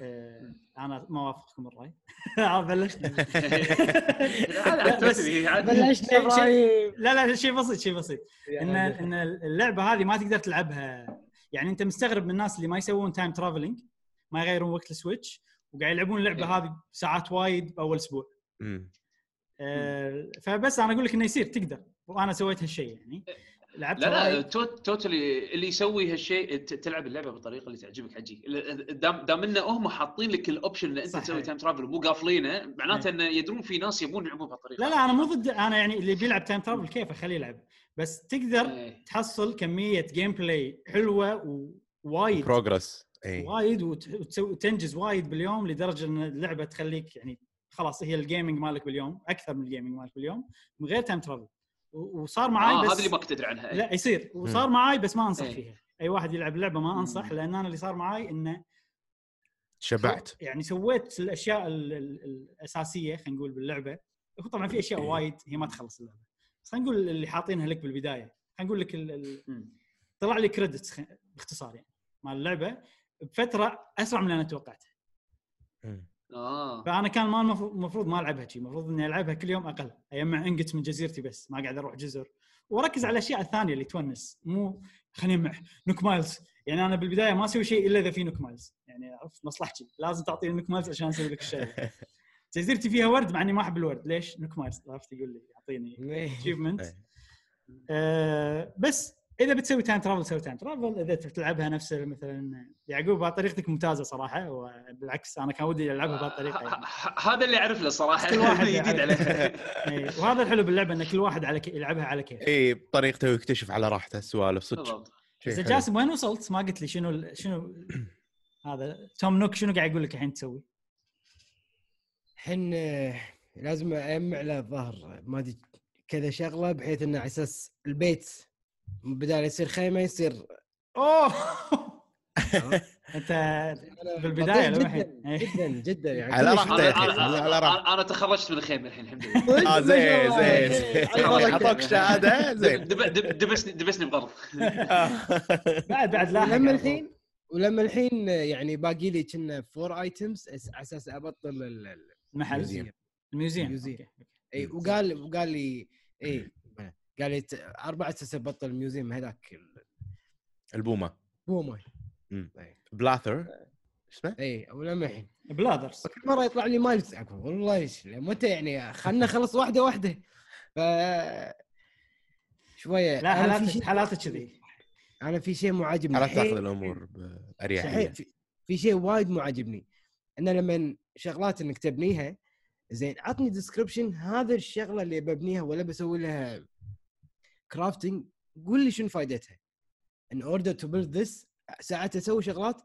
آه، أنا ما اوافقكم الرأي. آه، بلشت بس- بلشنا شيء- لا لا شيء بسيط شيء بسيط. إن إن اللعبة هذه ما تقدر تلعبها. يعني أنت مستغرب من الناس اللي ما يسوون time traveling ما يغيرون وقت ال Switch. وقاعد يلعبون اللعبة إيه. هذه ساعات وايد باول أسبوع. آه، فبس أنا أقول لك إنه يصير تقدر. وأنا سويت هالشيء يعني. لعبت لا لا totally اللي يسوي هالشيء ت- تلعب اللعبة بالطريقة اللي تعجبك حجي. دام دام إنه هم حاطين لك ال option ان أنت تسوي إيه. time travel ومو قافلينه معناته إنه يدرون في ناس يبون يلعبون بهالطريقة. لا لا أنا مو ضد أنا يعني اللي بيلعب time travel كيف؟ خليه يلعب. بس تقدر إيه. تحصل كمية gameplay حلوة ووايد progress إي. وايد وت- وتسوي تنجز وايد باليوم لدرجة إن اللعبة تخليك يعني خلاص هي ال gaming مالك باليوم أكثر من ال gaming مالك باليوم من غير time travel وصار معاي آه بس هذا اللي ما كنت ادري عنها. لا يصير. وصار معاي بس ما أنصح إيه. فيها. أي واحد يلعب اللعبه ما أنصح. لأن أنا اللي صار معاي إنه شبعت. يعني سويت الأشياء ال- ال- الأساسية خلينا نقول باللعبة. هو طبعا في أشياء وايد هي ما تخلص اللعبة. بس خلينا نقول اللي حاطينها لك بالبداية. خلينا نقول لك ال- ال- مم. طلع لي credits باختصار يعني مال اللعبة. بفترة أسرع من اللي أنا توقعته. آه. فأنا كان ما المفروض ما ألعبها شيء المفروض إني ألعبها كل يوم أقل اجمع ingot من جزيرتي بس ما قاعد أروح جزر. وأركز على الأشياء الثانية اللي تونس مو خليني اجمع Nook Miles. يعني أنا بالبداية ما أسوي شيء إلا إذا في Nook Miles. يعني عرفت مصلحتي. لازم تعطيني Nook Miles عشان أسوي لك الشيء. جزيرتي فيها ورد مع إني ما أحب الورد. ليش؟ Nook Miles. عرفت؟ يقول لي يعطيني achievement إيه. آه بس إذا بتسوي time travel سوي time travel إذا تلعبها نفس مثلا يعقوب طريقتك ممتازة صراحة وبالعكس أنا كان ودي ألعبها بهالطريقة يعني. هذا اللي اعرف له صراحة كل واحد جديد. عليه إيه، وهذا الحلو باللعبة إن كل واحد على كي... يلعبها على كيف اي بطريقته ويكتشف على راحته السوالف صدق حلو. جاسم وين وصلت؟ ما قلت لي شنو ال- شنو هذا Tom Nook شنو قاعد يقول لك الحين تسوي؟ الحين آه، لازم أجمع له الظهر ما أدري كذا شغلة بحيث إنه على أساس البيت بدال يصير خيمة يصير أوه! أنت للحين. جدا إيه. جدا جدا يعني. على أنا- على- على راحته. أنا تخرجت من الخيمة الحين الحمد لله. آه ما شاء زين. زين. زين. على أعطوك شهادة زين. دب- دب- دبسني دبسني بغرض. بعد بعد لاحق ولما الحين ولما الحين يعني باقي لي كنا فور ايتمز على أساس أبطل ال- ال- المحل الميوزيوم. الميوزيوم. إي وقال وقال لي إي قال لي أربع أساس ابطل الميوزيوم هذاك ال- البومة. هو ماي بلاثر؟ اسمه؟ اي ولما الحين بلادرز كل مرة يطلع لي مايلز أقول والله إيش متى يعني؟ خلنا نخلص واحدة واحدة. ف شوية. لا أنا في حالات شيء- حالات كذي. أنا في شيء مو عاجبني لا حيل- تاخذ الأمور بأريحية. صحيح في, في شيء وايد مو عاجبني انه لما شغلات إنك تبنيها زين عطني description هذا الشغلة اللي ببنيها ولا بسوي لها crafting قول لي شنو فائدتها in order to build this ساعات أسوي شغلات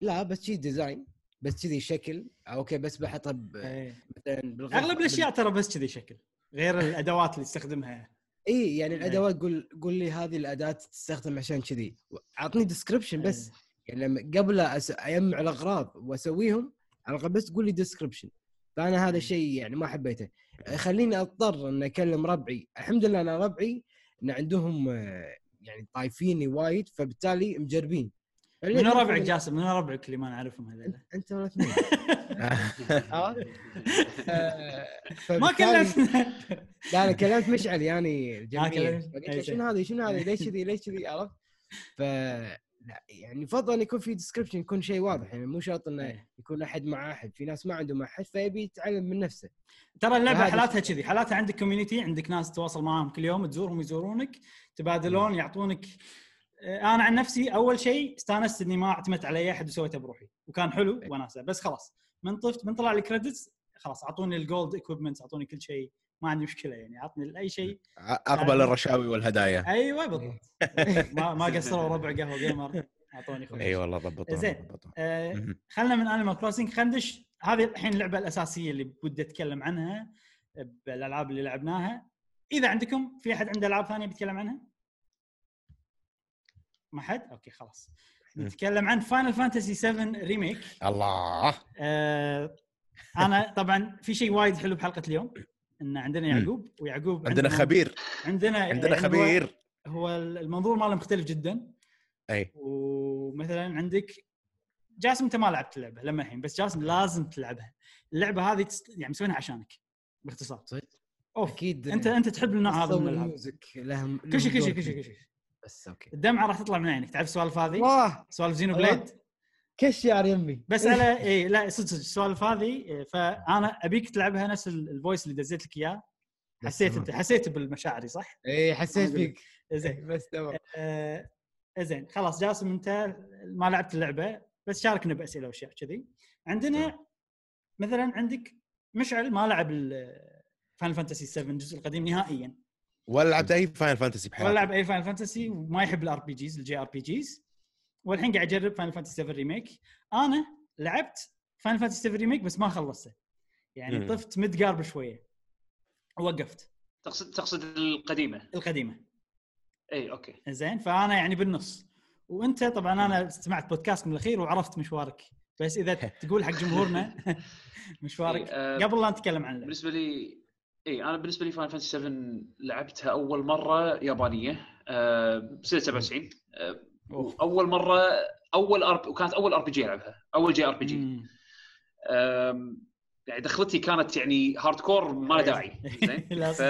لا بس شي design بس كذي شكل. okay بس بحطها إيه. مثلا أغلب الأشياء ترى بس كذي شكل غير الأدوات اللي تستخدمها. إي يعني الأدوات قول قول لي هذه الأداة تستخدم عشان كذي. أعطني description بس. إيه. يعني لما قبل أس- أجمع الأغراض وأسويهم على الأقل بس تقول لي description فأنا هذا الشيء يعني ما حبيته. خليني أضطر ان أكلم ربعي. الحمد لله أنا ربعي إن عندهم آه، يعني طايفيني وايد فبالتالي مجربين. منو ربعك جاسم منو ربعك اللي ما نعرفهم هذول. انت ولا اثنين؟ آه، ما كلمتنا لا أنا كلمت مشعل يعني فقلت أي له. شنو هذه؟ شنو هذه؟ ليش كذي؟ ليش كذي؟ عرفت؟ ف لا يعني يفضل أن يكون في description يكون شيء واضح. يعني مو شرط إنه إيه. يكون أحد مع أحد. في ناس ما عندهم أحد فيبي يتعلم من نفسه. ترى اللعبة حالاتها كذي. حالاتها عندك community عندك ناس تتواصل معاهم كل يوم تزورهم يزورونك تبادلون يعطونك. آه، أنا عن نفسي أول شيء استانست إني ما اعتمدت على أي أحد وسويته بروحي. وكان حلو وناسه بس خلاص من طفت من طلع لي credits خلاص أعطوني ال gold equipment أعطوني كل شيء. ما عندي مشكلة يعني عطني اي شيء أقبل الرشاوي والهدايا أيوه بالضبط ما ما قصروا ربع قهوة جيمر أعطوني خذ اي والله ضبطوا زين. آه،. خلنا من Animal Crossing خلينا ندش هذه الحين اللعبة الأساسية اللي بدي أتكلم عنها بالألعاب اللي لعبناها إذا عندكم في أحد عنده ألعاب ثانية بيتكلم عنها؟ ما حد؟ okay خلاص. نتكلم عن Final Fantasy 7 Remake الله آه أنا طبعا في شيء وايد حلو بحلقة اليوم إن عندنا. يعقوب ويعقوب عندنا عنده- خبير. عندنا عندنا يعني هو- خبير. هو المنظور ماله مختلف جدا. أي. ومثلا عندك جاسم أنت ما لعبت اللعبه لما الحين بس جاسم لازم تلعبها. اللعبة هذه يعني مسوينها عشانك باختصار. صدق؟ أوف أكيد. انت أنت تحب النوع هذا من الألعاب. لهم كل شيء كل شيء كل شيء. كل شيء بس okay. الدمعة راح تطلع من عينك. تعرف السوالف هذه؟ سوالف زينو الله. كشيار يمي بس على اي لا صدق صدق السوالف هذه إيه، فأنا أبيك تلعبها نفس ال- ال voice اللي دزيت لك إياه. حسيت أنت حسيت بالمشاعري صح؟ اي إيه، حسيت. فيك. زين بس تمام. آه زين خلاص جاسم أنت ما لعبت اللعبة بس شاركنا بأسئلة وأشياء كذي. عندنا مثلا عندك مشعل ما لعب Final Fantasy 7 الجزء القديم نهائيا. ولا لعبت أي Final Fantasy ولا بحياتي لعب أي Final Fantasy وما يحب ال RPGs ال JRPGs والحين قاعد أجرب Final Fantasy 7 Remake. أنا لعبت Final Fantasy 7 Remake بس ما خلصته. يعني مم. طفت Midgar بشوية. ووقفت. تقصد تقصد القديمة؟ القديمة. اي okay. زين فأنا يعني بالنص. وأنت طبعا أنا سمعت بودكاستكم الأخير وعرفت مشوارك. بس إذا تقول حق جمهورنا مشوارك. إيه، آه، قبل لا نتكلم عن اللعبة. بالنسبة لي اي أنا بالنسبة لي Final Fantasy 7 لعبتها أول مرة يابانية. آه، بسنه 97 آه، اول مرة أول أرب... وكانت أول RPG ألعبها. أول JRPG. يعني دخلتي كانت يعني hardcore ما له داعي. زين؟ ف...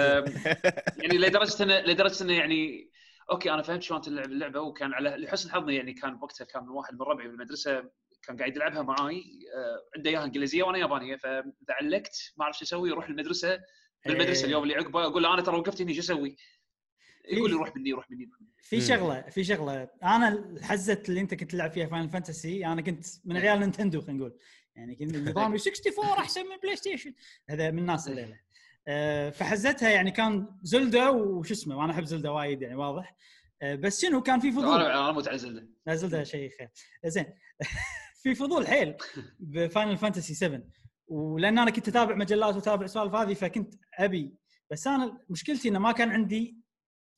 يعني لدرجة انه لدرجة انه يعني okay أنا فهمت شلون تلعب اللعبة وكان على لحسن حظي يعني كان وقتها كان واحد من ربعي بالمدرسة كان قاعد يلعبها معاي. آه، عنده إياها إنجليزية وأنا يابانية. فاذا علقت ما أعرف شو أسوي أروح المدرسة. بالمدرسة إيه. اليوم اللي عقبه أقول له أنا ترى وقفت هنا شو أسوي؟ يقول لي روح مني روح مني. في مم. شغلة في شغلة. أنا الحزة اللي أنت كنت تلعب فيها Final Fantasy أنا كنت من عيال Nintendo خلينا نقول. يعني كنت نظامي 64 أحسن من PlayStation هذا من الناس اللي لا. آه، فحزتها يعني كان Zelda وش اسمه وأنا أحب Zelda وايد يعني واضح. آه، بس شنو كان في فضول. أنا أموت على Zelda. لا Zelda شيء خير. زين. في فضول حيل ب Final Fantasy 7 ولأن أنا كنت أتابع مجلات وأتابع سوالف هذه فكنت أبي. بس أنا مشكلتي إنه ما كان عندي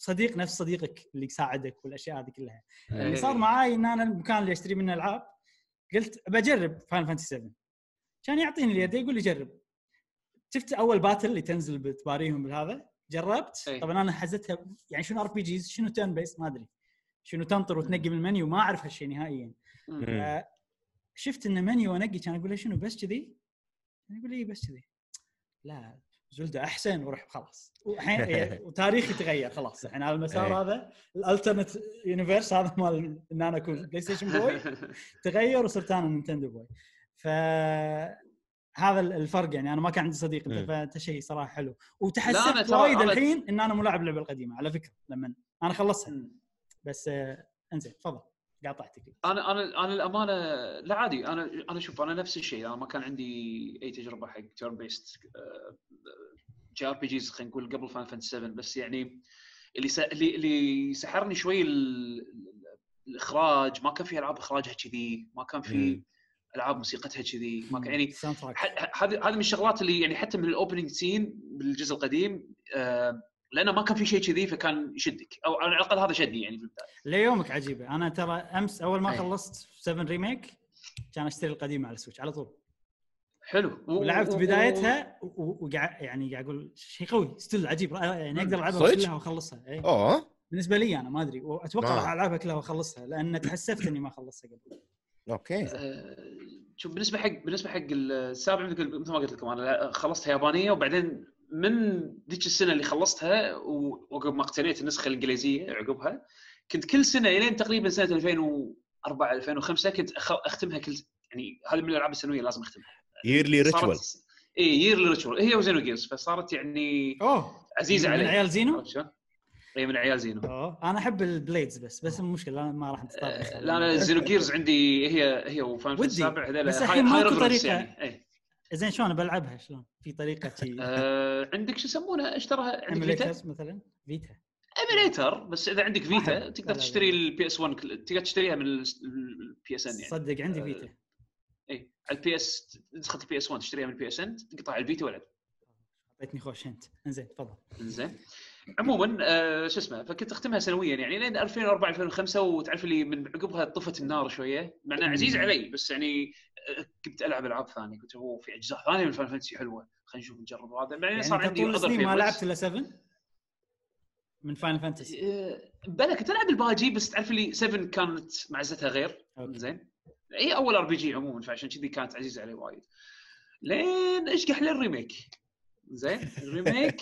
صديق نفس صديقك اللي يساعدك والأشياء هذه كلها اللي إيه. صار معاي إن أنا المكان اللي أشتري منه العاب قلت بجرب Final Fantasy 7 كان يعطيني اليد يقول لي جرب شفت أول battle اللي تنزل بتباريهم بالهذا جربت إيه. طبعا أنا حزتها يعني شنو RPGs شنو turn-based ما أدري شنو تنطر وتنقي من المنيو ما أعرف هالشيء نهائيا مم. مم. شفت انه منيو أنقي كان أقول له شنو بس كذي؟ يقول لي بس كذي لا Zelda أحسن وروح خلاص. والحين إيه، وتاريخي تغير خلاص. الحين على المسار إيه. هذا ال alternate universe هذا مال ان أنا اكون PlayStation boy تغير وصرت أنا Nintendo boy ف هذا الفرق يعني. أنا ما كان عندي صديق انت مم. فأنت شيء صراحة حلو. ترى- وايد الحين إن أنا ما لاعب اللعبه القديمة على فكرة لما أنا خلصها. بس آه، إنزين تفضل. قاطعتك. أنا أنا أنا الأمانة لا عادي أنا أنا شوف أنا نفس الشيء أنا ما كان عندي أي تجربة حق تيرن بيست جي آر بي جيز خلينا نقول قبل Final Fantasy 7 بس يعني اللي س... اللي اللي سحرني شوي ال... الإخراج ما كان في ألعاب إخراجها كذي ما كان في. ألعاب موسيقتها كذي ما كان يعني هذه هذه من الشغلات اللي يعني حتى من ال opening scene بالجزء القديم آه لأنه ما كان في شيء كذي فكان يشدك. أو على الأقل هذا شدني يعني في البداية. ليومك عجيبة. أنا ترى أمس أول ما أي. خلصت 7 remake كان أشتري القديم على ال Switch على طول. حلو. ولعبت و- بدايتها وقاعد يعني قاعد أقول شيء قوي still عجيب. يعني أقدر ألعبها؟ كلها وأخلصها. إيه. أوه. بالنسبة لي أنا ما أدري. وأتوقع آه. راح ألعبها كلها وأخلصها لأن تحسفت إني ما خلصتها قبل. okay. آه، شوف بالنسبة حق بالنسبة حق السابع مثل مثل ما قلت لكم أنا خلصتها يابانية وبعدين من ذيك السنة اللي خلصتها وعقب ما اقتنيت النسخة الإنجليزية عقبها كنت كل سنة إلين تقريبا سنة 2004 2005 كنت أخ- أختمها كل يعني هذه من الألعاب السنوية لازم أختمها. ييرلي ريتشوال اي ييرلي ريتشوال هي و Xenogears فصارت يعني أوه. عزيزة من علي. عيال Xeno؟ اي من عيال Xeno. أوه. أنا أحب ال Blades بس بس المشكلة ما راح نتطرق لا أنا زينو جيرز عندي هي هي و Final. السابع هذول بس هاي- الحين ماكو طريقة. يعني. زين شلون؟ بلعبها شلون؟ في طريقة شي. آه، عندك شو يسمونه؟ اشتراها عندك Vita؟ مثلا؟ Vita. emulator بس إذا عندك Vita. تقدر تشتري. ال PS 1 كل- تقدر تشتريها من ال PSN يعني. صدق عندي آه، Vita. اي على ال PS نسخة ال PS 1 تشتريها من ال PSN تقطه عال Vita والعب. أعطيتني خوش hint. إنزين تفضل. زين عموما آه شو اسمه فكنت أختمها سنويا يعني لين 2004 2005 وتعرف اللي من عقبها طفت النار شوية. مع انها عزيز علي بس يعني كنت ألعب ألعاب ثانية قلت هو في أجزاء ثانية من Final Fantasy حلوة. خلينا نشوف نجرب هذا. بعدين يعني صار عندي طول السنين ما. لعبت إلا 7 من Final Fantasy بلا كنت ألعب الباجي بس تعرف لي 7 كانت معزتها غير. أوكي. زين. هي أول RPG عموما فعشان كذي كانت عزيزة علي وايد. لين أشقح لل remake. زين ال remake.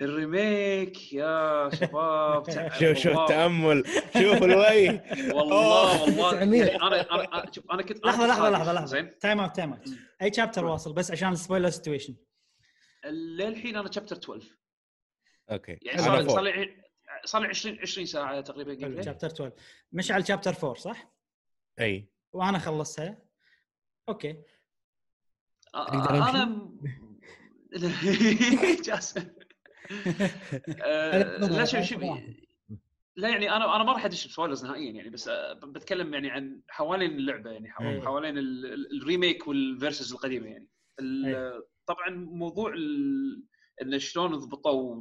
ال remake يا شباب شوف شوف التأمل. شوف الوجه. والله والله. يعني أنا أنا أنا- شوف أنا كنت أنا لحظة لحظة لحظة لحظة. زين؟ time out time out أي chapter واصل؟ بس عشان ال spoiler situation للحين أنا chapter 12 okay. يعني صار صار لي صار لي 20 20 ساعة تقريبا game. chapter 12 مش على chapter 4 صح؟ أي. وأنا خلصتها. okay؟ أنا جاسم. لا شوف شوف لا يعني أنا أنا ما راح أدش بسوالف نهائيا يعني بس آه، بتكلم يعني عن حوالين اللعبة يعني حو- إيه. حوالين ال- ال- ال remake وال versus القديمة يعني إيه. طبعا موضوع انه شلون ضبطوا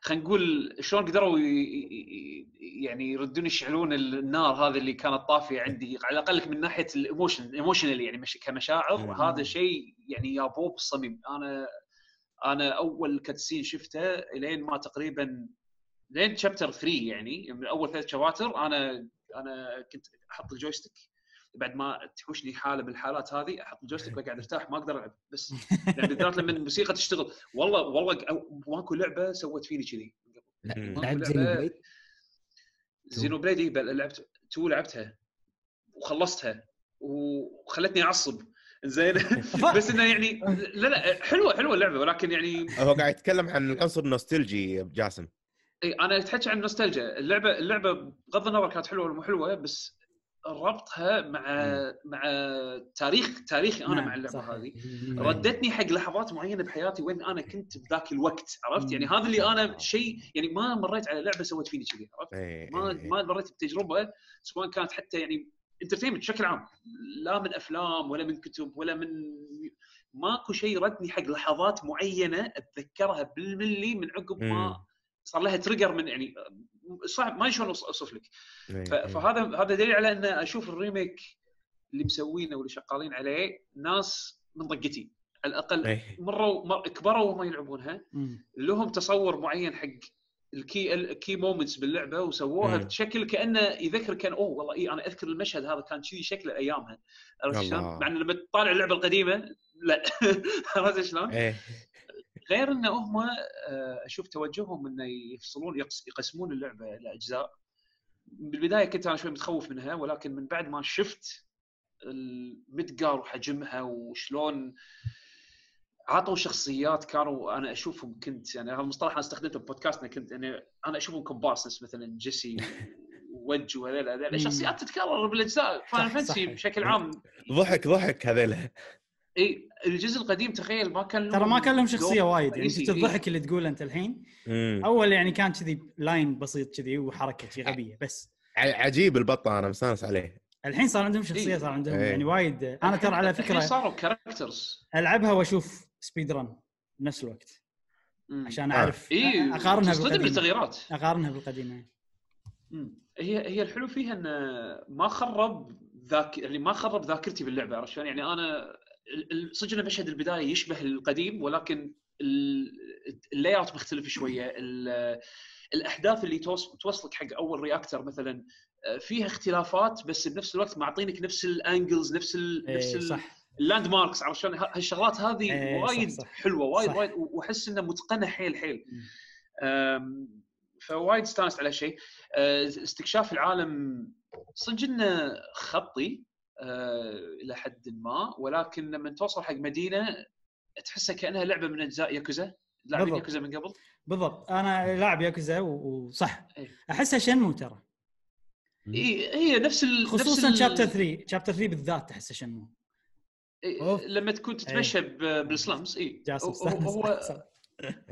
خلينا نقول شلون قدروا يعني يردون يشعلون النار هذه اللي كانت طافية عندي على الأقل من ناحية ال emotion emotionally يعني مش كمشاعر مم. هذا شيء يعني يابوه بالصميم أنا أنا أول cutscene شفته إلين ما تقريبا لين chapter 3 يعني من أول ثلاث chapters أنا أنا كنت أحط ال joystick. بعد ما تحوشني حالة من الحالات هذه أحط ال joystick وأقعد أرتاح ما أقدر ألعب. بس يعني بالذات لما الموسيقى تشتغل. والله والله ماكو لعبة سوت فيني كذي. لعبت Xenoblade؟ Xenoblade بل- لعبت تو لعبتها وخلصتها وخلتني أعصب. زين. بس إنه يعني لا لا حلوة حلوة اللعبة ولكن يعني هو قاعد يتكلم عن العنصر النوستالجي جاسم. إي أنا أتحكي عن النوستالجيا. اللعبة اللعبة بغض النظر كانت حلوة ولا مو حلوة بس ربطها مع مع تاريخ تاريخي أنا نعم، مع اللعبة صحيح. هذه. ردتني حق لحظات معينة بحياتي وين أنا كنت بذاك الوقت عرفت؟ يعني هذا اللي أنا شيء يعني ما مريت على لعبة سوت فيني كذي عرفت؟ إيه، ما إيه، إيه. ما مريت بتجربة سواء كانت حتى يعني entertainment بشكل عام لا من أفلام ولا من كتب ولا من ماكو شيء ردني حق لحظات معينة أتذكرها بالملي من عقب. ما صار لها trigger من يعني صعب ما شلون أوصف لك إيه، ف- إيه. فهذا هذا دليل على أن أشوف ال remake اللي مسوينه واللي شغالين عليه ناس من طقتي على الأقل إيه. مروا مر كبروا وهم يلعبونها. لهم تصور معين حق ال key ال key moments باللعبة وسووها. بشكل كأنه يذكر كان أوه والله إي أنا أذكر المشهد هذا كان كذي شكله أيامها عرفت شلون؟ مع ان لما تطالع اللعبة القديمة لا عرفت شلون؟ إيه غير إنه هم آه، أشوف توجههم إنه يفصلون يقس- يقسمون اللعبة إلى أجزاء بالبداية كنت أنا شوي متخوف منها ولكن من بعد ما شفت ال Midgar وحجمها وشلون عطوا شخصيات كانوا أنا أشوفهم كنت يعني هذا المصطلح أنا استخدمته ببودكاستنا كنت يعني أنا أشوفهم كومبارسنس مثلا جيسي ووج وهذول هذول مم. شخصيات تتكرر بالأجزاء Final Fantasy. بشكل عام ضحك ضحك هذيلا إي الجزء القديم تخيل ما كان ترى ما كان لهم شخصية وايد يعني. شفت الضحك اللي تقوله أنت الحين مم. أول يعني كان كذي line بسيط كذي وحركة شي غبية بس ع- عجيب البطة أنا مستانس عليه الحين صار عندهم شخصية. صار عندهم إيه. يعني وايد أنا ترى على الحين فكرة صاروا characters ألعبها وأشوف speed run بنفس الوقت. عشان آه. أعرف اي أقارنها تصطدم بالقديمة. بالتغييرات. أقارنها بالقديمة. هي هي الحلو فيها انه ما خرب ذاك يعني ما خرب ذاكرتي باللعبة عرفت شلون؟ يعني أنا صدق مشهد البداية يشبه القديم ولكن ال- ال layout مختلف شوية. ال- الاحداث اللي توص- توصلك حق أول reactor مثلا آه، فيها اختلافات بس بنفس الوقت معطينك نفس ال angles نفس ال نفس إيه ال- صح. ال landmarks عرفت شلون؟ هالشغلات هذه إيه، صح، وايد صح. حلوة وايد صح. وايد وأحس انها متقنة حيل حيل فوايد استانست على شيء أه، استكشاف العالم صدق إنه خطي أه، إلى حد ما ولكن لما توصل حق مدينة تحسها كأنها لعبة من أجزاء ياكوزا لاعبين. ياكوزا من قبل بالضبط أنا لاعب ياكوزا وصح إيه. أحسها Shenmue ترى اي هي نفس ال خصوصا نفس ال- chapter 3 chapter 3 بالذات تحسه Shenmue إيه، أوف. لما تكون تتمشى ب- بال slums اي هو هو.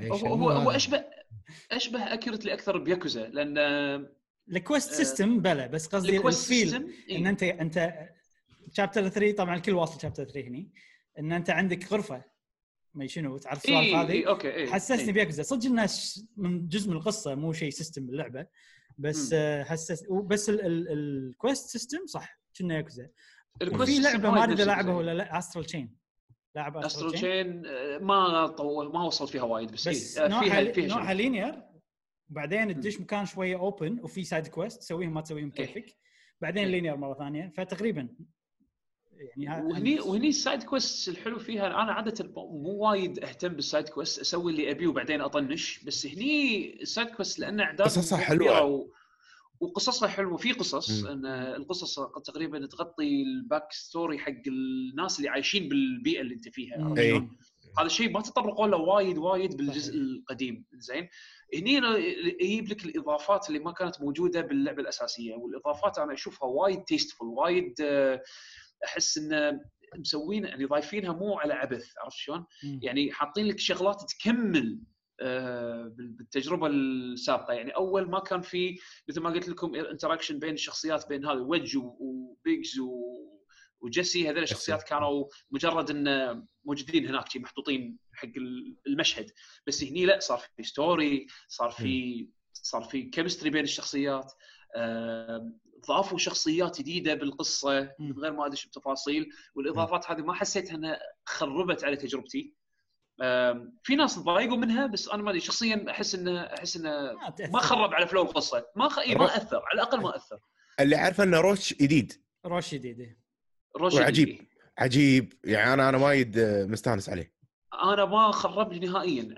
هو, هو, هو اشبه أشبه اكيرتلي أكثر بياكوزا لأن الكويست آه، سيستم بلا بس قصدي الكويست الفيل سيستم إن انت أنت شابتر 3 طبعا الكل واصل شابتر 3 هني إن أنت عندك غرفة ما شنو تعرف السوالف اي هذه اي أوكي اي حسسني إي. بياكوزا صدق ش- من جزء من القصة مو شيء سيستم باللعبة بس مم. آه، حسس بس الكويست سيستم صح كنا ياكوزا سيستم لعبة ما أدري نفس اذا لعبها الجزء. ولا لا استرال تشين لاعب استرو Astral Chain Chain ما طول ما وصلت فيها وايد بس, بس إيه، نوعها فيها فيها نوعها شغل. linear وبعدين تدش مكان شوية open وفي side quest تسويهم ما تسويهم إيه. كيفك بعدين إيه. linear مرة ثانية فتقريبا يعني وهني وهني ال side quest الحلو فيها أنا عادة مو وايد أهتم بال side quest أسوي اللي أبيه وبعدين أطنش بس هني ال side quest لأن أعداد قصصها حلوة. و... وقصصها حلوة في قصص. إن القصص تقريبا تغطي ال back story حق الناس اللي عايشين بالبيئة اللي أنت فيها عرفت إي. شلون؟ هذا الشيء ما تطرقوا له وايد وايد بالجزء صحيح. القديم زين هني أنا يجيب لك الإضافات اللي ما كانت موجودة باللعبة الأساسية والإضافات أنا أشوفها وايد tasteful وايد آه، أحس انه مسوين يعني ضايفينها مو على عبث عرفت شلون؟ يعني حاطين لك شغلات تكمل بالتجربة السابقة. يعني أول ما كان في مثل ما قلت لكم interaction بين الشخصيات بين هذا ويدج وبيجز وجيسي هذول الشخصيات كانوا مجرد إن موجودين هناك محطوطين حق ال- المشهد. بس هني لا صار في story صار في صار في chemistry بين الشخصيات. آم، ضافوا شخصيات جديدة بالقصة من غير ما ادش بتفاصيل والإضافات هذه ما حسيت إنها خربت على تجربتي. في ناس تضايقوا منها بس أنا ما أدري شخصيا أحس انه أحس إنه ما خرب على flow القصة ما خ... ما أثر على الأقل ما أثر اللي عارفه إنه روش جديد روش جديد. روشي وعجيب. دي. عجيب يعني أنا أنا وايد آه، مستانس عليه أنا ما خرب لي نهائيا.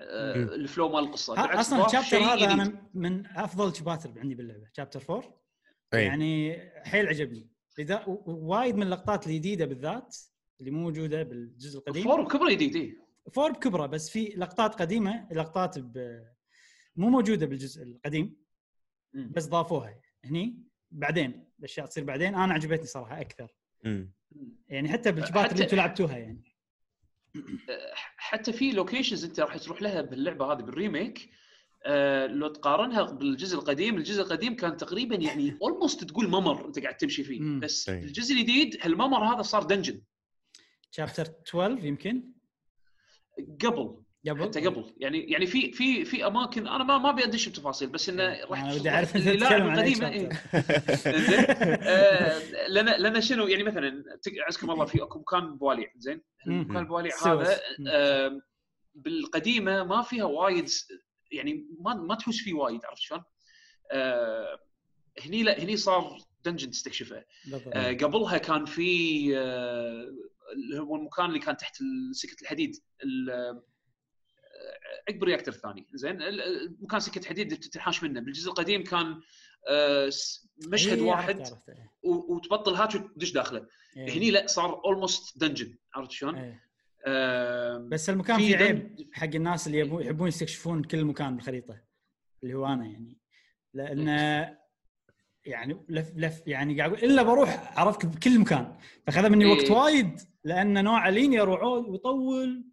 الفلو مال القصة أصلا الشابتر هذا جديد. أنا من أفضل شباتر عندي باللعبة شابتر 4 أي. يعني حيل عجبني لذا وايد من اللقطات الجديدة بالذات اللي مو موجودة بالجزء القديم فور كبر جديد. فور بكبره بس في لقطات قديمة لقطات ب... مو موجودة بالجزء القديم. بس ضافوها هني بعدين الأشياء تصير بعدين أنا عجبتني صراحة أكثر مم. يعني حتى بال chapters حتى- اللي أنتم لعبتوها يعني حتى في locations انت راح تروح لها باللعبة هذه بال remake آه لو تقارنها بالجزء القديم الجزء القديم كان تقريبا يعني almost تقول ممر انت قاعد تمشي فيه. بس أي. الجزء الجديد هالممر هذا صار dungeon chapter 12 يمكن قبل قبل حتى قبل يعني يعني في في في أماكن أنا ما ما أبي أدش بتفاصيل بس إنه راح أنا ودي أعرف إنت تتكلم عن القديمه إيه. زين آه، لأن لأن شنو يعني مثلا عزكم الله في أكو مكان بواليع زين البواليع سوس. هذا. آه، بالقديمة ما فيها وايد يعني ما ما تحوس فيه وايد عرفت شلون؟ آه، هني لا هني صار دنجن تستكشفه. آه، قبلها كان في آه، اللي هو المكان اللي كان تحت سكة الحديد ال- عقب ال reactor الثاني. زين؟ مكان سكة حديد تنحاش منه. بالجزء القديم كان آه، مشهد إيه، واحد إيه. وتبطل hatch وتدش داخله. إيه. هني لا صار almost dungeon عرفت شلون؟ إيه. بس المكان في فيه عيب حق الناس اللي يحبون يستكشفون كل مكان بالخريطة. اللي هو أنا يعني. لأن يعني لف لف يعني قاعد أقول إلا بروح عرفت بكل مكان. فاخذ مني وقت. وايد. لأن نوع linear وعود ويطول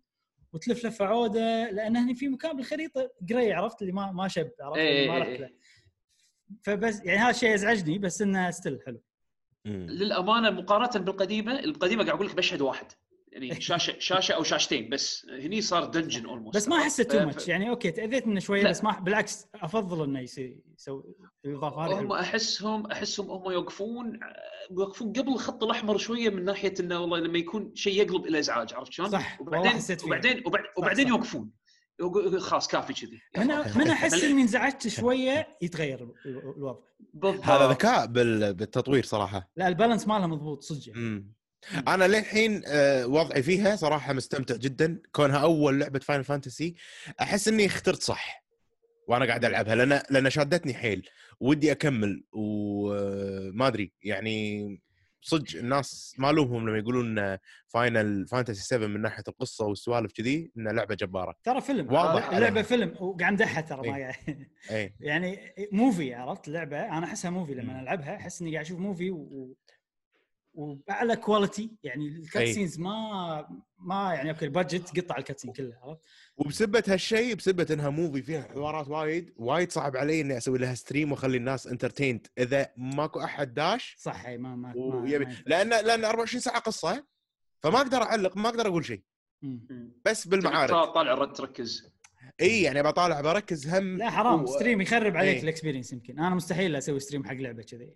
وتلف لفه عودة لأن هني في مكان بالخريطة grey عرفت؟ اللي ما ما شب عرفت؟ اللي إيه، ما إيه، رحت إيه. له فبس يعني هذا الشيء ازعجني بس إنه still حلو. للأمانة مقارنة بالقديمة القديمة قاعد أقول لك مشهد واحد. يعني شاشه شاشة أو شاشتين بس هني صار dungeon almost بس ما احسه too much يعني okay تأذيت منه شوية. بس ما بالعكس أفضل إنه يصير يسوي الاضافه هذه هم. احسهم أحسهم هم يوقفون يوقفون قبل الخط الأحمر شوية من ناحية إنه والله لما يكون شيء يقلب إلى إزعاج عرفت شلون؟ صح، وبعدين حسيت فيه. وبعدين وبعد وبعدين صح. يوقفون يقول- خلاص كافي كذي من من أحس إني انزعجت شوية يتغير ال- ال- الوضع بالضبط هذا ذكاء بال- بالتطوير صراحة لا ال balance ماله مضبوط صدق يعني. أنا للحين آه، وضعي فيها صراحة مستمتع جدا كونها أول لعبة Final Fantasy أحس إني اخترت صح وأنا قاعد ألعبها لأن لأن شادتني حيل ودي أكمل وما أدري يعني صدق الناس ما لومهم لما يقولون Final Fantasy 7 من ناحية القصة والسوالف كذي إنها لعبة جبارة ترى فيلم واضح اللعبه عليها. فيلم وقاعد امدحها ترى ما إيه. قاعد اي يعني movie عرفت اللعبه أنا أحسها movie. لما ألعبها أحس إني قاعد أشوف movie و... و... وباعلى quality يعني ال cut أي. scenes ما ما يعني okay ال budget قطع ال cut scene كله عرفت؟ وبسبة هالشيء بسبة إنها movie فيها حوارات وايد وايد صعب علي إني أسوي لها stream وأخلي الناس entertained إذا ماكو أحد داش صح اي ما ما, ما, ويبي ما. لأن لأن 24 ساعة قصة فما أقدر أعلق ما أقدر أقول شيء. بس بالمعارك طالع رد تركز إي يعني بطالع بركز هم لا حرام و- stream يخرب عليك إيه. ال experience يمكن أنا مستحيل أسوي stream حق لعبة كذي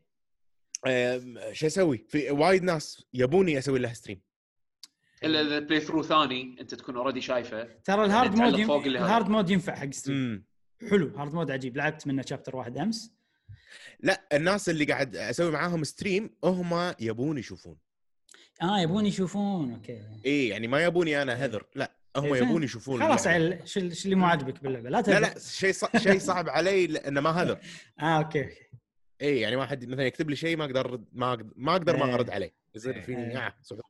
شو أسوي؟ في وايد ناس يبوني أسوي لها stream الا اذا play through ثاني أنت تكون already شايفه. ترى ال hard mode هذا. ال hard mode ينفع حق stream حلو. hard mode عجيب. لعبت منه chapter واحد أمس. لا الناس اللي قاعد أسوي معاهم stream هم يبون يشوفون. آه يبون يشوفون. أوكي. إي يعني ما يبوني أنا هذر لا هم إيه، يبون. يشوفون خلاص. عيل شو اللي مو عاجبك باللعبة؟ لا لا. لا شيء. شيء صعب علي لأنه ما هذر آه أوكي أوكي. اي يعني واحد مثلا يكتب لي شيء ما أقدر ما أقدر ما أقدر ما إيه. ارد عليه. يصير فيني إيه. آه صعوبه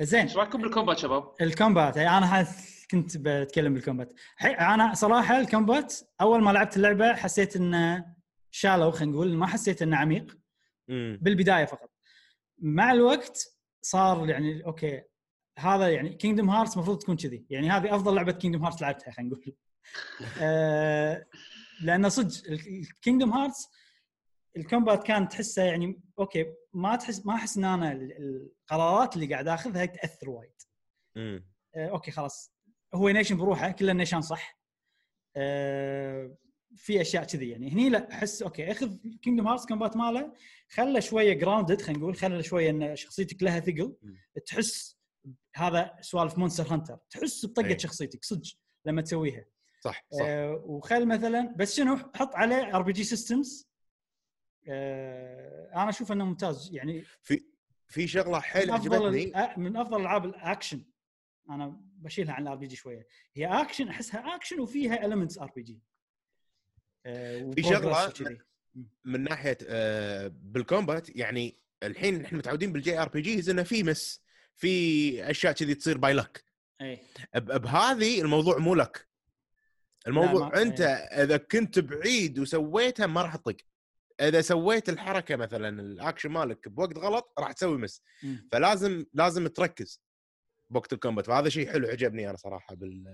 زين. إيش رايكم بال combat شباب؟ ال combat. يعني أنا حاس- كنت بتكلم بال combat. أنا صراحة ال combat أول ما لعبت اللعبة حسيت انه شالو خلينا نقول ما حسيت إنه عميق. امم بالبداية فقط. مع الوقت صار يعني okay هذا يعني Kingdom Hearts المفروض تكون كذي. يعني هذه أفضل لعبة Kingdom Hearts لعبتها خلينا نقول. آه لأن صدق ال Kingdom Hearts ال combat كان تحسه يعني okay ما تحس ما أحس إن أنا ال- القرارات اللي قاعد آخذها تأثر وايد. امم آه، okay خلاص. هو نيشن بروحه كله نيشان صح. آه، في أشياء كذي يعني. هني لا أحس okay أخذ Kingdom Hearts combat ماله خله شوية grounded خلينا نقول خله شوية إن شخصيتك لها ثقل. مم. تحس هذا سوالف Monster Hunter تحس بطقة أي. شخصيتك صدق لما تسويها. صح صح. آه وخل مثلا بس شنو حط عليه RPG systems أنا أشوف إنه ممتاز. يعني في في شغلة حيل من أفضل عجبتني. الأ- من أفضل ألعاب الأكشن. أنا بشيلها عن ال RPG شوية. هي أكشن أحسها أكشن وفيها elements RPG. في شغلة من ناحية آه بال combat يعني الحين إحنا متعودين بال JRPGs إنه في miss في أشياء كذي تصير by luck إي. بهذه الموضوع مو luck الموضوع أنت إذا كنت بعيد وسويتها ما راح تطق. إذا سويت الحركة مثلا الاكشن مالك بوقت غلط راح تسوي miss مم. فلازم لازم تركز بوقت ال combat فهذا شيء حلو عجبني أنا صراحة بال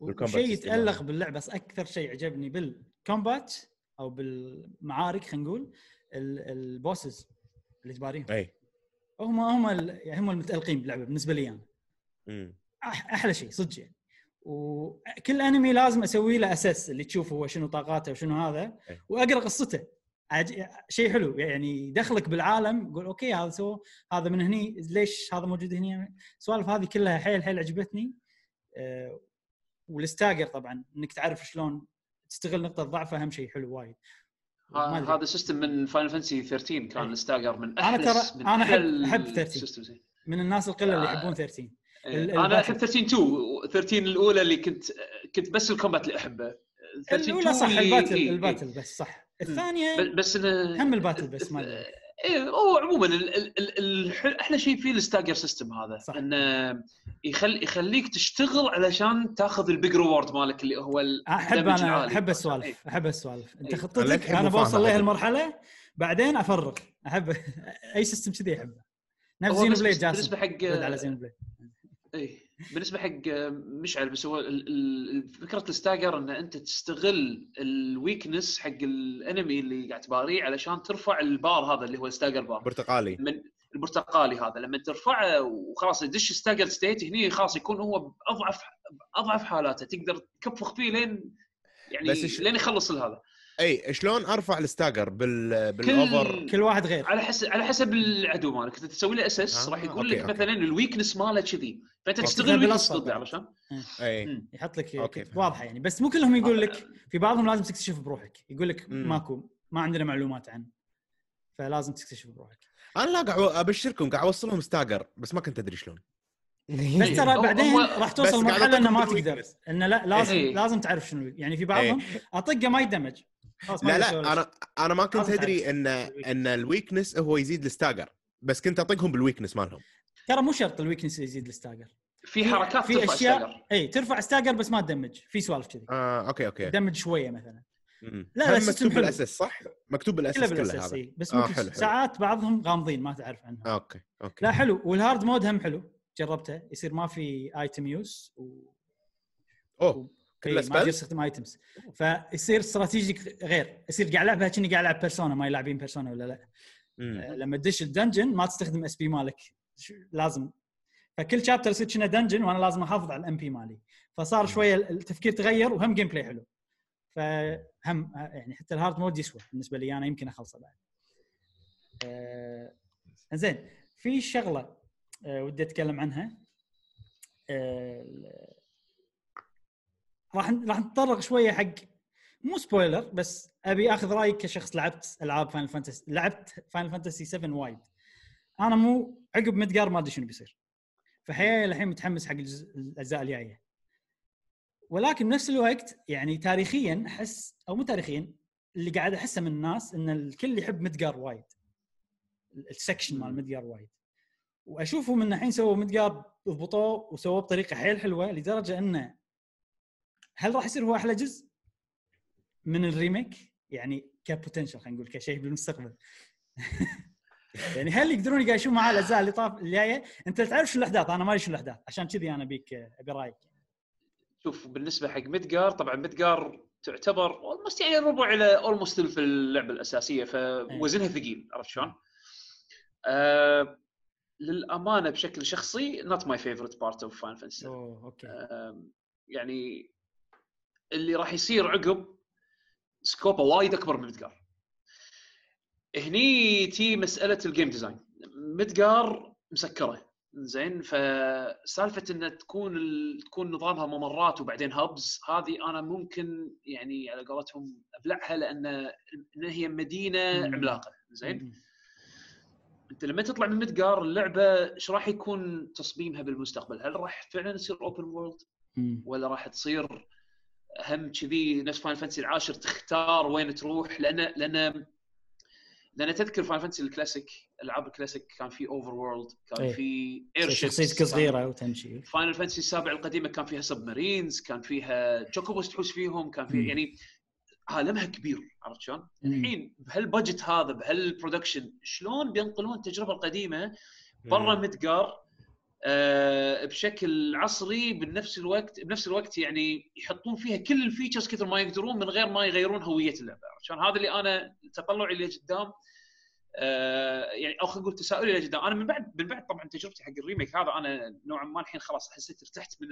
بال combat system يتألق. باللعبة بس أكثر شيء عجبني بال combat أو بالمعارك خلينا نقول ال- ال bosses اللي تباريهم إي هم هم يعني هم المتألقين باللعبة بالنسبة لي أنا. أح- أحلى شيء صدق يعني وكل enemy لازم أسوي له assess اللي تشوف هو شنو طاقاته وشنو هذا. وأقرأ قصته عج... شيء حلو يعني يدخلك بالعالم يقول okay هذا سو هذا من هني ليش هذا موجود هني السوالف هذه كلها حيل حيل عجبتني أه وال stagger طبعا إنك تعرف شلون تستغل نقطة ضعفه أهم شيء حلو وايد. هذا system من Final Fantasy 13 كان. ال stagger من أحلى ترى- من أنا أحب- أحلى أحب 13. ال systems. إيه. من الناس القلة اللي آه. يحبون 13 إيه. أنا ال battle. أحب 13 2 13 الأولى اللي كنت كنت بس ال combat اللي أحبه 13 الاولى صح اللي- ال battle إيه،. ال battle بس صح الثانية بس هم ال battle بس ما أدري. إيه هو عموما ال- ال- ال- الح- أحلى شيء فيه ال stagger system هذا صح. انه يخل يخليك تشتغل علشان تاخذ ال big reward مالك اللي هو أحب أنا. أحب إيه. السوالف أحب السوالف أنت إيه. أنا خطتك أنا بوصل لها هذا. المرحلة بعدين افرغ أحب أي system كذي أحبه نفس Xeno بس- Blade جاسم بالنسبة حق على Xeno Blade إيه بالنسبة حق مشعل بس هو فكرة ال stagger إن أنت تستغل ال weakness حق ال enemy اللي قاعد تباريه علشان ترفع البار هذا اللي هو ال stagger bar. برتقالي من البرتقالي هذا. لما ترفعه وخلاص يدش stagger state هني خلاص يكون هو بأضعف بأضعف حالاته. تقدر تكفخ فيه لين يعني بس لين يخلص هذا. أي شلون أرفع ال stagger بال بالأوفر؟ كل واحد غير. على حسب على حسب العدو مالك. انت تسوي له assess آه، راح يقول okay، لك. مثلا ال weakness ماله كذي. فأنت. تستغل ال weakness ضده بعد. علشان أي. مم. يحط لك okay،. واضحة يعني. بس مو كلهم يقول لك في بعضهم لازم تكتشف بروحك. يقول لك. ماكو ما عندنا معلومات عنه. فلازم تكتشف بروحك. أنا لا قاعد أبشركم قاعد أوصلهم stagger بس ما كنت أدري شلون. بس ترى بعدين راح توصل مرحلة إنه ما تقدر. إنه لا لازم إيه. لازم تعرف شنو. يعني في بعضهم أطقه ما يدمج. لا لا أنا أنا ما كنت أدري. إن إن ال weakness هو يزيد ال stagger بس كنت أطقهم بال weakness مالهم ترى مو شرط ال weakness يزيد ال stagger في حركات في ترفع أشياء stagger إي ترفع stagger بس ما تدمج في سوالف كذي آه okay okay damage شوية مثلا مم. لا، لا، مكتوب حلو. بال assess صح؟ مكتوب بال assess كله كله بال assess هذا إي. بس آه، حلو، حلو. ساعات بعضهم غامضين ما تعرف عنهم آه، okay okay لا حلو وال hard mode هم حلو جربته يصير ما في item use و... أوه كله ما تقدر spells؟ تستخدم items فيصير strategic غير. يصير قاعد العبها كأني قاعد العب Persona ما لاعبين Persona ولا لا. آه، لما تدش ال dungeon ما تستخدم SP مالك. لازم. فكل chapter يصير كنه dungeon وأنا لازم أحافظ على ال MP مالي. فصار شوية التفكير تغير وهم gameplay حلو. فهم آه، يعني حتى ال hard mode يسوى بالنسبة لي أنا يمكن أخلصه بعد. آه، زين. في شغلة آه، ودي أتكلم عنها. آه، راح راح نتطرق شوية حق مو spoiler بس أبي آخذ رأيك كشخص لعبت ألعاب Final Fantasy لعبت Final Fantasy 7 وايد. أنا مو عقب Midgar ما أدري شنو بيصير. فحياتي الحين متحمس حق الأجزاء الجاية. ولكن بنفس الوقت يعني تاريخيا احس أو مو تاريخيا اللي قاعد أحسه من الناس إن الكل يحب مدقار وايد. ال section مال مدقار وايد. وأشوفهم إن الحين سووا مدقار ضبطوه وسووه بطريقة حيل حلوة لدرجة إنه هل راح يصير هو أحلى جزء من ال remake؟ يعني ك potential خلينا نقول كشيء بالمستقبل. يعني هل يقدرون يقايشون معاه الأجزاء اللي طاف اللي جاية؟ أنت تعرف شو الأحداث أنا ما ادري شو الأحداث عشان كذي أنا أبيك أبي رأيك. شوف بالنسبة حق مدقار طبعا مدقار تعتبر almost يعني ربع إلى almost في اللعبة الأساسية فوزنها ثقيل عرفت شلون؟ آه للأمانة بشكل شخصي not my favorite part of Final Fantasy أوه okay. يعني اللي راح يصير عقب scope ه وايد أكبر من مدقار هني تي مسألة ال game design مدقار مسكرة زين فسالفة ان تكون ال... تكون نظامها ممرات وبعدين hubs هذه أنا ممكن يعني على قولتهم أبلعها لأن إن هي مدينة. عملاقة زين. أنت لما تطلع من مدقار اللعبة إيش راح يكون تصميمها بالمستقبل؟ هل راح فعلا تصير open world. ولا راح تصير هم كذي نفس Final Fantasy العاشر تختار وين تروح لأن لأن لأن تذكر Final Fantasy ال classic العاب الكلاسيك كان في overworld كان إيه. في اير شخصيتك صغيره وتمشي Final Fantasy السابع القديمة كان فيها submarines كان فيها Chocobos تحوس فيهم كان. في يعني عالمها كبير عرفت شلون؟ الحين بهال budget هذا بهال production شلون بينقلون التجربة القديمة برا مدقار بشكل عصري بنفس الوقت بنفس الوقت يعني يحطون فيها كل ال features كثر ما يقدرون من غير ما يغيرون هوية اللعبه عشان هذا اللي أنا تطلعي لقدام آه يعني أو خلينا نقول تساؤلي لقدام أنا من بعد من بعد طبعا تجربتي حق ال remake هذا أنا نوعا ما الحين خلاص حسيت ارتحت من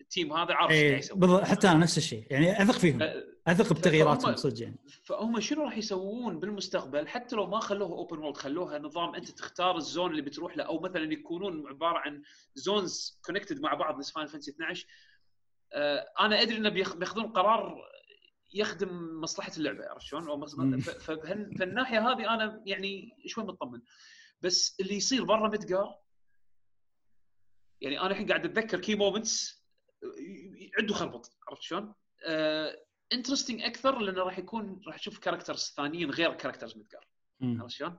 ال team هذا عارف إيش قاعد يسوي. بالضبط حتى أنا نفس الشيء يعني أثق فيهم آه، أثق بتغييراتهم صدق يعني. فهم شنو راح يسوون بالمستقبل؟ حتى لو ما خلوها open world خلوها نظام أنت تختار ال zone اللي بتروح له أو مثلا يكونون عبارة عن zones connected مع بعض نفس Final Fantasy 12 آه أنا أدري إنه بياخ- بياخذون قرار يخدم مصلحة اللعبة عرفت شلون؟ فبهال- فالناحيه هذه أنا يعني شوي مطمن بس اللي يصير برا مدقار يعني أنا الحين قاعد أتذكر key moments عنده خربط عرفت شلون؟ interesting أكثر لأنه راح يكون راح تشوف characters ثانيين غير characters مدقار. عرفت شلون؟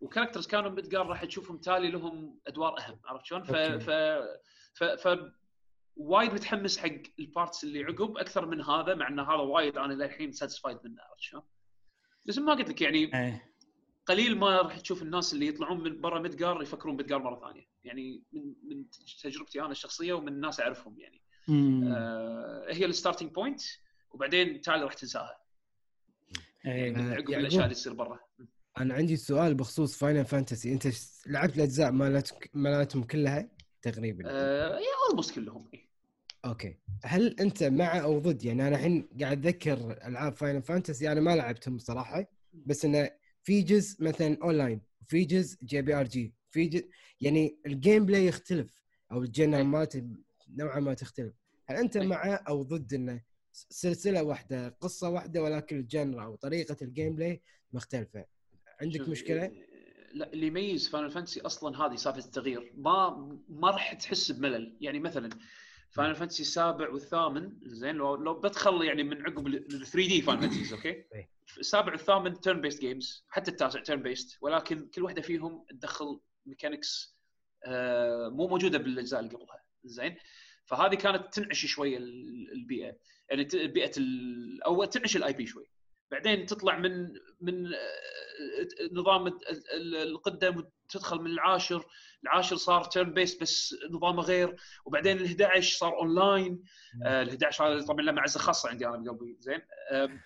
و characters كانوا مدقار راح تشوفهم تالي لهم أدوار أهم عرفت شلون؟ ف ف, ف وايد متحمس حق ال parts اللي عقب أكثر من هذا مع إن هذا وايد أنا للحين satisfied منه عرفت شلون؟ بس ما قلت لك يعني إيه قليل ما راح تشوف الناس اللي يطلعون من برا مدقار يفكرون مدقار مرة ثانية يعني من من تجربتي أنا الشخصية ومن الناس أعرفهم يعني. آه هي ال starting point وبعدين تالي راح تنساها إيه آه، عقب يعقوب. الأشياء اللي تصير برا أنا عندي سؤال بخصوص Final Fantasy أنت لعبت الأجزاء مالتك مالتهم كلها تقريبا آه يا almost كلهم إيه. okay. هل أنت مع أو ضد؟ يعني أنا الحين قاعد أتذكر ألعاب Final Fantasy أنا ما لعبتهم صراحة بس إنه في جزء مثلا اونلاين وفي جزء JRPG في جزء يعني ال gameplay يختلف أو ال genre مالته نوعا ما تختلف. هل أنت. مع أو ضد إنه سلسلة واحدة قصة واحدة ولكن ال genre أو طريقة ال gameplay مختلفة؟ عندك مشكلة؟ لا اللي يميز Final Fantasy أصلا هذه سالفه التغيير ما ما راح تحس بملل. يعني مثلا Final Fantasy السابع والثامن زين لو لو بدخل يعني من عقب ال 3D Final Fantasies okay؟ إيه. السابع والثامن turn-based games حتى التاسع turn-based ولكن كل واحدة فيهم تدخل mechanics آه مو موجودة بالأجزاء اللي قبلها زين؟ فهذه كانت تنعش شوية ال- البيئة يعني بيئه أو تنعش ال IP شوي. بعدين تطلع من من آه، نظام ال- ال- القدم وتدخل من العاشر العاشر صار turn-based بس نظامه غير وبعدين ال 11 صار اونلاين آه، ال 11 هذا طبعا له معزة خاصة عندي أنا بقلبي زين. آم،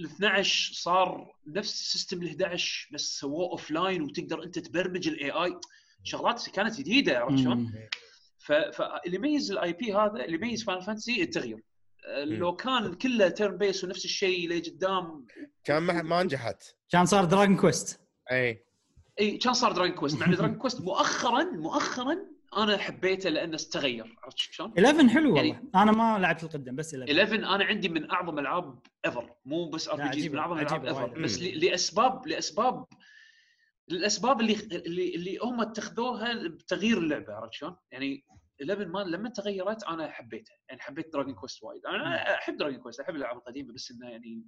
ال 12 صار نفس system ال 11 بس سووه offline وتقدر أنت تبرمج ال AI. شغلات كانت جديدة عرفت شلون؟ فاللي يميز ال IP هذا اللي يميز Final Fantasy التغيير. آه،. لو كان كله turn-based ونفس الشيء لقدام كان ما ما نجحت. كان صار Dragon Quest إي. إي كان صار Dragon Quest مع ان Dragon Quest مؤخرا مؤخرا أنا حبيته لأنه استغير. عرفت شلون؟ 11 حلو يعني- والله. أنا ما لعبت القدم بس 11 11 أنا عندي من أعظم العاب ever مو بس RPG، من أعظم عجيبة ever. بس لأسباب لأسباب الاسباب اللي اللي اللي هم اتخذوها بتغيير اللعبة. عرفت شلون؟ يعني 11 ما لما تغيرت أنا حبيتها. يعني حبيت Dragon Quest وايد. أنا أحب Dragon Quest أحب الألعاب القديمة بس إنه يعني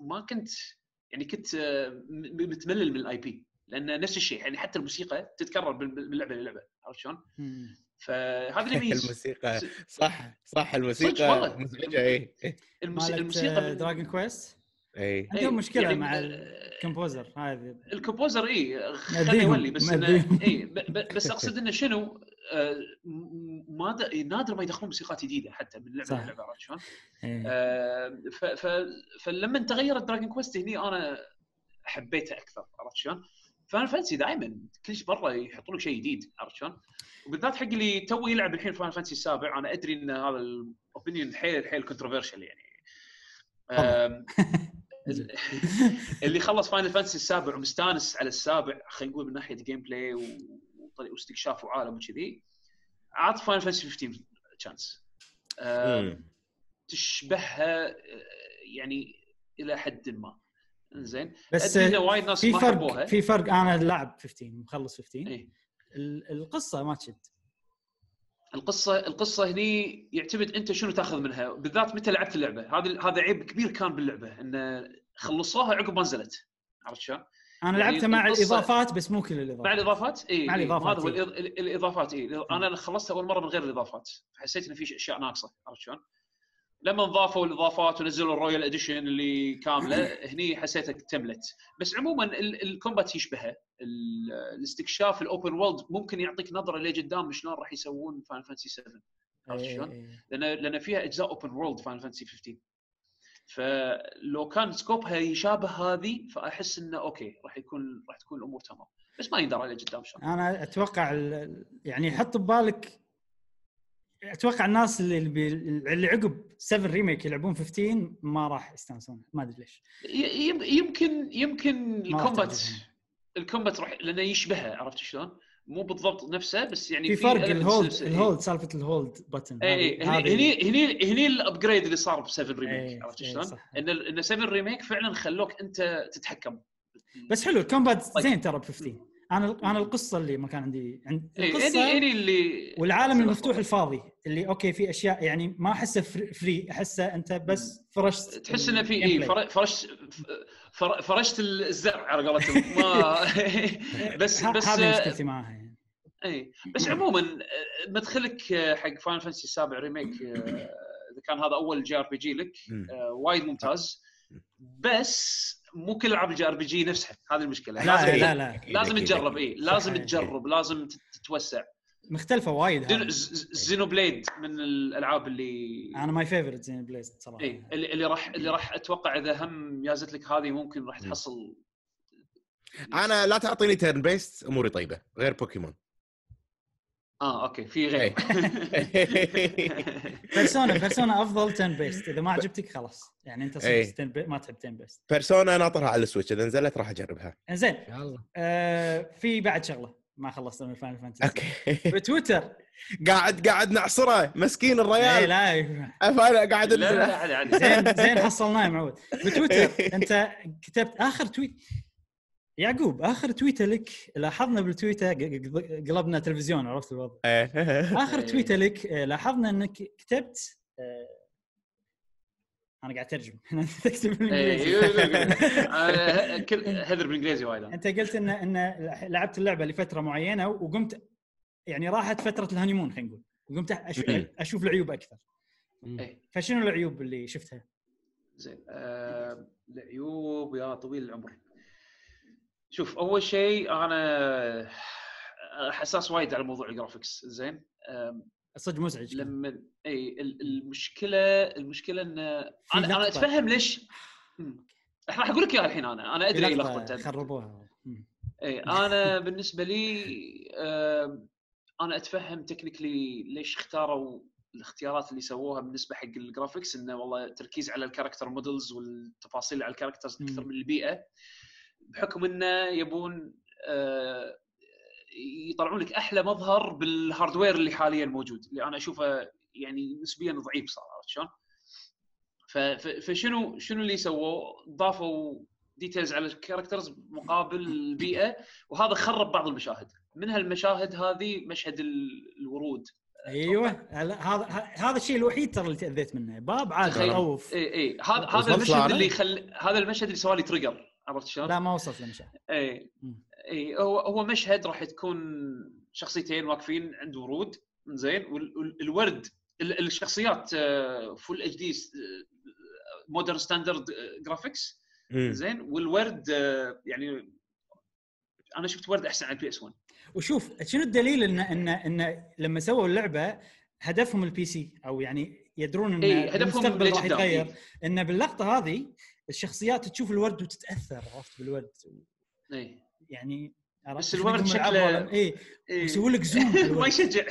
ما كنت يعني كنت آه، متملل من ال IP لأن نفس الشيء يعني حتى الموسيقى تتكرر من لعبه للعبه عرفت شلون؟ فهذا اللي يميز الموسيقى صح صح الموسيقى. مزعجه اي الموسيقى, Dragon Quest اي عندهم مشكلة يعني مع آه، ال composer هذه ال composer اي خليه يولي بس. اي بس أقصد إنه شنو آه، ما د- نادر ما يدخلون موسيقات جديدة حتى من لعبة صح. للعبه عرفت شلون؟ إيه. آه، ف- ف- فلما تغيرت Dragon Quest هني أنا حبيتها أكثر عرفت شلون؟ Final Fantasy دائما كل برا يحطون لك شيء جديد عرفت شلون؟ وبالذات حق اللي تو يلعب الحين Final Fantasy السابع أنا أدري إن هذا ال opinion حيل حيل controversial يعني اللي خلص Final Fantasy السابع ومستانس على السابع خلينا نقول من ناحية gameplay واستكشاف وعالم وكذي عط Final Fantasy 15 chance. تشبهها آه، يعني إلى حد ما زين. بس وايد ناس في فرق في فرق. أنا لاعب 15 مخلص 15 إيه. ال- القصة ما تشد. القصة القصة هني يعتمد أنت شنو تأخذ منها. بالذات متى لعبت اللعبة. هذا هذا عيب كبير كان باللعبة انه خلصوها عقب ما نزلت. عرفت شلون؟ أنا يعني لعبتها مع الإضافات بس مو كل مع الإضافات؟ الاضافات اي مع الإضافات، هذا هو إيه. الإضافات اي أنا خلصتها أول مرة من غير الإضافات. حسيت إن في اشياء ناقصة. عرفت شلون؟ لما ضافوا الإضافات ونزلوا ال Royal Edition اللي كاملة هني حسيتها اكتملت بس عموما ال- ال combat يشبهه. ال- الاستكشاف ال open world ممكن يعطيك نظرة لقدام شلون راح يسوون Final Fantasy 7 عرفت إيه، شلون؟ إيه. لأن لأن فيها أجزاء open world Final Fantasy 15 فلو كان scope ها يشابه هذه فأحس إنه okay راح يكون راح تكون الأمور تمام. بس ما يندرى على قدام شلون. أنا أتوقع يعني حط ببالك أتوقع الناس اللي اللي, عقب 7 Remake يلعبون 15 ما راح يستانسون ما أدري ليش يمكن يمكن ال combat. ال combat راح لأنه يشبهها عرفت شلون؟ مو بالضبط نفسه بس يعني في فرق ال hold. ال hold سالفة ال hold button اي هني هني هني ال upgrade اللي صار ب 7 Remake إيه، عرفت إيه، شلون؟ إن إن 7 Remake فعلا خلوك أنت تتحكم بس حلو ال combat طيب. زين ترى ب 15 أنا أنا القصة اللي ما كان عندي عند إيه، القصة هني هني اللي والعالم المفتوح. الفاضي اللي okay في أشياء يعني ما أحسه free- free أحسه أنت بس فرشت تحس إنه في اي فرشت فر- فرشت الزرع على قولتهم. ما بس بس هذه مشكلتي معها يعني. اي بس عموما آه، مدخلك حق Final Fantasy السابع Remake آه، إذا كان هذا أول JRPG لك. آه، وايد ممتاز. بس مو كل العاب ال JRPG نفسها هذه المشكلة. لا لازم لا لا. لازم تجرب. اي لازم تجرب لازم تت- تتوسع. مختلفة وايد Xenoblade من الألعاب اللي أنا my favourite Xenoblade صراحة. اي اللي اللي راح اللي راح أتوقع إذا هم يازت لك هذه ممكن راح. تحصل أنا لا تعطيني turn-based أموري طيبة غير بوكيمون آه okay في غير. Persona Persona أفضل turn-based إذا ما عجبتك خلاص. يعني أنت. صرت بي... ما تحب turn-based Persona ناطرها على ال Switch. إذا نزلت راح أجربها. زين يلا آه في بعد شغلة. ما خلصت من فاينل Fantasy okay. بتويتر قاعد قاعد نعصره. مسكين لا الريال. لا أفا- قاعد لا لا لا زين زين حصلناه يا معود بتويتر أنت كتبت آخر تويت يعقوب آخر تويتة لك لاحظنا بالتويتة قلبنا تلفزيون عرفت الوضع آخر إيه. تويتة لك آه، لاحظنا إنك كتبت آه، أنا قاعد أترجم تكتب إيه، بالانجليزي يقول- يقول. آه، كل- هذر بالإنجليزي وايد. أنت قلت ان إن لعبت اللعبة لفترة معينة وقمت يعني راحت فترة الهانيمون خلينا نقول وقمت. أشوف العيوب أكثر إيه. فشنو العيوب اللي شفتها؟ زين العيوب يا طويل العمر شوف أول شيء أنا حساس وايد على موضوع ال graphics زين صدق مزعج. لما إي ال- المشكلة المشكلة إن أنا أنا. أتفهم ليش مم. راح أقول لك إياها الحين أنا أنا أدري لخبطت خربوها. إي أنا بالنسبة لي أنا أتفهم technically ليش اختاروا الاختيارات اللي سووها بالنسبة حق ال graphics إنه والله تركيز على ال character models والتفاصيل على ال characters أكثر. من البيئة بحكم إنه يبون آه، يطلعون لك أحلى مظهر بال hardware اللي حاليا موجود اللي أنا أشوفه يعني نسبيا ضعيف صار عرفت شلون؟ فشنو شنو اللي سووه؟ ضافوا details على ال characters مقابل البيئه وهذا خرب بعض المشاهد من هالمشاهد هذه مشهد ال- الورود أيوه هذا هذا الشيء الوحيد ترى اللي تأذيت منه باب عاد تخيل. يخوف اي اي هذا هذا المشهد؟ اللي خل هذا المشهد اللي سوالي trigger عرفت شلون؟ لا ما وصلت لمشاهد اي. اي هو هو مشهد راح تكون شخصيتين واقفين عند ورود زين والورد ال- الشخصيات full HD modern standard graphics. زين والورد آه، يعني أنا شفت ورد أحسن على ال PS 1 وشوف شنو الدليل إن إن إن لما سووا اللعبة هدفهم ال PC أو يعني يدرون إن اي هدفهم المستقبل راح. يتغير إي. إن باللقطة هذه الشخصيات تشوف الورد وتتأثر عرفت؟ بالورد. اي يعني بس الورد شكله- اي إي. يسوون لك zoom ما. يشجع.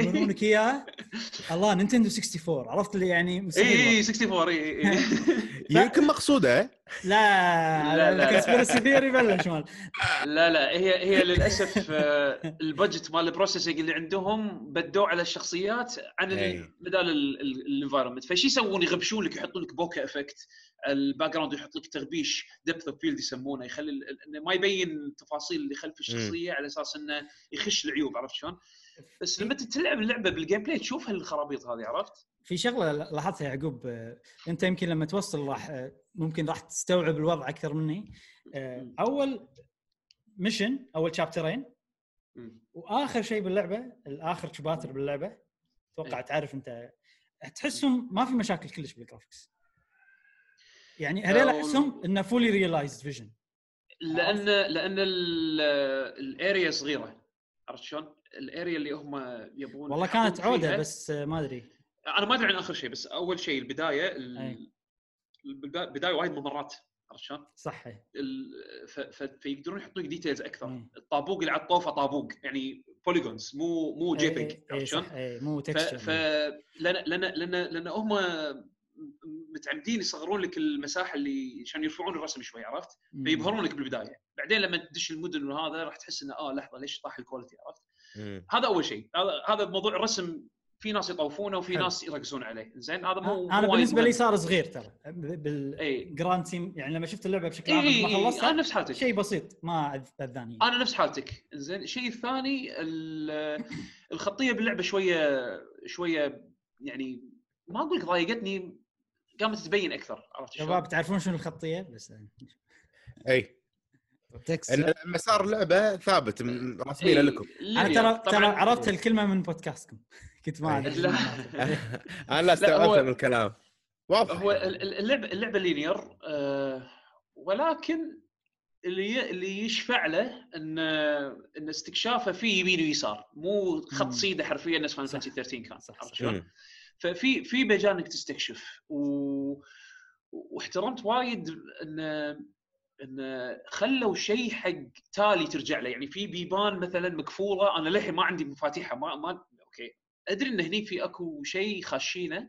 يورونك اياه الله Nintendo 64 عرفت اللي يعني اي والله. 64 اي اي يمكن مقصودة. لا لا، لا. لا. الكونسبيرسي ثيوري بلش مال لا لا هي هي للأسف آه، ال budget مال ال processing اللي عندهم بدوا على الشخصيات عن ال- أي. بدال ال environment فشي يسوون؟ يغبشون لك يحطون لك bokeh effect ال background يحط لك تغبيش depth of field يسمونه. يخلي ما يبين التفاصيل اللي خلف الشخصية على أساس إنه يخش العيوب عرفت شلون؟ بس لما تلعب اللعبة بال gameplay تشوف هالخرابيط هذه عرفت؟ في شغلة لاحظتها يا يعقوب آه، انت يمكن لما توصل راح آه، ممكن راح تستوعب الوضع أكثر مني آه،. أول mission أول chapter ين. وآخر شيء باللعبة الآخر chapter باللعبة أتوقع إيه. تعرف انت تحسهم ما في مشاكل كلش بال graphics يعني هذول احسهم إنه fully realized vision لأن لأن ال area صغيرة عرفت شلون؟ ال area اللي هم يبون والله كانت عودة فيها- بس آه، ما أدري أنا ما أدري عن آخر شيء بس أول شيء البداية البداية وايد ممرات عرفت شلون؟ صح ف- ف- فيقدرون يحطون لك details أكثر إيه. الطابوق اللي على الطوفة طابوق يعني polygons مو مو JPEG عرفت شلون؟ مو ف ف texture لأن لأن لأن لأن هم متعمدين يصغرون لك المساحة اللي عشان يرفعون الرسم شوي عرفت؟ فيبهرون لك بالبداية بعدين لما تدش المدن وهذا راح تحس إنه آه لحظة ليش طاح ال quality عرفت؟ هذا أول شيء. هذا هذا موضوع الرسم في ناس يطوفونه وفي حلو. ناس يركزون عليه. زين هذا مو أنا مو بالنسبة لي. صار صغير ترى. بال grand theme يعني لما شفت اللعبة بشكل اي عام اي ما أنا خلصتها نفس حالتك. شيء بسيط ما أذاني. أنا نفس حالتك. زين الشيء الثاني ال- الخطية باللعبة شوية شوية يعني ما أقول لك ضايقتني قامت تبين أكثر عرفت شلون؟ شباب تعرفون شنو الخطية؟ بس إي. مسار اللعبه ثابت رسمينه إيه، لكم أنا. ترى ترى طبعاً- عرفت الكلمة من بودكاستكم كنت ما. لا. أنا لا استوعبت من الكلام واضح هو ال- ال- اللعبه اللعبة لينير آه ولكن اللي ي- اللي يشفع له إن إن استكشافه في يمين ويسار مو خط. سيده حرفيا نفس فاينل صح. فانتسي 13 كان صح، عرفت صح. شلون؟ ففي في مجال إنك تستكشف و... واحترمت وايد إن إن خلوا شيء حق تالي ترجع له. يعني في بيبان مثلا مقفوله أنا للحين ما عندي مفاتيحها. ما ما okay. أدري إن هني في أكو شيء خاشينه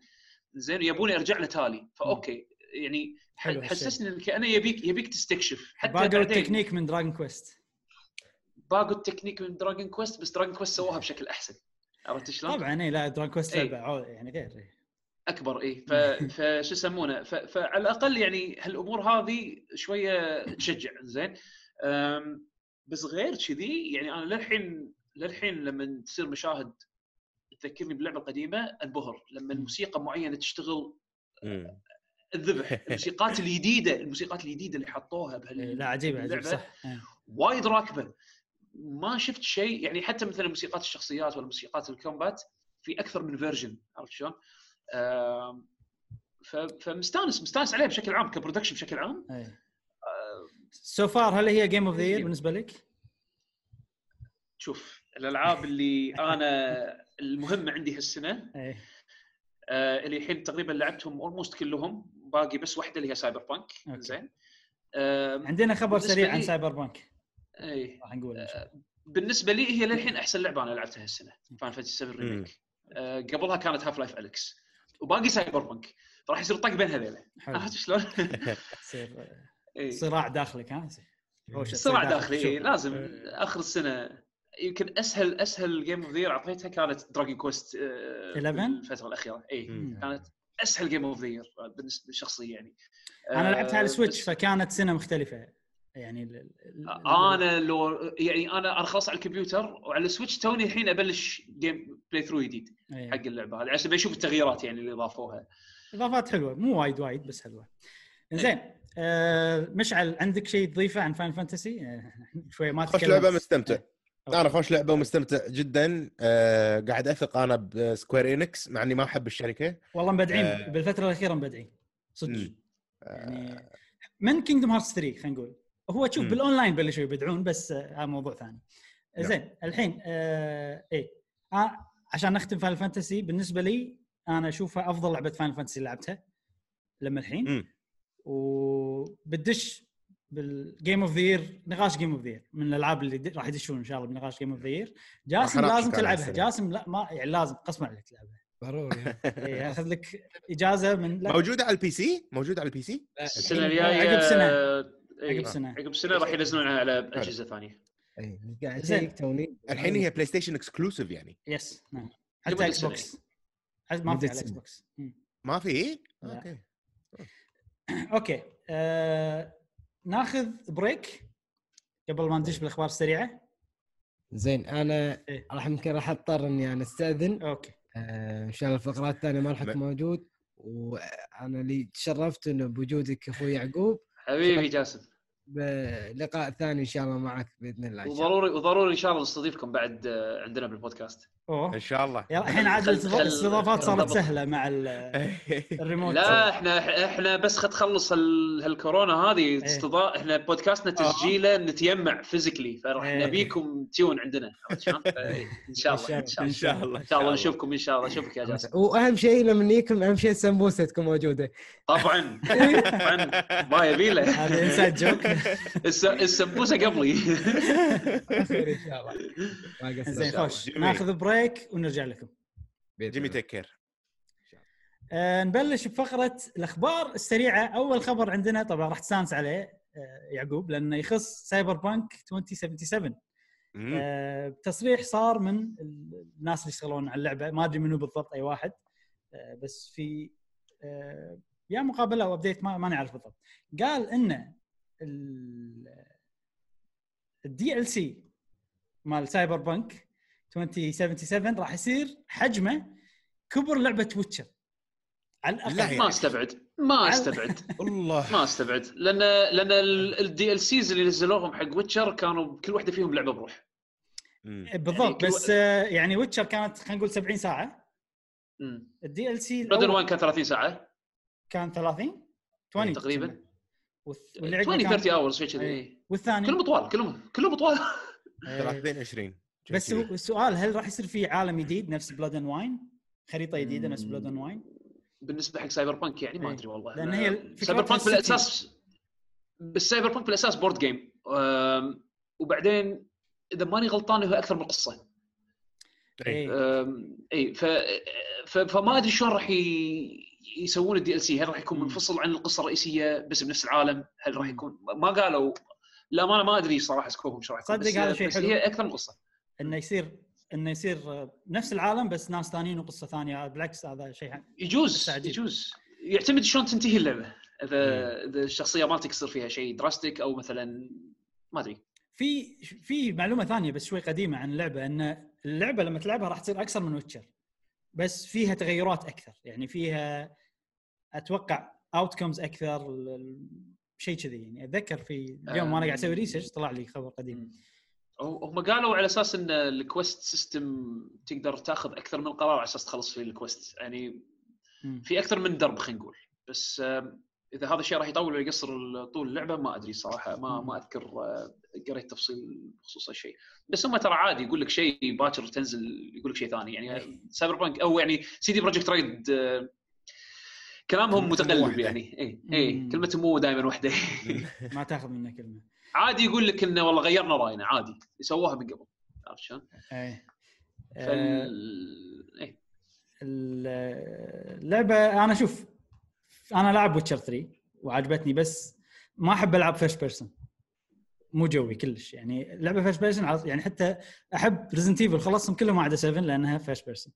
زين يبوني ارجع له تالي. ف okay يعني. حسسني إن كانه يبيك يبيك تستكشف. حتى باقوا التكنيك من دراجون كويست باقوا التكنيك من دراجون كويست بس دراجون كويست سووها بشكل أحسن. عرفت شلون؟ طبعا اي لا دراجون كويست إي. لعبة يعني غير إي. أكبر اي ف... فشو يسمونه. فعلى الأقل يعني هالأمور هذه شوية تشجع زين. بس غير كذي يعني أنا للحين للحين لما تصير مشاهد تذكرني باللعبة القديمة انبهر لما الموسيقى معينة تشتغل. الذبح الموسيقات الجديدة الموسيقات الجديدة اللي حطوها بهال لا عجيبه اللعبة صح إي. وايد راكبة ما شفت شيء يعني حتى مثلا موسيقات الشخصيات ولا موسيقات الكومبات في أكثر من version عرفت شلون؟ فمستانس مستانس عليه بشكل عام ك production بشكل عام أي so far هل هي game of the year. بالنسبة لك؟ شوف الألعاب اللي أنا المهمة عندي هالسنة أي آه، اللي الحين تقريبا لعبتهم almost كلهم باقي بس واحدة اللي هي سايبر بانك. زين آم، عندنا خبر سريع عن سايبر بانك اي راح نقول الله. بالنسبة لي هي للحين أحسن لعبة أنا لعبتها هالسنة فاينل فانتسي 7 مم. remake آه، قبلها كانت هاف لايف اليكس وباقي سايبر بانك فراح يصير طق بين هذيلا عرفت شلون؟ يصير إي. صراع داخلك ها؟ صراع. داخلي. شوف. إيه، لازم آخر السنة. يمكن أسهل أسهل game of the أعطيتها كانت دراجون كويست 11 الفترة الأخيرة. اي. كانت أسهل game of the بالنسبة لي يعني. أنا لعبتها على آه، السويتش فكانت سنة مختلفة. يعني ال- ال- أنا لو يعني أنا خلاص على الكمبيوتر وعلى السويتش توني الحين أبلش game playthrough جديد إيه. حق اللعبة هذه عشان بشوف التغييرات يعني اللي ضافوها. إضافات حلوة مو وايد وايد بس حلوة. زين آه مشعل عندك شيء تضيفه عن فاينل فانتسي شوية ما خوش تكلمت. لعبة مستمتع. okay. أنا خوش لعبة ومستمتع جدا. آه قاعد أثق أنا بسكوير انكس مع إني ما أحب الشركة. والله مبدعين آه. بالفترة الأخيرة مبدعين صدق. يعني من كينجدوم هارتس 3 خلينا نقول؟ هو تشوف مم. بالأونلاين بلشوا يبدعون بس آه، هذا موضوع ثاني. زين الحين آه إيه آه عشان نختم فاينل فانتسي بالنسبة لي أنا أشوفها أفضل لعبة فاينل فانتسي لعبتها لما الحين. مم. وبتدش بال game of the year نقاش game of the year من الألعاب اللي راح يدشون إن شاء الله بنقاش game of the year جاسم لازم تلعبها. جاسم لا ما يعني لازم قسما عليك تلعبها. ضروري إيه، ياخذ لك إجازة من لا. موجودة على ال PC موجودة على ال PC السنة الجاية عقب سنة. عقب سنة. عقب سنة راح ينزلونها على أجهزة ثانية. إيه، قاعد زين. توني الحين هي بلاي ستيشن exclusive يعني. yes نعم. قبل حتى إكس. بوكس ما في على إكس. بوكس. ما في. okay. okay. آه ناخذ break قبل ما ندش بالأخبار السريعة. زين أنا إيه. راح يمكن راح أضطر إني أنا أستأذن. okay. آه، إن شاء الله الفقرات الثانية ما راح اكون موجود. وأنا اللي تشرفت إنه بوجودك أخوي يعقوب. حبيبي جاسم بلقاء ثاني إن شاء الله معك بإذن الله. وضروري وضروري إن شاء الله نستضيفكم بعد آه، عندنا بالبودكاست. أوه. إن شاء الله. يلا الحين عاد الإستضافات صارت سهلة مع ال- الريموت. لا إحنا إحنا بس خد تخلص هال- هالكورونا هذه استضاء إحنا بودكاستنا تسجيله نتجمع physically فراح إيه. نبيكم تيون عندنا؟ فإيه، إن شاء الله إن شاء الله. إن شاء الله نشوفكم إن شاء الله. اشوفك يا جاسم. وأهم شيء لما نجيكم أهم شيء السمبوسة تكون موجودة. طبعا. طبعا. ما يبي له. هذا inside joke الس- السمبوسه قبلي. خير إن شاء الله. ما قصرت. زين. خوش. ناخذ break ونرجع لكم. جيمي. take care. آه نبلش بفقرة الأخبار السريعة. أول خبر عندنا طبعا راح تستانس عليه آه يعقوب لأنه يخص سايبر بانك 2077 آه تصريح صار من الناس اللي يشتغلون على اللعبة. ما أدري منو بالضبط أي واحد. آه بس في يا مقابلة أو update ما, ما نعرف بالضبط. قال ان ال DLC مال Cyberpunk 2077 راح يصير حجمه كبر لعبة Witcher على لا الاقل ما استبعد. ما استبعد. الله ما استبعد. لأن لأن ال DLCs اللي نزلوهم حق Witcher كانوا كل واحدة فيهم لعبة بروح. مم. بالضبط كل بس آه، يعني Witcher كانت خلينا نقول 70 ساعة. ال DLC Blood and Wine كان 30 ساعة. كان 30 20 تقريبا. والث- واللي عقبه 20 كان- 30 hours شيء كذي إيه. إيه. والثاني كلهم طوال كلهم كلهم طوال إيه. 30 20 بس السؤال هل راح يصير في عالم جديد نفس Blood and Wine؟ خريطة جديدة نفس Blood and Wine؟ بالنسبة حق Cyberpunk يعني ما إيه. أدري والله لأن هي Cyberpunk. بالاساس بس Cyberpunk بالاساس board game وبعدين إذا ماني غلطان هو أكثر من قصة إيه. أم، اي ف... ف... فما أدري شلون راح ي... يسوون ال DLC هل راح يكون. منفصل عن القصة الرئيسية بس بنفس العالم؟ هل راح. يكون؟ ما قالوا. لا ما ما أدري صراحة scope هم شو راح يكون صدق هذا شيء بس حلو. هي أكثر من قصة. إنه يصير إنه يصير آه، نفس العالم بس ناس ثانيين وقصة ثانية. بالعكس هذا شيء يجوز. يجوز. يعتمد شلون تنتهي اللعبة. إذا إذا الشخصية مالتك يصير فيها شيء drastic أو مثلا ما أدري. في في معلومة ثانية بس شوي قديمة عن اللعبة إن اللعبة لما تلعبها راح تصير أكثر من Witcher بس فيها تغيرات أكثر. يعني فيها أتوقع outcomes أكثر شيء كذي يعني. أتذكر في اليوم وأنا قاعد أسوي research طلع لي خبر قديم. هم قالوا على أساس إن ال quest system تقدر تأخذ أكثر من قرار على أساس تخلص فيه ال quest يعني. في أكثر من درب خلينا نقول. بس إذا هذا الشيء راح يطول ولا يقصر طول اللعبة ما أدري صراحة ما ما أذكر آه، قريت تفصيل بخصوص هالشيء بس هم ترى عادي يقول لك شيء باكر تنزل يقول لك شيء ثاني. يعني Cyberpunk أو يعني CD Projekt Red آه، كلامهم متقلب. يعني. اي اي مم. كلمتهم مو دائما واحدة. ما تاخذ منه كلمة. عادي يقول لك إنه والله غيرنا رأينا عادي. يسووها من قبل عرفت شلون؟ آه، فال... إيه. اللعبة أنا شوف أنا لاعب Witcher 3 وعجبتني بس ما أحب ألعب first person مو جوي كلش. يعني لعبة first person يعني حتى أحب Resident Evil خلصهم كلهم ما عدا 7 لأنها first person.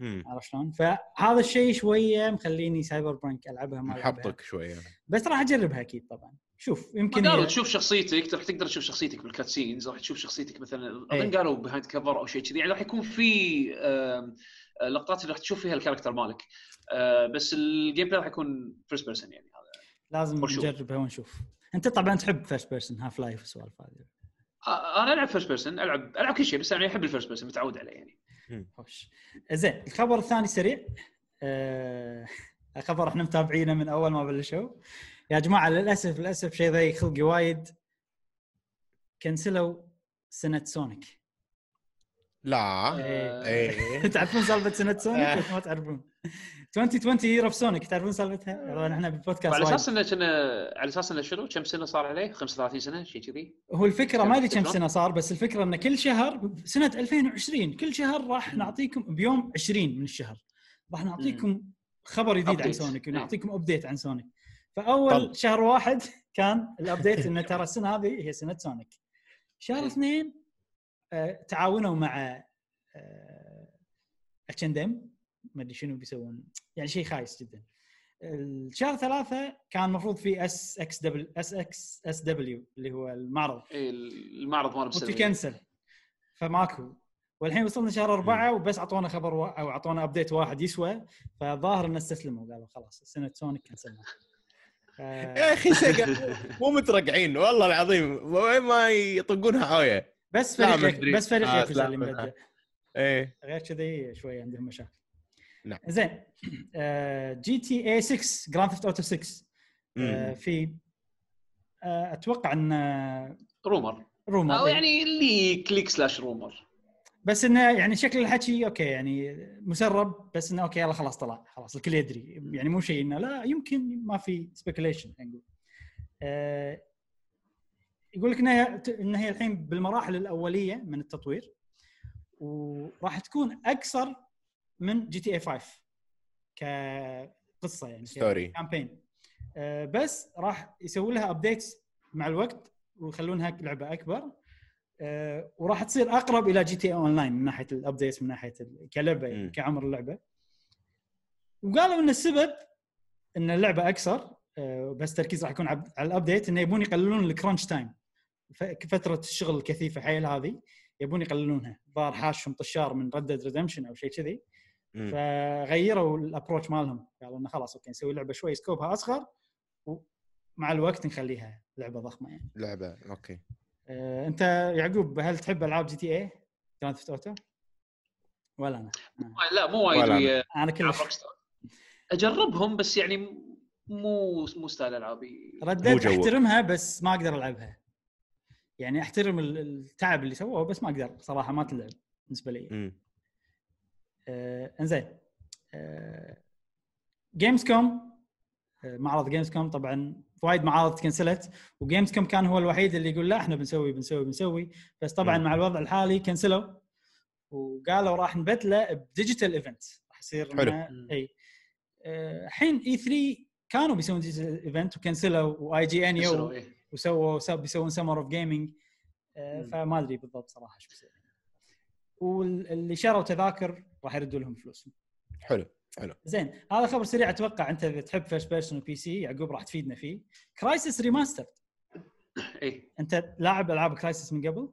عرفت شلون؟ فهذا الشيء شوية مخليني Cyberpunk العبها ما محبطك شوية. بس راح أجربها أكيد طبعا. شوف يمكن قالوا هي- تشوف شخصيتك راح تقدر تشوف شخصيتك بال cut scenes راح تشوف شخصيتك مثلا إيه. أظن قالوا behind cover أو شيء كذي. يعني راح يكون في آه، لقطات اللي راح تشوف فيها ال character مالك. آه، بس ال gameplay راح يكون first person يعني هذا. لازم. نجربها ونشوف. انت طبعا تحب first person Half-Life والسوالف هذه. آه، أنا ألعب first person ألعب ألعب كل شيء بس يعني أحب ال first person متعود عليه يعني. خوش. زين الخبر الثاني سريع. آه خبر إحنا متابعينه من أول ما بلشوا. يا جماعة للأسف للأسف شيء ضيق خلقي وايد. كنسلوا سنة Sonic لا. آه، إيه. تعرفون سالفة سنة Sonic ولا ما تعرفون. 2020 year of Sonic تعرفون سالفتها؟ طبعا إحنا بالبودكاست على. أساس إنه كنا على أساس إنه شنو كم سنة صار عليه 35 سنة شيء كذي هو الفكرة ما أدري كم؟ سنة صار بس الفكرة ان كل شهر سنة 2020 كل شهر راح نعطيكم بيوم 20 من الشهر راح نعطيكم خبر جديد عن. Sonic. ونعطيكم update عن Sonic فأول طب. شهر واحد كان ال update إنه ترى السنة هذه هي سنة Sonic شهر. اثنين آه تعاونوا مع آه اتشندم ما أدري شنو بيسوون. يعني شيء خايس جدا. الشهر ثلاثة كان المفروض في اس إكس دبليو اس إكس اس دبليو اللي هو المعرض. إيه، المعرض ماله بسبب وتكنسل فماكو والحين وصلنا شهر أربعة وبس أعطونا خبر و... أو أعطونا update واحد يسوى. فظاهر إن استسلموا. قالوا خلاص سنة Sonic كنسلنا. يا أخي Sega مو مترقعين. والله العظيم وين ما يطقونها عويه بس فريق. بس فريق آه، ياكوزا اللي. مبدع إيه. غير كذي شوي عندهم مشاكل. نعم. زين. آه، GTA 6 Grand Theft Auto 6 آه، مم. في آه، أتوقع إن rumor. rumor أو يعني اللي ك leak slash rumor. بس إنه يعني شكل الحكي okay يعني مسرب بس إنه okay يلا خلاص طلع خلاص الكل يدري. يعني مو شيء إنه لا يمكن ما في speculation نقول. آه يقول لك إنها انها هي الحين بالمراحل الأولية من التطوير وراح تكون اقصر من GTA 5 كقصة يعني story. campaign آه بس راح يسوي لها updates مع الوقت ويخلونها لعبة أكبر آه، وراح تصير أقرب إلى GTA Online من ناحية ال updates من ناحية كلعبة يعني. كعمر اللعبة وقالوا إن السبب إن اللعبة اقصر آه، بس تركيز راح يكون على ال update انه يبون يقللون ال crunch time فتره الشغل الكثيفة حيل هذه يبون يقللونها ظهر حاشهم طشار من Red Dead Redemption أو شيء كذي. فغيروا ال approach مالهم قالوا إنه خلاص okay نسوي لعبة شوي scope ها أصغر ومع الوقت نخليها لعبة ضخمة يعني لعبة okay أه أنت يعقوب هل تحب ألعاب GTA؟ Grand Theft Auto؟ ولا أنا؟ لا مو وايد. ويا أنا كلش أجربهم بس يعني مو مو style ألعابي جوك. أحترمها بس ما أقدر ألعبها يعني أحترم ال- التعب اللي سووه بس ما أقدر صراحة ما تلعب بالنسبة لي. آه انزين آه Gamescom آه معرض Gamescom طبعا وايد معارض تكنسلت و Gamescom كان هو الوحيد اللي يقول لا إحنا بنسوي بنسوي بنسوي بس طبعا مم. مع الوضع الحالي كنسلوا وقالوا راح نبدله ب digital event راح يصير حلو. إي آه، الحين E3 كانوا بيسوون digital event وكنسلوا و IGN يسووا يو إيه. وسووا بيسوون Summer of Gaming. فما أدري بالضبط صراحة إيش بيصير واللي شروا تذاكر راح يردوا لهم فلوسهم. حلو زين هذا خبر سريع أتوقع أنت إذا تحب first person PC يعقوب راح تفيدنا فيه. Crysis Remaster اي أنت لاعب ألعاب Crysis من قبل؟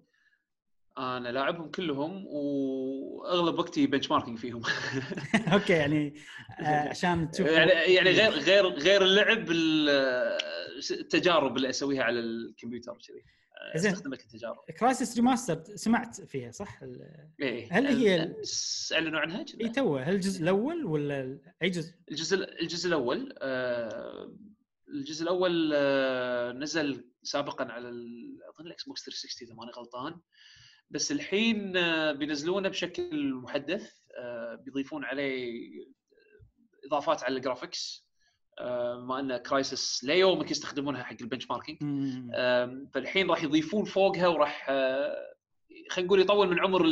أنا لاعبهم كلهم وأغلب وقتي benchmarking فيهم. okay يعني آه، عشان تشوف يعني يعني غير غير غير اللعب ال- التجارب اللي أسويها على الكمبيوتر كذي زين. استخدمها كتجارب Crysis Remaster سمعت فيها صح؟ ال- إيه هل هي- اعلنوا عنها؟ إي توه هل الجزء الأول ولا أي جزء؟ الجزء الجزء الأول آه، الجزء الأول آه، نزل سابقا على أظن ال Xbox 360 إذا ماني غلطان بس الحين آه، بينزلونه بشكل محدث آه، بيضيفون عليه إضافات على ال graphics ما ان Crysis ليومك يستخدمونها حق ال benchmarking فالحين راح يضيفون فوقها وراح آه، خلينا نقول يطول من عمر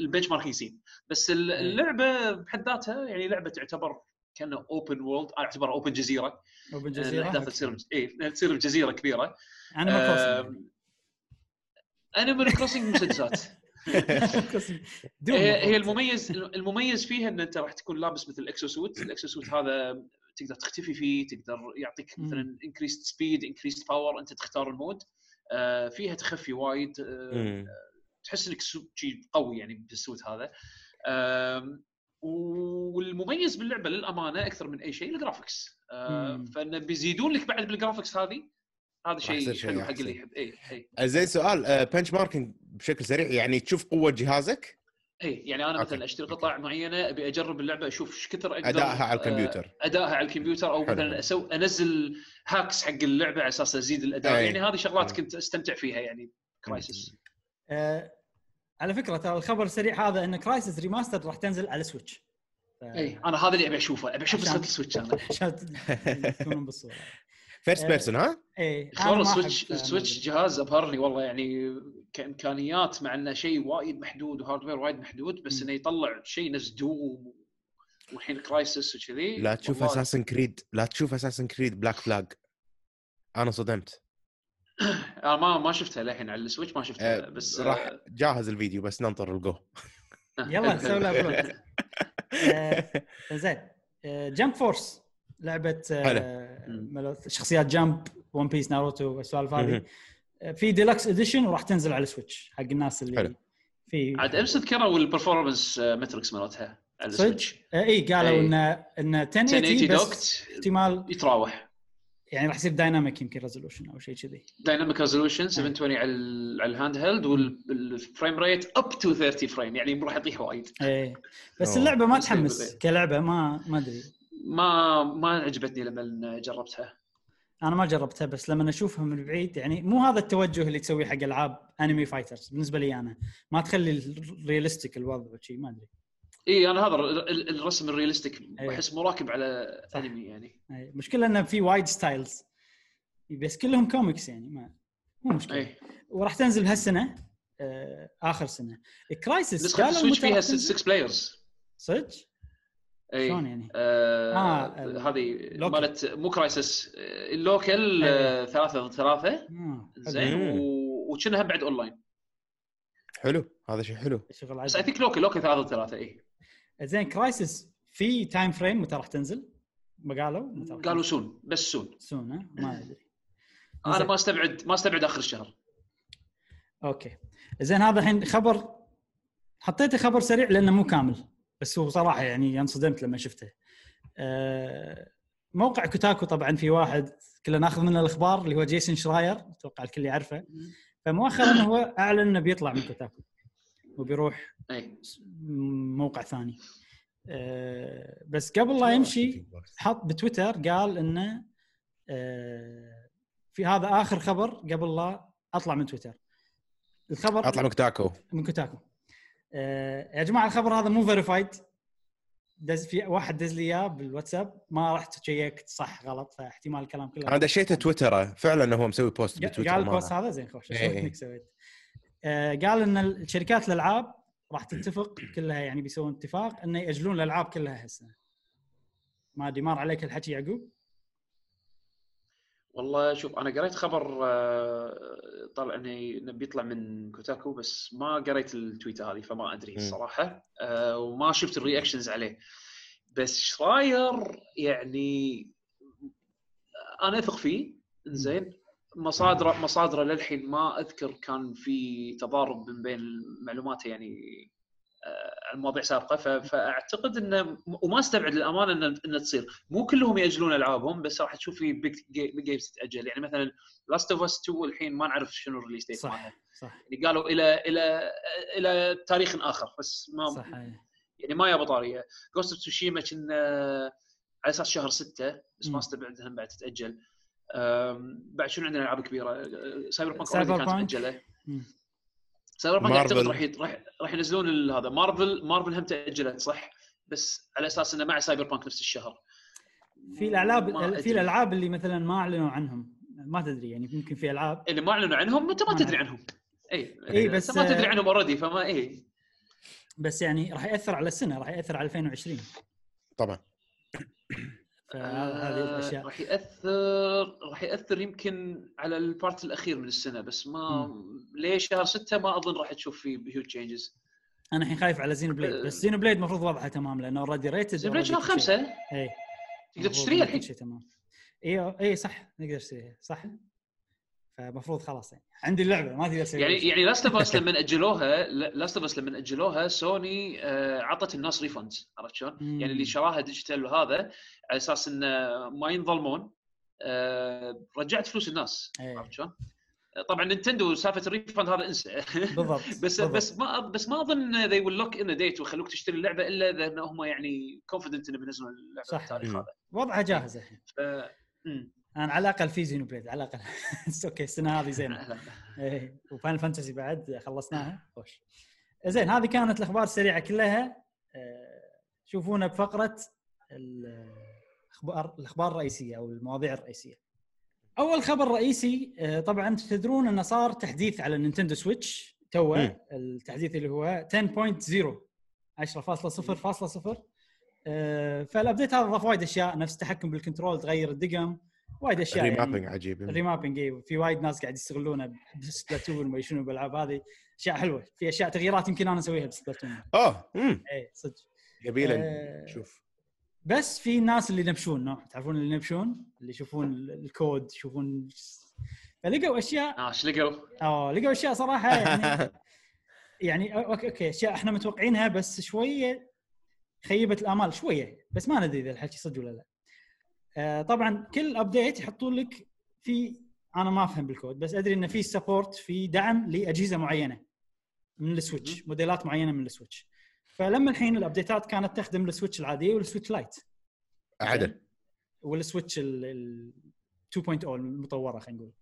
ال benchmarking scene بس إيه. اللعبة بحد ذاتها يعني لعبة تعتبر كأنه open world أنا اعتبرها open جزيرة. open آه، جزيرة؟ الاحداث تصير اي تصير بجزيرة كبيرة. crossing Animal Crossing مسدسات. هي المميز المميز فيها إن أنت راح تكون لابس مثل ال exo suit ال exo suit هذا تقدر تختفي فيه تقدر يعطيك. مثلا increased speed increased power أنت تختار ال mode آه، فيها تخفي وايد آه،. تحس إنك سو- شي قوي يعني بال suit هذا والمميز باللعبة للأمانة أكثر من أي شيء ال graphics آه، مم. فإن بيزيدون لك بعد بال graphics هذه هذا شيء شيء حلو حق. اللي يحب اي اي زين سؤال benchmarking بشكل سريع يعني تشوف قوة جهازك اي يعني أنا. مثلا أشتري قطع معينة أبي أجرب اللعبة أشوف إيش كثر أقدر أدائها على آه، الكمبيوتر أدائها على الكمبيوتر أو. مثلا أسوي أنزل hacks حق اللعبة على أساس أزيد الأداء أي. يعني هذه شغلات أي. كنت أستمتع فيها يعني Crysis آه، على فكرة ترى الخبر السريع هذا إن Crysis Remaster راح تنزل على Switch ف- اي أنا هذا اللي أبي أشوفه أبي أشوف نسخه ال Switch أنا عشان تكونون بالصورة first آه، person ها؟ اي شلون أنا ما ال Switch أحب- ال Switch جهاز أبهرني والله يعني كإمكانيات مع إنه شيء وايد محدود و hardware وايد محدود بس. إنه يطلع شيء نفس Doom والحين Crysis وكذي. لا تشوف والله Assassin Creed لا تشوف Assassin Creed Black Flag أنا صدمت. أنا ما ما شفتها للحين على ال Switch ما شفتها آه، بس راح آه، جاهز الفيديو بس ننطر الجو. يلا نسوي upload. آه، زين. Jump Force لعبة شخصيات Jump One Piece Naruto والسوالف هذه. آه، في deluxe edition وراح تنزل على ال Switch حق الناس اللي حلو. في عاد امس ذكروا ال performance metrics مالتها على؟ ال Switch آه، إي قالوا. ان إن 1080 1080 بس docked احتمال يتراوح يعني راح يصير dynamic يمكن resolution أو شيء كذي dynamic resolution 720 على على ال handheld وال frame rate up to 30 frame يعني راح يطيح وايد إيه بس أوه. اللعبة ما تحمس كلعبة ما ما أدري ما ما عجبتني لما جربتها أنا ما جربتها بس لما أشوفها من بعيد يعني مو هذا التوجه اللي تسويه حق ألعاب anime fighters بالنسبة لي أنا ما تخلي ال realistic الوضع وشي ما أدري إي أنا هذا ال- ال- الرسم ال realistic. احس مو راكب على صح. انمي يعني أي، المشكلة انه في وايد styles بس كلهم كوميكس يعني ما مو مشكلة وراح تنزل هالسنة آه آخر سنة Crysis نسخة قالوا ال Switch فيها راح تنزل؟ 6 players صدق؟ اي شلون يعني؟ آه آه، هذه. مالت مو Crysis آه، ال local آه، ثلاثة ضد ثلاثة آه،. زين وكأنها بعد أونلاين حلو هذا شيء حلو شغل بس I think local local ثلاثة ضد ثلاثة اي زين Crysis في time frame متى راح تنزل؟ ما قالوا؟ متى راح قالوا؟ soon بس soon soon ها؟ ما أدري أنا. ما أستبعد ما أستبعد آخر الشهر okay زين هذا الحين خبر حطيته خبر سريع لأنه مو كامل بس هو صراحة يعني انصدمت لما شفته. آه، موقع Kotaku طبعا في واحد كلنا ناخذ منه الأخبار اللي هو Jason Schreier أتوقع الكل يعرفه. فمؤخرا هو أعلن إنه بيطلع من Kotaku وبيروح أي. موقع ثاني. آه، بس قبل لا يمشي حط بتويتر قال إنه آه، في هذا آخر خبر قبل لا أطلع من تويتر. الخبر أطلع من كوتاكو. من كوتاكو. يا جماعة الخبر هذا مو verified دز في واحد دز لي إياه بالواتساب. ما رحت شيكت صح غلط. فاحتمال الكلام كله أنا دشيت تويتر فعلا هو مسوي بوست بتويتر قال البوست هذا؟ زين خوش. إيه. سويت؟ آه، قال إن الشركات الألعاب راح تتفق كلها يعني بيسوون اتفاق انه يأجلون الألعاب كلها هالسنه ما أدري مر عليك الحكي يعقوب؟ والله شوف أنا قريت خبر آه، طلع إنه بيطلع من كوتاكو بس ما قريت ال tweet هذه فما أدري. الصراحة. آه، وما شفت ال reactions عليه. بس شراير يعني أنا أثق فيه. زين مصادره مصادره للحين ما أذكر كان في تضارب من بين معلوماته يعني عن مواضيع سابقة. فأعتقد انه وما استبعد للأمانة انه انه تصير. مو كلهم يأجلون ألعابهم بس راح تشوف في big games تتأجل. يعني مثلا Last of Us 2 الحين ما نعرف شنو ال release date صح صح يعني قالوا إلى إلى إلى تاريخ آخر بس ما صح إيه. يعني ما يا بطاريه Ghost of Tsushima كنا على أساس شهر ستة بس مم. ما استبعد انها بعد تتأجل. بعد شنو عندنا ألعاب كبيرة؟ Cyberpunk Cyberpunk. Cyberpunk. أعتقد راح راح راح ينزلون ال- هذا Marvel Marvel هم تأجلت صح بس على أساس إنه مع Cyberpunk نفس الشهر في الالعاب في. الألعاب اللي مثلا ما أعلنوا عنهم ما تدري يعني ممكن في ألعاب اللي ما أعلنوا عنهم أنت ما تدري. عنهم اي إي، بس- ما تدري عنهم already فما إيه. اي بس يعني راح يأثر على السنة راح يأثر على 2020 طبعا فهذه آه، الأشياء. راح ياثر راح يأثر يمكن على ال part الأخير من السنة بس ما ليه شهر ستة ما أظن راح تشوف فيه huge changes أنا الحين خايف على Xenoblade بس Xenoblade المفروض واضحة تمام لأنه already rated زين شهر خمسة؟ اي تقدر تشتريها الحين؟ تمام. اي اي صح نقدر نشتريها صح؟ فمفروض يعني عندي اللعبة ما تقدر تسوي يعني. يعني Last of Us لما أجلوها Last of Us لما أجلوها سوني آه، عطت الناس refunds عرفت شلون؟ يعني اللي شراها digital وهذا على أساس انه ما ينظلمون آه، رجعت فلوس الناس إيه. عرفت شلون؟ آه، طبعا نينتندو سالفة ال refund هذا انسى بالضبط بس بالضبط. بس ما بس ما أظن will lock in a date ويخلوك تشتري اللعبة إلا إذا هم يعني confident إنه بينزلون اللعبة صح. بالتاريخ مم. هذا وضعها جاهز الحين ف... أنا على الأقل في Xenoblade على الأقل. أوكي السنة هذه زينة. إيه و Final Fantasy بعد خلصناها. خوش. زين هذه كانت الأخبار السريعة كلها. آه، شوفونا بفقرة الأخبار الأخبار الرئيسية أو المواضيع الرئيسية. أول خبر رئيسي آه، طبعا أنتم تدرون إنه صار تحديث على النينتندو Switch توه. التحديث اللي هو 10.0 10.0.0 آه، فال update هذا ضاف وايد أشياء نفس التحكم بال control تغير الدقم وايد أشياء يعني. remapping عجيب ال remapping اي في وايد ناس قاعد يستغلونه ب Splatoon وما شنو بالألعاب هذه. أشياء حلوة. في أشياء تغييرات يمكن أنا أسويها ب Splatoon. اوه امم اي صدق. يبينا آه. نشوف بس في ناس اللي ينبشون نوع. تعرفون اللي ينبشون؟ اللي يشوفون ال- الكود يشوفون فلقوا أشياء. آه إيش لقوا؟ آه لقوا أشياء صراحة يعني يعني أوكي أوكي أشياء إحنا متوقعينها بس شوية خيبت الآمال شوية. بس ما ندري إذا الحكي صدق ولا لا. آه طبعا كل update يحطون لك في أنا ما أفهم بالكود بس أدري إنه في support في دعم لأجهزة معينة من ال Switch موديلات معينة من ال Switch. فلما الحين الابديتات كانت تخدم ال Switch العادية وال Switch Lite عدل وال Switch ال ال 2.0 المطورة خلينا نقول.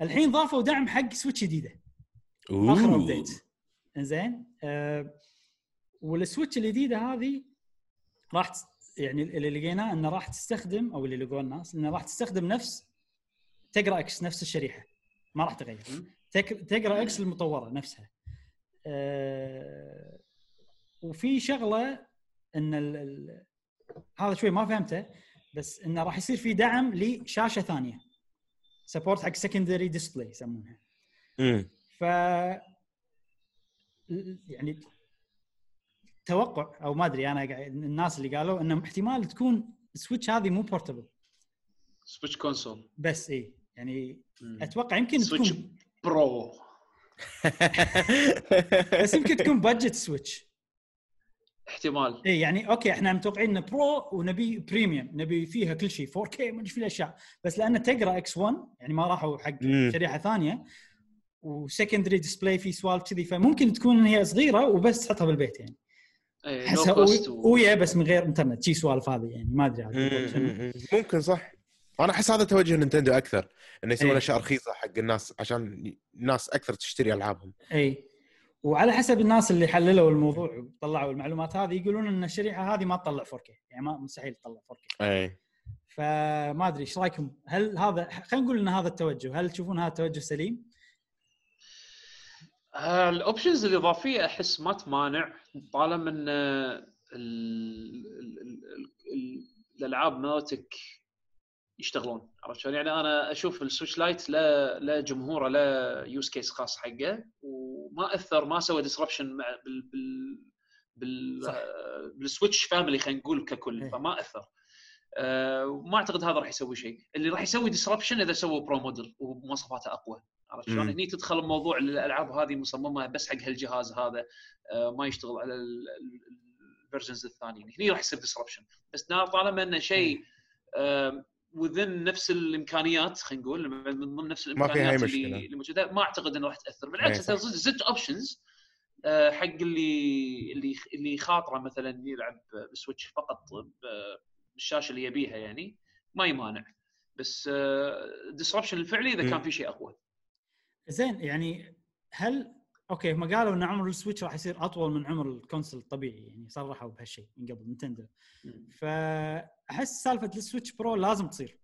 الحين ضافوا دعم حق Switch جديدة. آخر. update زين آه وال Switch الجديدة هذه راح يعني اللي لقيناه إنه راح تستخدم أو اللي لقوه الناس إنه راح تستخدم نفس Tegra X نفس الشريحة. ما راح تغير. Tegra X المطورة نفسها. آه وفي شغلة إن ال هذا شوي ما فهمته بس إنه راح يصير في دعم لشاشة ثانية. support حق secondary display يسمونها. ف يعني توقع أو ما أدري أنا الناس اللي قالوا إنه احتمال تكون ال Switch هذه مو portable Switch console بس اي يعني مم. أتوقع يمكن Switch تكون. Pro بس يمكن تكون budget Switch احتمال. اي يعني أوكي إحنا متوقعين إنه Pro ونبي premium نبي فيها كل شيء 4K ما أدري في الأشياء. بس لأن Tegra X1 يعني ما راحوا حق. شريحة ثانية و secondary display في سوالف كذي فممكن تكون هي صغيرة وبس تحطها بالبيت يعني. احسها Ou- Ouya بس من غير انترنت شي سوالف هذه يعني ما أدري. ممكن صح أنا أحس هذا توجه نينتندو أكثر إنه يسوون إيه. أشياء رخيصة حق الناس عشان الناس أكثر تشتري ألعابهم اي وعلى حسب الناس اللي حللوا الموضوع وطلعوا المعلومات هذه يقولون إن الشريحة هذه ما تطلع 4K يعني ما مستحيل تطلع 4K اي فما أدري إيش رأيكم؟ هل هذا خلينا نقول إن هذا التوجه، هل تشوفون هذا التوجه سليم؟ آه، ال options الإضافية أحس ما تمانع طالما إن آه، ال- ال- ال- ال- الألعاب مالتك يشتغلون عرفت شلون؟ يعني أنا أشوف ال Switch Lite لا لا جمهوره لا use case خاص حقه وما أثر ما سوى disruption مع بال بال بال صح. آه، بال Switch family خلينا نقول ككل إيه. فما أثر أه وما أعتقد هذا راح يسوي شيء اللي راح يسوي disruption إذا سووا Pro model ومواصفاته أقوى عرفت شلون؟ هني تدخل الموضوع الألعاب هذه مصممة بس حق هالجهاز هذا أه ما يشتغل على ال versions الثانيين هني راح يصير disruption بس طالما إنه شيء within نفس الإمكانيات خلينا نقول من ضمن نفس ما الإمكانيات مشكلة. اللي موجودة ما أعتقد إنه راح تأثر بالعكس. أنت زدت options آه، حق اللي اللي اللي خاطره مثلا يلعب بال Switch فقط ب- بالشاشة اللي يبيها يعني ما يمانع بس disruption الفعلي إذا. كان في شيء أقوى زين يعني هل okay هم قالوا إن عمر ال Switch راح يصير أطول من عمر ال console الطبيعي يعني صرحوا بهالشيء من قبل Nintendo مم. فأحس سالفة ال Switch Pro لازم تصير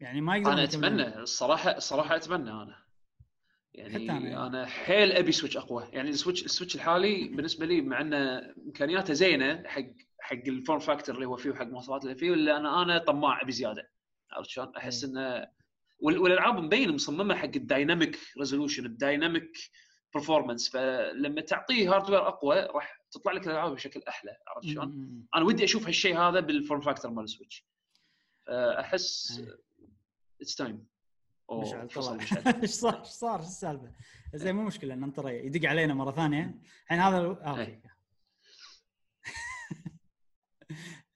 يعني ما يقدرون أنا. أتمنى الصراحة الصراحة أتمنى أنا حتى يعني أنا يعني. أنا حيل أبي Switch أقوى يعني ال Switch ال Switch الحالي بالنسبة لي مع إنه إمكانياته زينة حق حق ال form factor اللي هو فيه وحق المواصفات اللي فيه إلا أنا أنا طماع بزياده عرفت شلون؟ أحس إيه. إنه والألعاب مبين مصممة حق ال dynamic resolution ال dynamic performance فلما تعطيه hardware أقوى راح تطلع لك الألعاب بشكل أحلى عرفت شلون؟ أنا ودي أشوف هالشيء هذا بال form factor مال ال Switch آه، احس. it's time مشعل طلع إيش صار؟ إيش صار؟ إيش السالفة؟ زين مو مشكلة ننطر يدق علينا مرة ثانية. الحين هذا آه، okay.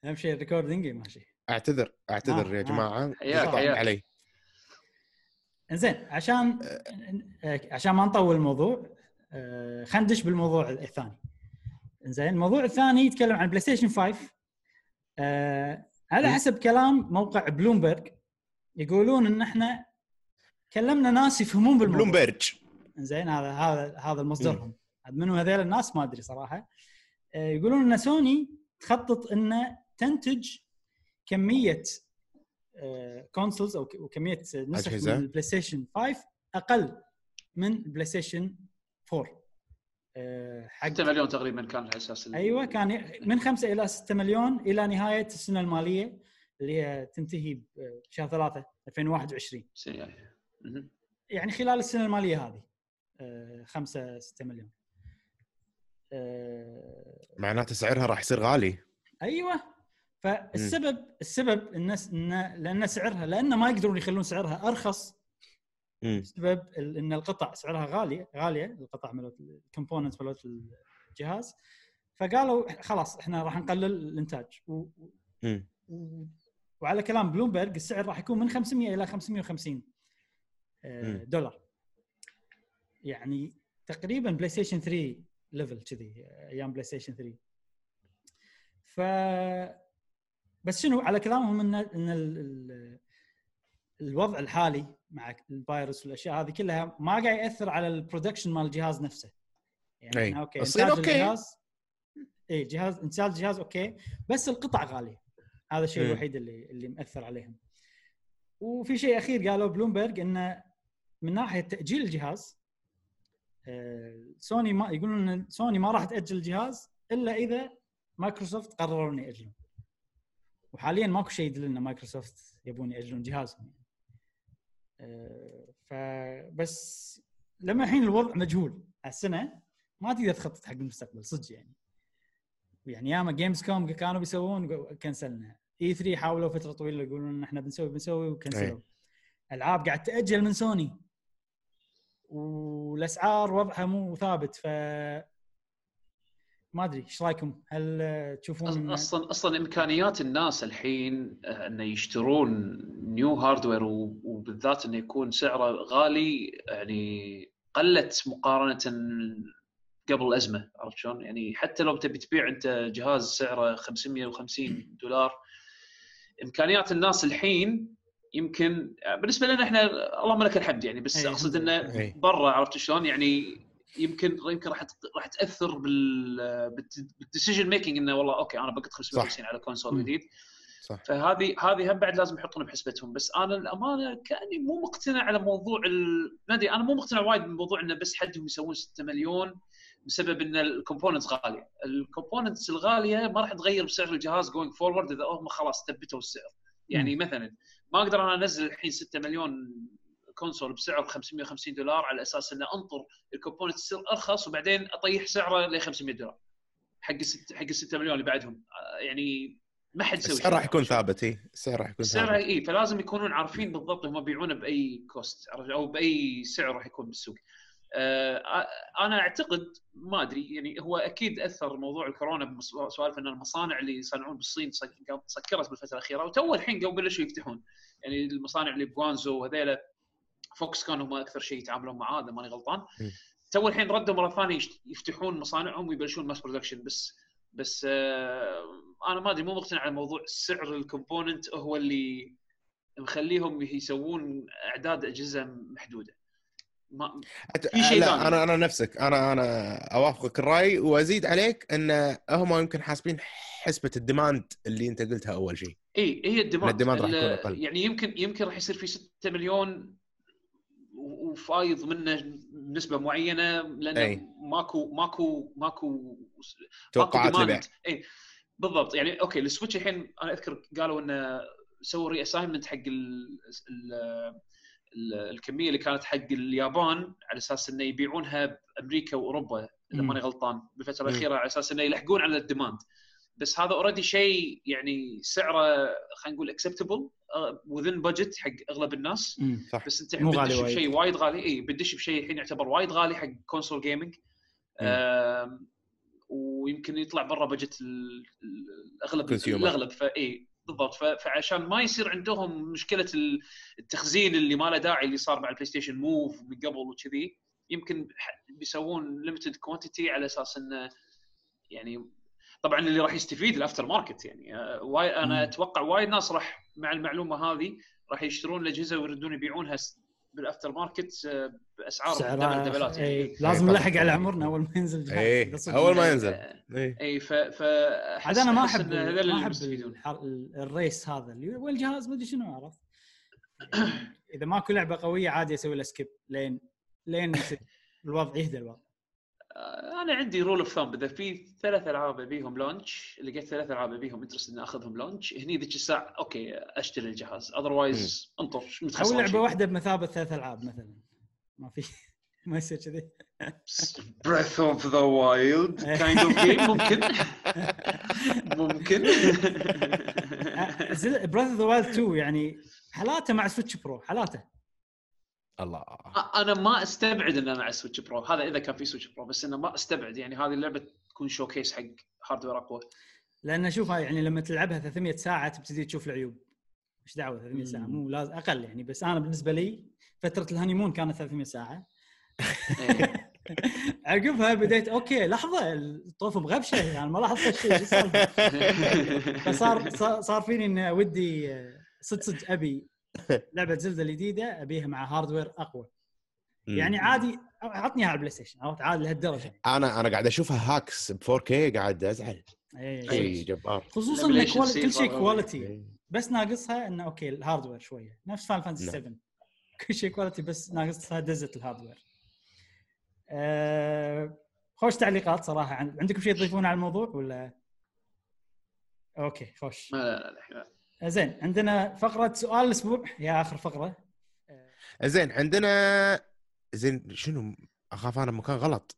أهم شيء ال recording ماشي. أعتذر أعتذر آه، يا آه. جماعة. حياك. علي. زين عشان عشان ما نطول الموضوع آه، خلينا ندش بالموضوع الثاني. زين الموضوع الثاني يتكلم عن PlayStation 5 آه، على. حسب كلام موقع بلومبرج يقولون إن إحنا كلمنا ناس يفهمون بالموضوع. بلومبرج زين هذا هذا هذا المصدرهم عاد منو هذيل الناس؟ ما أدري صراحة. آه، يقولون إن سوني تخطط إنه تنتج كمية consoles أو ك- وكميه نسخ أجهزة. من ال PlayStation 5 أقل من ال PlayStation 4 آه، حق 6 مليون تقريبا كان على أساس ال- أيوه كان من 5 إلى 6 مليون إلى نهاية السنة المالية اللي هي تنتهي بشهر 3 2021 السنة الجاية. مهم. يعني خلال السنة المالية هذه 5 6 مليون آه، معناته سعرها راح يصير غالي أيوه فالسبب السبب الناس إن لأن سعرها لأن ما يقدرون يخلون سعرها أرخص. بسبب إن القطع سعرها غاليه غالية القطع مالت الكومبوننتس مالت الجهاز. فقالوا خلاص إحنا راح نقلل الإنتاج. و... و... وعلى كلام بلومبرج السعر راح يكون من 500 إلى 550 آه،. دولار. يعني تقريبا PlayStation 3 level كذي أيام PlayStation 3 ف بس شنو على كلامهم إن إن ال... ال... الوضع الحالي مع الفيروس والأشياء هذه كلها ما قاعد يأثر على ال production مال الجهاز نفسه يعني أي. okay إنتاج okay. الجهاز إي جهاز إنتاج الجهاز okay بس القطع غالية هذا الشيء. الوحيد اللي اللي مأثر عليهم وفي شيء أخير قالوا بلومبرج انه من ناحية تأجيل الجهاز آه، سوني ما يقولون إن سوني ما راح تأجل الجهاز إلا إذا مايكروسوفت قرروا ان ياجلون وحاليا ماكو شيء يدل إن مايكروسوفت يبون يأجلون جهازهم. آه، فبس لما الحين الوضع مجهول السنة ما تقدر تخطط حق المستقبل صدق يعني. يعني ياما Gamescom كانوا بيسوون كنسلوا E3 حاولوا فترة طويلة يقولون إن إحنا بنسوي بنسوي وكنسلوا أي. ألعاب قاعد تأجل من سوني والأسعار وضعها مو ثابت ف ما أدري إيش رأيكم؟ هل آه، تشوفون أصلا أصلا إمكانيات الناس الحين آه، إنه يشترون new hardware و- وبالذات إنه يكون سعره غالي يعني قلت مقارنة قبل الأزمة عرفت شلون؟ يعني حتى لو تبي تبيع أنت جهاز سعره 550 دولار إمكانيات الناس الحين يمكن بالنسبة لنا إحنا اللهم لك الحمد يعني بس أي، أقصد إنه. أي. برا عرفت شلون؟ يعني يمكن يمكن راح راح تأثر بال بال decision making إنه والله okay أنا بقط 550 على console. جديد. صح. فهذه هذه هم بعد لازم يحطونها بحسبتهم. بس أنا الأمانة كأني مو مقتنع على موضوع ما أدري أنا مو مقتنع وايد بموضوع إنه بس حدهم يسوون 6 مليون بسبب إن ال components غالية، ال components الغالية ما راح تغير بسعر الجهاز going forward إذا هم خلاص ثبتوا السعر، يعني مثلا ما أقدر أنا أنزل الحين 6 مليون console بسعر 550 دولار على أساس إنه أنطر ال component تصير أرخص وبعدين أطيح سعره ل 500 دولار حق الست حق ال 6 مليون اللي بعدهم آه، يعني ما حد يسوي السعر راح يكون؟ ثابت إي السعر راح يكون السعر إي فلازم يكونون عارفين بالضبط هم بيعونه بأي cost؟ أو بأي سعر راح يكون بالسوق. آه أنا أعتقد ما أدري يعني هو أكيد أثر موضوع الكورونا بسوالف إن المصانع اللي يصنعون بالصين سك- سكرت بالفترة الأخيرة وتو الحين قبل بلشوا يفتحون يعني المصانع اللي ب Guangzhou وهذيلا Foxconn هم أكثر شيء يتعاملون معاه إذا ماني غلطان. تو الحين ردوا مرة ثانية يفتحون مصانعهم ويبلشون mass production بس بس آه أنا ما أدري مو مقتنع على موضوع سعر ال component هو اللي مخليهم يسوون أعداد أجهزة محدودة ما في شيء لا. أنا أنا نفسك أنا أنا أوافقك الرأي وأزيد عليك إن هم يمكن حاسبين حسبة ال demand اللي أنت قلتها أول شيء إي هي ال demand ال demand راح يكون أقل. يعني يمكن يمكن راح يصير في 6 مليون وفايض منه نسبة معينة لأنه أي. ماكو ماكو ماكو توقعات ماكو لبيع. اي بالضبط يعني okay ال Switch الحين أنا أذكر قالوا إنه سووا reassignment حق ال ال ال الكمية اللي كانت حق اليابان على أساس إنه يبيعونها بأمريكا وأوروبا إذا. ماني غلطان بالفترة. الأخيرة على أساس إنه يلحقون على ال demand بس هذا already شيء يعني سعره خلينا نقول acceptable within budget حق أغلب الناس. صح. بس أنت مو غالي. بشيء وايد. غالي. اي بتدش بشيء الحين يعتبر وايد غالي حق console gaming ويمكن يطلع برا budget ال- ال- الأغلب. الاغلب فاي بالضبط. فعشان ما يصير عندهم مشكلة ال- التخزين اللي ما له داعي اللي صار مع ال PlayStation Move من قبل وكذي يمكن بيسوون limited quantity على أساس إنه يعني طبعا اللي راح يستفيد ال aftermarket يعني آه، واي أنا. أتوقع وايد ناس راح مع المعلومة هذه راح يشترون الأجهزة ويردون يبيعونها بال aftermarket آه، بأسعار double دبلات يعني إي، لازم طبعاً. نلحق على عمرنا أول ما ينزل صدق. أول ما ينزل. إيه. اي ف ف عاد أنا ما أحب ما أحب ال race هذا اللي وين الجهاز ما أدري شنو عرفت إذا ماكو لعبة قوية عادي أسوي له skip لين لين الوضع يهدى الوضع أنا عندي rule of thumb إذا في ثلاث ألعاب أبيهم launch لقيت ثلاث ألعاب أبيهم interested إني أخذهم launch هني ذيك الساعة okay أشتري الجهاز. otherwise انطر. أو لعبة شيء. واحدة بمثابة ثلاث ألعاب مثلا. ما في ما يصير كذي. Breath of the Wild kind of game ممكن. ممكن. Breath of the Wild 2 يعني حالاته مع Switch Pro حالاته. الله. أنا ما أستبعد إنه مع Switch Pro هذا إذا كان في Switch Pro بس إنه ما أستبعد. يعني هذه اللعبة تكون showcase حق hardware أقوى. لأن شوفها يعني لما تلعبها 300 ساعة تبتدي تشوف العيوب. إيش دعوة 300 ساعة. مو لازم أقل يعني بس أنا بالنسبة لي فترة ال honeymoon كانت 300 ساعة. إيه. عقبها بديت okay لحظة الطوف مغبشه يعني ما لاحظت السالفة؟ فصار صار- فيني ان ودي آه، صدق صدق أبي لعبة Zelda الجديدة أبيها مع hardware أقوى. يعني عادي عطني إياها على ال PlayStation عرفت؟ عادي لهالدرجة. أنا أنا قاعد أشوفها hacks ب 4K قاعد أزعل. إيه. شيء جبار. خصوصا إن كل شيء. quality. بس ناقصها إنه okay ال hardware شوية. نفس Final Fantasy نعم. 7 كل شيء quality بس ناقصها دزه ال hardware أه خوش تعليقات صراحة. عن... عندكم شيء تضيفونه على الموضوع ولا؟ okay خوش. لا لا لا لا. زين عندنا فقرة سؤال الأسبوع يا آخر فقرة زين عندنا زين شنو أخاف أنا مكان غلط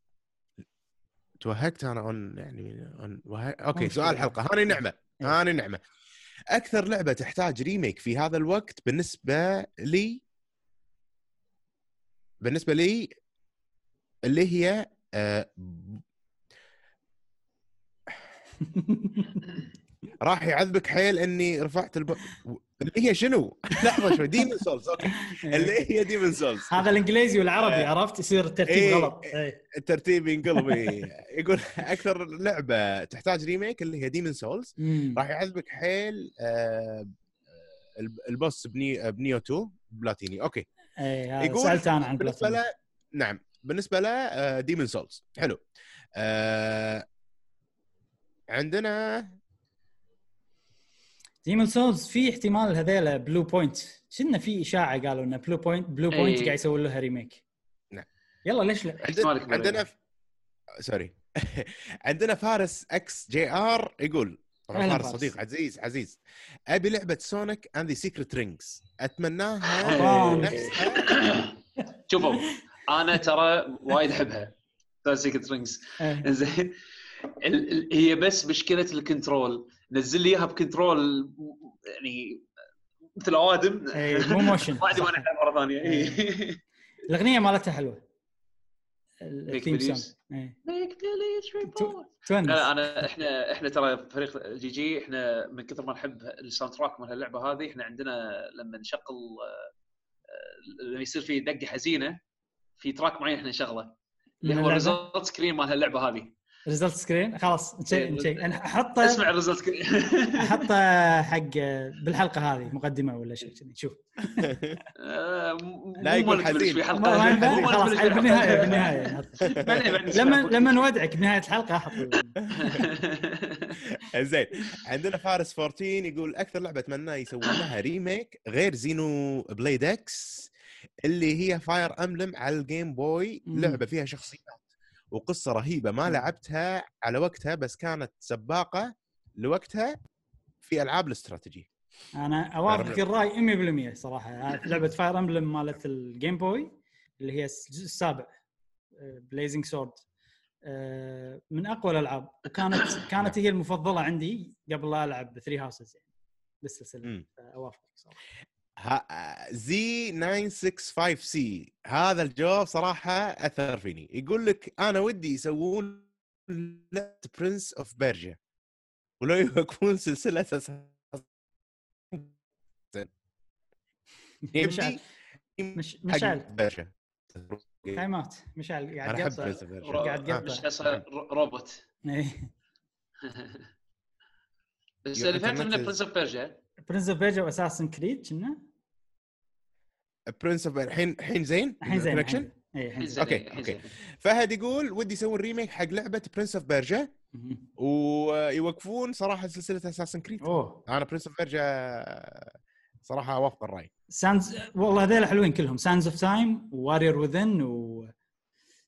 توهقت أنا اون يعني اون. okay. سؤال الحلقة هاني نعمة إيه. هاني نعمة أكثر لعبة تحتاج remake في هذا الوقت بالنسبة لي بالنسبة لي اللي هي آه، راح يعذبك حيل إني رفعت الب... اللي هي شنو؟ لحظة شوي Demon's Souls okay اللي هي Demon's Souls هذا الإنجليزي والعربي آه. عرفت يصير الترتيب إيه. غلط إيه. الترتيب ينقلب إيه. يقول أكثر لعبة تحتاج remake اللي هي Demon's Souls. راح يعذبك حيل آه، الب- البوس بني بنيو 2 بلاتيني أوكي إيه، هذا يقول سألت أنا عن بالنسبة بلاتيني. له نعم بالنسبة له ديمن سولز حلو آه، عندنا ديمون سولز في احتمال هذيلا بلو بوينت شلنا في إشاعة قالوا إن بلو بوينت بلو بوينت إيه. قاعد يسوون لها ريميك نعم. يلا ليش لا؟ عندنا ف... سوري عندنا فارس إكس جي آر يقول طبعا فارس فارس. صديق عزيز عزيز أبي لعبة Sonic and the Secret Rings أتمناها. نفسها شوفوا أنا ترى وايد أحبها Secret Rings إيه. زين ال- ال- هي بس مشكلة ال control نزل لي اياها ب control يعني مثل اوادم. إيه، مو motion بعد ما نلعب مرة ثانية. إيه. الأغنية مالتها حلوة. ال theme. song إيه. لا لا انا إحنا إحنا ترى فريق GG إحنا من كثر ما نحب ال soundtrack مال اللعبه هذه إحنا عندنا لما نشغل آه، لما يصير في دقة حزينة في track معين إحنا نشغله. اللي هو؟ ال result screen مال هاللعبة هذه. result screen خلاص نشيك إيه، نشيك أنا أحطه اسمع ال result screen أحطه حق بالحلقة هذه مقدمة ولا شيء كذي شوف. آه، لا يقول حزين. في حلقة. خلاص نبلش في حلقة. بالنهاية. بالنهايه لما. لما نودعك بنهاية الحلقة أحط زين. عندنا فارس 14 يقول أكثر لعبة أتمنى يسوون لها remake غير Xenoblade X اللي هي Fire Emblem على ال Game Boy. لعبة فيها شخصيات وقصة رهيبة ما لعبتها على وقتها بس كانت سباقة لوقتها في ألعاب الاستراتيجي. أنا اوافقك الرأي 100% صراحة. لعبة Fire Emblem مالت ال Game Boy اللي هي الجزء السابع Blazing Sword من أقوى الألعاب. وكانت كانت هي المفضلة عندي قبل لا ألعب Three Houses يعني. بالسلسله. أوافقك صراحة. زي 965 C. هذا الجواب صراحة أثر فيني. يقول لك أنا ودي يسوون لعبه Prince of Persia ولو يوقفون سلسلة Assas- مشعل مشعل بيرجيا time out مشعل. قاعد يقطع بيرجيا قاعد. يقطع. مش اسمه reboot. إيه. بس اللي فهمت منه برنس اوف بيرجيا برنس اوف بيرجا واساسن كريد كنا؟ Prince of الحين الحين زين؟ الحين زين؟ الحين إيه، okay، okay. فهد يقول ودي يسوون remake حق لعبة Prince of Persia. ويوقفون صراحة سلسلة Assassin's Creed أوه. أنا Prince of Persia صراحة أوافق الرأي. Sands والله هذول حلوين كلهم. Sands of Time Warrior Within و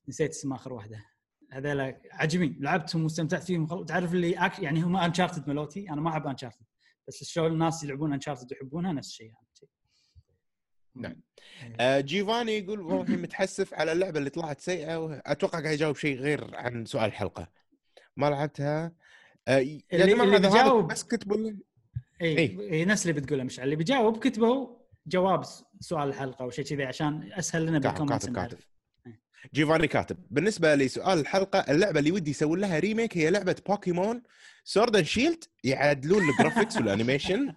نسيت اسم آخر واحدة. هذول عجيبين لعبتهم واستمتعت فيهم. خل... تعرف اللي أك... يعني هم Uncharted ملوتي. أنا ما أحب Uncharted بس شلون الناس يلعبون Uncharted ويحبونها نفس الشيء. يعني. نعم. آه، جيفاني يقول والله متحسف على اللعبة اللي طلعت سيئة وأتوقع قاعد يجاوب شيء غير عن سؤال الحلقة ما لعبتها آه، يا اللي- جماعة هذا بس كتبوا لي إي إيه. إيه. نفس اللي بتقوله مش اللي بيجاوب كتبوا جواب سؤال الحلقة أو شيء كذي عشان أسهل لنا بال comments كاتب. كاتب جيفاني كاتب. بالنسبة لسؤال الحلقة اللعبة اللي ودي يسوون لها remake هي لعبة Pokémon Sword and Shield يعدلون ال graphics وال animation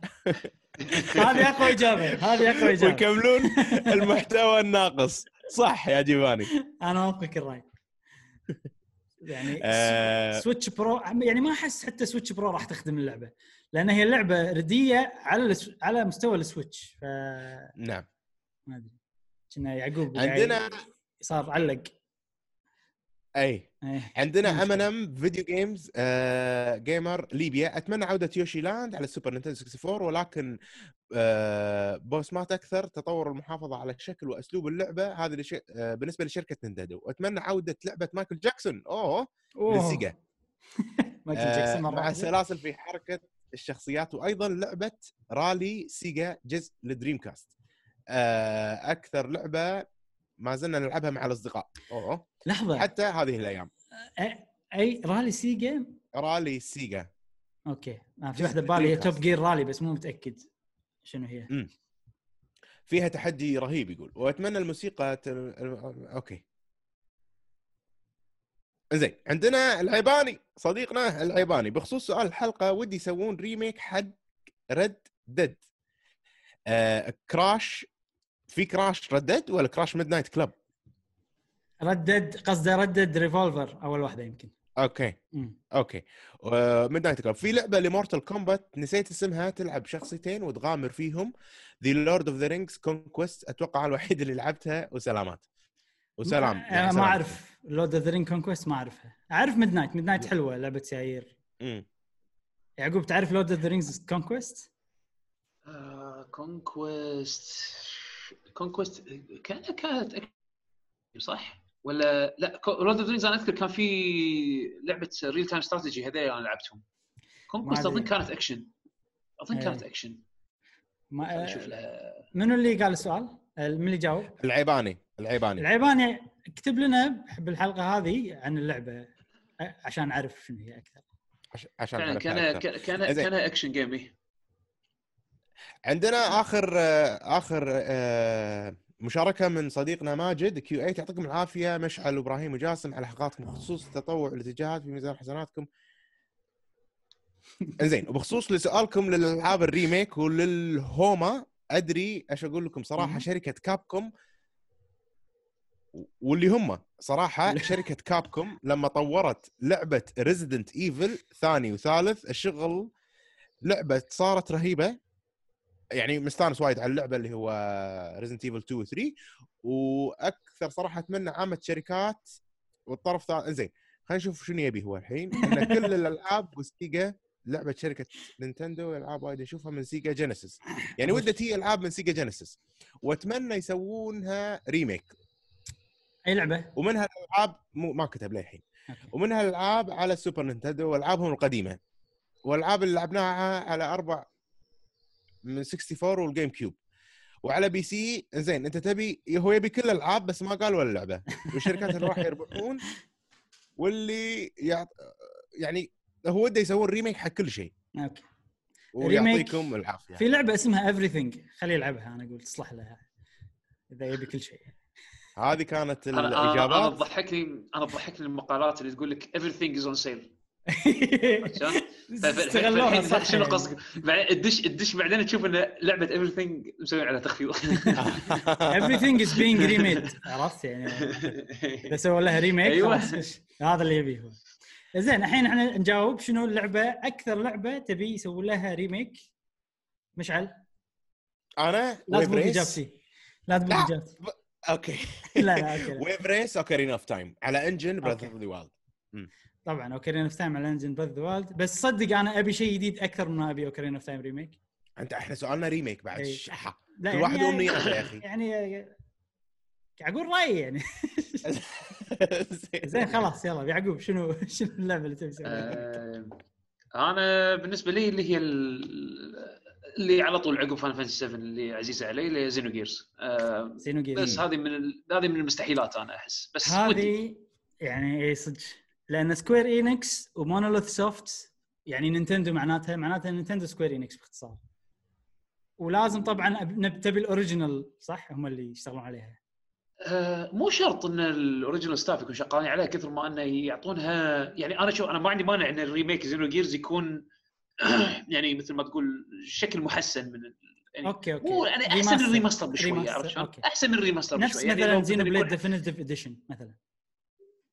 هذه أقوى إجابة هذه أقوى إجابة. ويكملون المحتوى الناقص. صح يا جيفاني. أنا أوافقك الرأي. يعني آه. سويتش برو يعني ما أحس حتى Switch Pro راح تخدم اللعبة. لأن هي اللعبه ردية على على مستوى ال Switch ف نعم. ما أدري. كنا يعقوب عندنا صار علق أي إيه. عندنا. MNM Video Games آه، Gamer ليبيا أتمنى عودة Yoshi Land على ال Super Nintendo 64 ولكن آه، بسمات أكثر تطور المحافظة على شكل وأسلوب اللعبة هذا لش... آه، بالنسبة لشركة Nintendo واتمنى عودة لعبة مايكل جاكسون أوه أوه. مايكل آه، جاكسون مرة مع واحدة. السلاسل في حركة الشخصيات وأيضا لعبة Rally Sega جزء لل Dreamcast آه، أكثر لعبة ما زلنا نلعبها مع الأصدقاء. أوه. لحظة. حتى هذه الأيام. أي Rally Sega Rally Sega okay. ما في واحدة ببالي هي. توب جير رالي بس مو متأكد شنو هي. فيها تحدي رهيب يقول. وأتمنى الموسيقى ت... okay. زين عندنا العيباني صديقنا العيباني. بخصوص سؤال الحلقة ودي يسوون ريميك حق ريد ديد آه كراش في كراش ريد ديد ولا كراش ميد نايت كلب ردد قصده ردد ريفولفر أول واحدة يمكن. أوكي. مم. أوكي. ميد نايت كلب في لعبة لمورتال كومبات نسيت اسمها تلعب شخصيتين وتغامر فيهم. ذا لورد اوف ذا رينجز كونكويست أتوقع الوحيد اللي لعبتها. وسلامات. وسلام ما- يعني. ما أعرف. لورد اوف ذا رينج كونكويست ما أعرفها. أعرف ميد نايت ميد نايت حلوة لعبة سيايير. يعقوب تعرف لورد اوف ذا رينجز كونكويست كونكويست كونكويست كان كانت صح؟ ولا لا رود اوف أنا أذكر كان في لعبة ريل تايم استراتيجي هذول أنا لعبتهم كونكويست. أظن كانت اكشن أظن إيه. كانت اكشن ما أشوف لها منو اللي قال السؤال؟ من اللي جاوب؟ العيباني العيباني العيباني اكتب لنا بالحلقة هذه عن اللعبة عشان أعرف شنو هي أكثر عش- عشان كان أكثر. كان كان action game إيه. عندنا آخر آه، آخر آه، مشاركة من صديقنا ماجد Q8 يعطيكم العافية. مشعل وابراهيم وجاسم على حلقاتكم بخصوص التطوع والاتجاهات في ميزان حسناتكم. زين وبخصوص لسؤالكم للألعاب ال remake وللهوما أدري إيش أقول لكم صراحة. شركة Capcom واللي هم صراحة شركة Capcom لما طورت لعبة Resident Evil ثاني وثالث الشغل لعبة صارت رهيبة. يعني مستانس وايد على اللعبة اللي هو Resident Evil 2 و 3 وأكثر صراحة أتمنى عامة شركات والطرف الثاني زين خلينا نشوف شنو يبي هو الحين. إن كل الألعاب و Sega لعبة شركة Nintendo ألعاب وايد أشوفها من Sega Genesis يعني ودي تي ألعاب من Sega Genesis وأتمنى يسوونها remake أي لعبة؟ ومنها الألعاب مو ما كتب للحين. ومنها الألعاب على ال Super Nintendo وألعابهم القديمة. والألعاب اللي لعبناها على أربع من 64 وال GameCube وعلى PC زين أنت تبي هو يبي كل الألعاب بس ما قال ولا لعبه والشركات اللي راح يربحون واللي يعط... يعني هو وده يسوون remake حق كل شيء. okay. ويعطيكم العافية. في لعبة اسمها Everything. خليه يلعبها أنا أقول تصلح لها إذا يبي كل شيء. هذه كانت أنا أنا الإجابات. تضحكني أنا تضحكني المقالات اللي تقول لك everything is on sale. عشان استغلوها صح. شنو. قصدك؟ بعدين تدش تدش بعدين تشوف إن لعبة Everything مسوي عليها تخفيض. Everything is being remade. عرفت يعني؟ إذا سووا لها remake أيوة. هذا اللي يبيه هو. زين الحين إحنا نجاوب شنو اللعبة أكثر لعبة تبي يسوون لها remake مشعل؟ أنا؟ لا تقول اجابتي لا تقول لا. اجابتي okay. لا لا okay. Wave Race Ocarina of Time على engine Breath. of the Wild طبعا Ocarina of Time على engine Breath Wild بس صدق أنا أبي شيء جديد أكثر من ما أبي Ocarina of Time remake أنت إحنا سؤالنا remake بعد إيه. شحه لا كل واحد وامنياته يا أخي. يعني أقول رأيي يعني. زين خلاص يلا يعقوب شنو شنو اللعبة اللي تبي تسويها؟ آه، أنا بالنسبة لي اللي هي ال- اللي على طول عقب Final Fantasy 7 اللي عزيزة علي اللي هي Xenogears Xenogears بس هذه من ال- هذه من المستحيلات أنا أحس. بس هذه يعني اي صدق. لأن Square Enix و Monolith Soft يعني Nintendo معناتها معناتها Nintendo Square Enix باختصار. ولازم طبعا تبي ال original صح؟ هم اللي يشتغلون عليها. آه، مو شرط إن ال original staff يكون شغالين عليها كثر ما إنه يعطونها يعني أنا شوف أنا ما عندي مانع إن ال remake Xenogears يكون يعني مثل ما تقول شكل محسن من يعني okay okay. مو يعني أحسن من remaster. ال remaster remaster، عرفت شلون؟ أحسن من ال remaster نفس بشويه يعني مثلا Xenoblade Definitive Edition مثلا.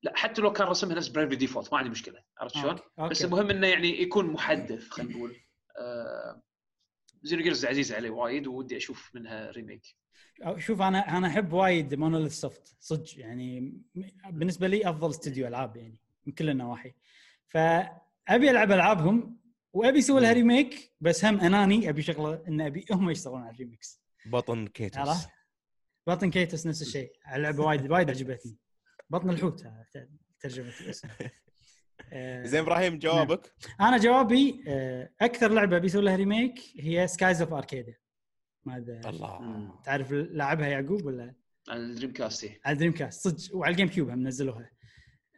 لا حتى لو كان رسمها نفس Bravely Default ما عندي مشكلة. عرفت شلون؟ okay، okay. بس المهم إنه يعني يكون محدث خلينا نقول. آه Xenogears عزيزة علي وايد ودي أشوف منها ريميك. شوف أنا أنا أحب وايد Monolith Soft صدق يعني بالنسبة لي أفضل استوديو ألعاب يعني من كل النواحي. فأبي ألعب ألعابهم وأبي أسوي لها. remake بس هم أناني أبي شغلة إن أبي هم يشتغلون على ال remakes. Baten Kaitos. عرفت؟ Baten Kaitos نفس الشيء. اللعبه وايد وايد عجبتني. بطن الحوت ترجمة الاسم. آه، زين إبراهيم جوابك؟ أنا جوابي آه، أكثر لعبة بيسوي لها remake هي Skies of Arcadia ما أدري الله. تعرف لعبها يعقوب ولا؟ على ال Dreamcast. على Dreamcast صدق وعلى ال GameCube هم نزلوها.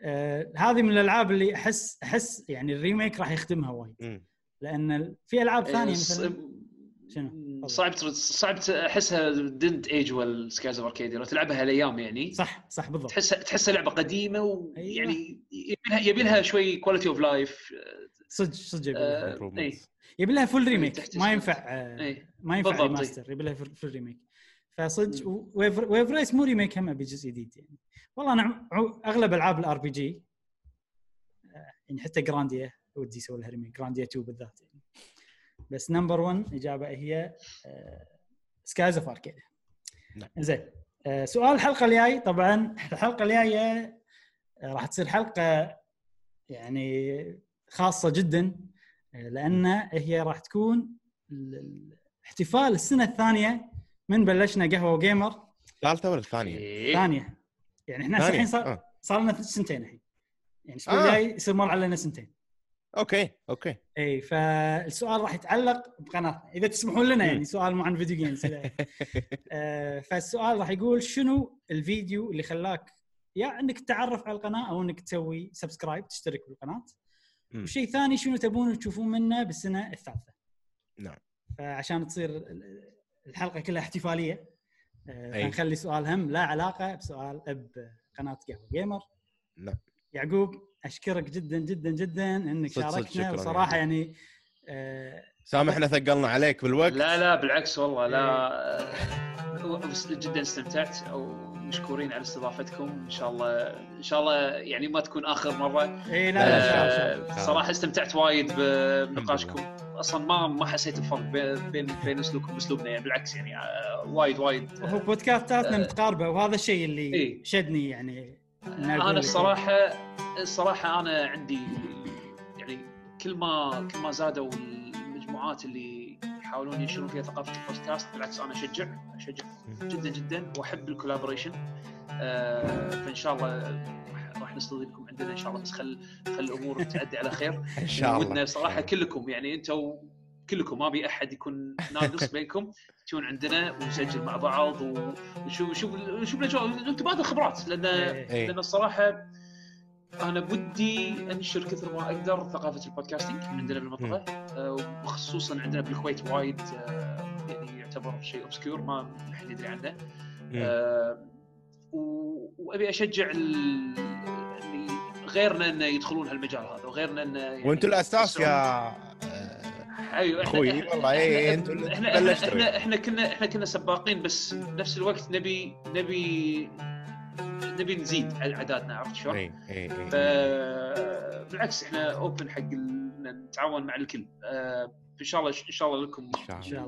آه هذه من الألعاب اللي أحس أحس يعني ال remake راح يخدمها وايد. لأن في ألعاب ثانية إيه، ص- مثلا شنو؟ صعب صعب أحسها didn't age well Skies of Arcadia لو تلعبها هالأيام يعني. صح صح بالضبط. تحسها تحسها لعبة قديمة أيوة. ويعني يبي لها يبي لها شوي quality of life صدق صدق يبي لها. آه، full remake ما. ينفع آه، ما ينفع. remaster يبي لها full remake فصدق Wave Race مو remake هم بجزء جديد يعني. والله أنا أغلب ألعاب ال RPG يعني حتى Grandia ودي يسوي لها remake Grandia 2 بالذات يعني. بس number 1 إجابة هي Skies of Arcadia نعم. زين آه، سؤال الحلقة الجاي طبعا الحلقة الجاية آه، راح تصير حلقة يعني خاصة جدا آه، لأن هي راح تكون ال- ال- احتفال السنة الثانية من بلشنا قهوة Gamer الثالثه ولا الثانية؟ إيه. ثانية يعني إحنا؟ الحين صار آه. صار لنا سنتين الحين يعني الأسبوع آه. الجاي يصير مر علينا سنتين okay okay اي فالسؤال راح يتعلق بقناتنا إذا تسمحون لنا يعني. سؤال مو عن video games آه، فالسؤال راح يقول شنو الفيديو اللي خلاك يا إنك تتعرف على القناة أو إنك تسوي subscribe تشترك بالقناة. وشيء ثاني شنو تبون تشوفون منه بالسنة الثالثة نعم. فعشان تصير ال- الحلقة كلها احتفالية آه، أي. فنخلي سؤال هم لا علاقة بسؤال بقناة قهوه Gamer نعم. يعقوب أشكرك جدا جدا جدا إنك صدق شاركنا شكراً وصراحة يعني. يعني آه، سامحنا ثقلنا عليك بالوقت لا لا بالعكس والله لا إيه. آه، بس جدا استمتعت أو مشكورين على استضافتكم إن شاء الله إن شاء الله يعني ما تكون آخر مرة اي لا لا الله، إن شاء الله. آه، صراحة استمتعت وايد بنقاشكم أصلا ما ما حسيت بفرق بين بين أسلوبكم وأسلوبنا يعني بالعكس يعني آه، وايد وايد هو بودكاستاتنا آه. متقاربة وهذا الشيء اللي إيه. شدني يعني أنا. الصراحه الصراحة أنا عندي يعني كل ما كل ما زادوا المجموعات اللي يحاولون ينشرون فيها ثقافة البودكاست بالعكس أنا اشجع أشجع جدا جدا وأحب الكولابوريشن. آه فإن شاء الله راح- راح نستضيفكم عندنا إن شاء الله بس خل خل الأمور تعدي على خير. إن شاء الله. ودنا صراحة كلكم يعني أنتم كلكم ما أبي أحد يكون ناقص بينكم. تجون عندنا ونسجل مع بعض ونشوف نشوف نشوف الأجواء نتبادل خبرات لأن إيه. إيه. لأن الصراحة أنا بدي أنشر كثر ما أقدر ثقافة ال podcasting عندنا بالمنطقة آه، وخصوصا عندنا بالكويت وايد آه، يعني يعتبر شيء obscure ما حد يدري عنه مم. آه، وأبي أشجع ال- اللي غيرنا إنه يدخلون هالمجال هذا وغيرنا إنه يعني وأنتم الأساس يا أيوه. إحنا- والله إيه، إحنا- أنتوا اللي إحنا بلشتوا. إحنا إحنا كنا إحنا كنا سباقين بس بنفس الوقت نبي نبي نبي نزيد اعدادنا عرفت شلون؟ اي اي اي فبالعكس إحنا open حق نتعاون مع الكل. آه، إن شاء الله إن شاء الله لكم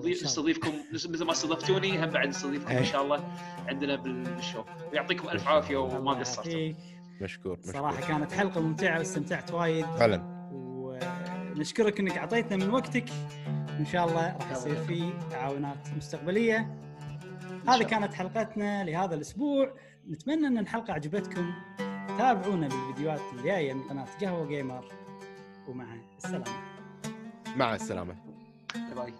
نستضيفكم مثل ما استضفتوني هم بعد نستضيفكم إن إيه. شاء الله عندنا بال show. ويعطيكم ألف عافية وما قصرتوا. مشكور مشكور. صراحة كانت حلقة ممتعة واستمتعت وايد. فعلا. ونشكرك إنك أعطيتنا من وقتك. وان شاء الله راح يصير في تعاونات مستقبلية. هذه. كانت حلقتنا لهذا الأسبوع. نتمنى إن الحلقة عجبتكم. تابعونا بالفيديوهات الجاية من قناة قهوة جيمر. ومع السلامة. مع السلامة. باي.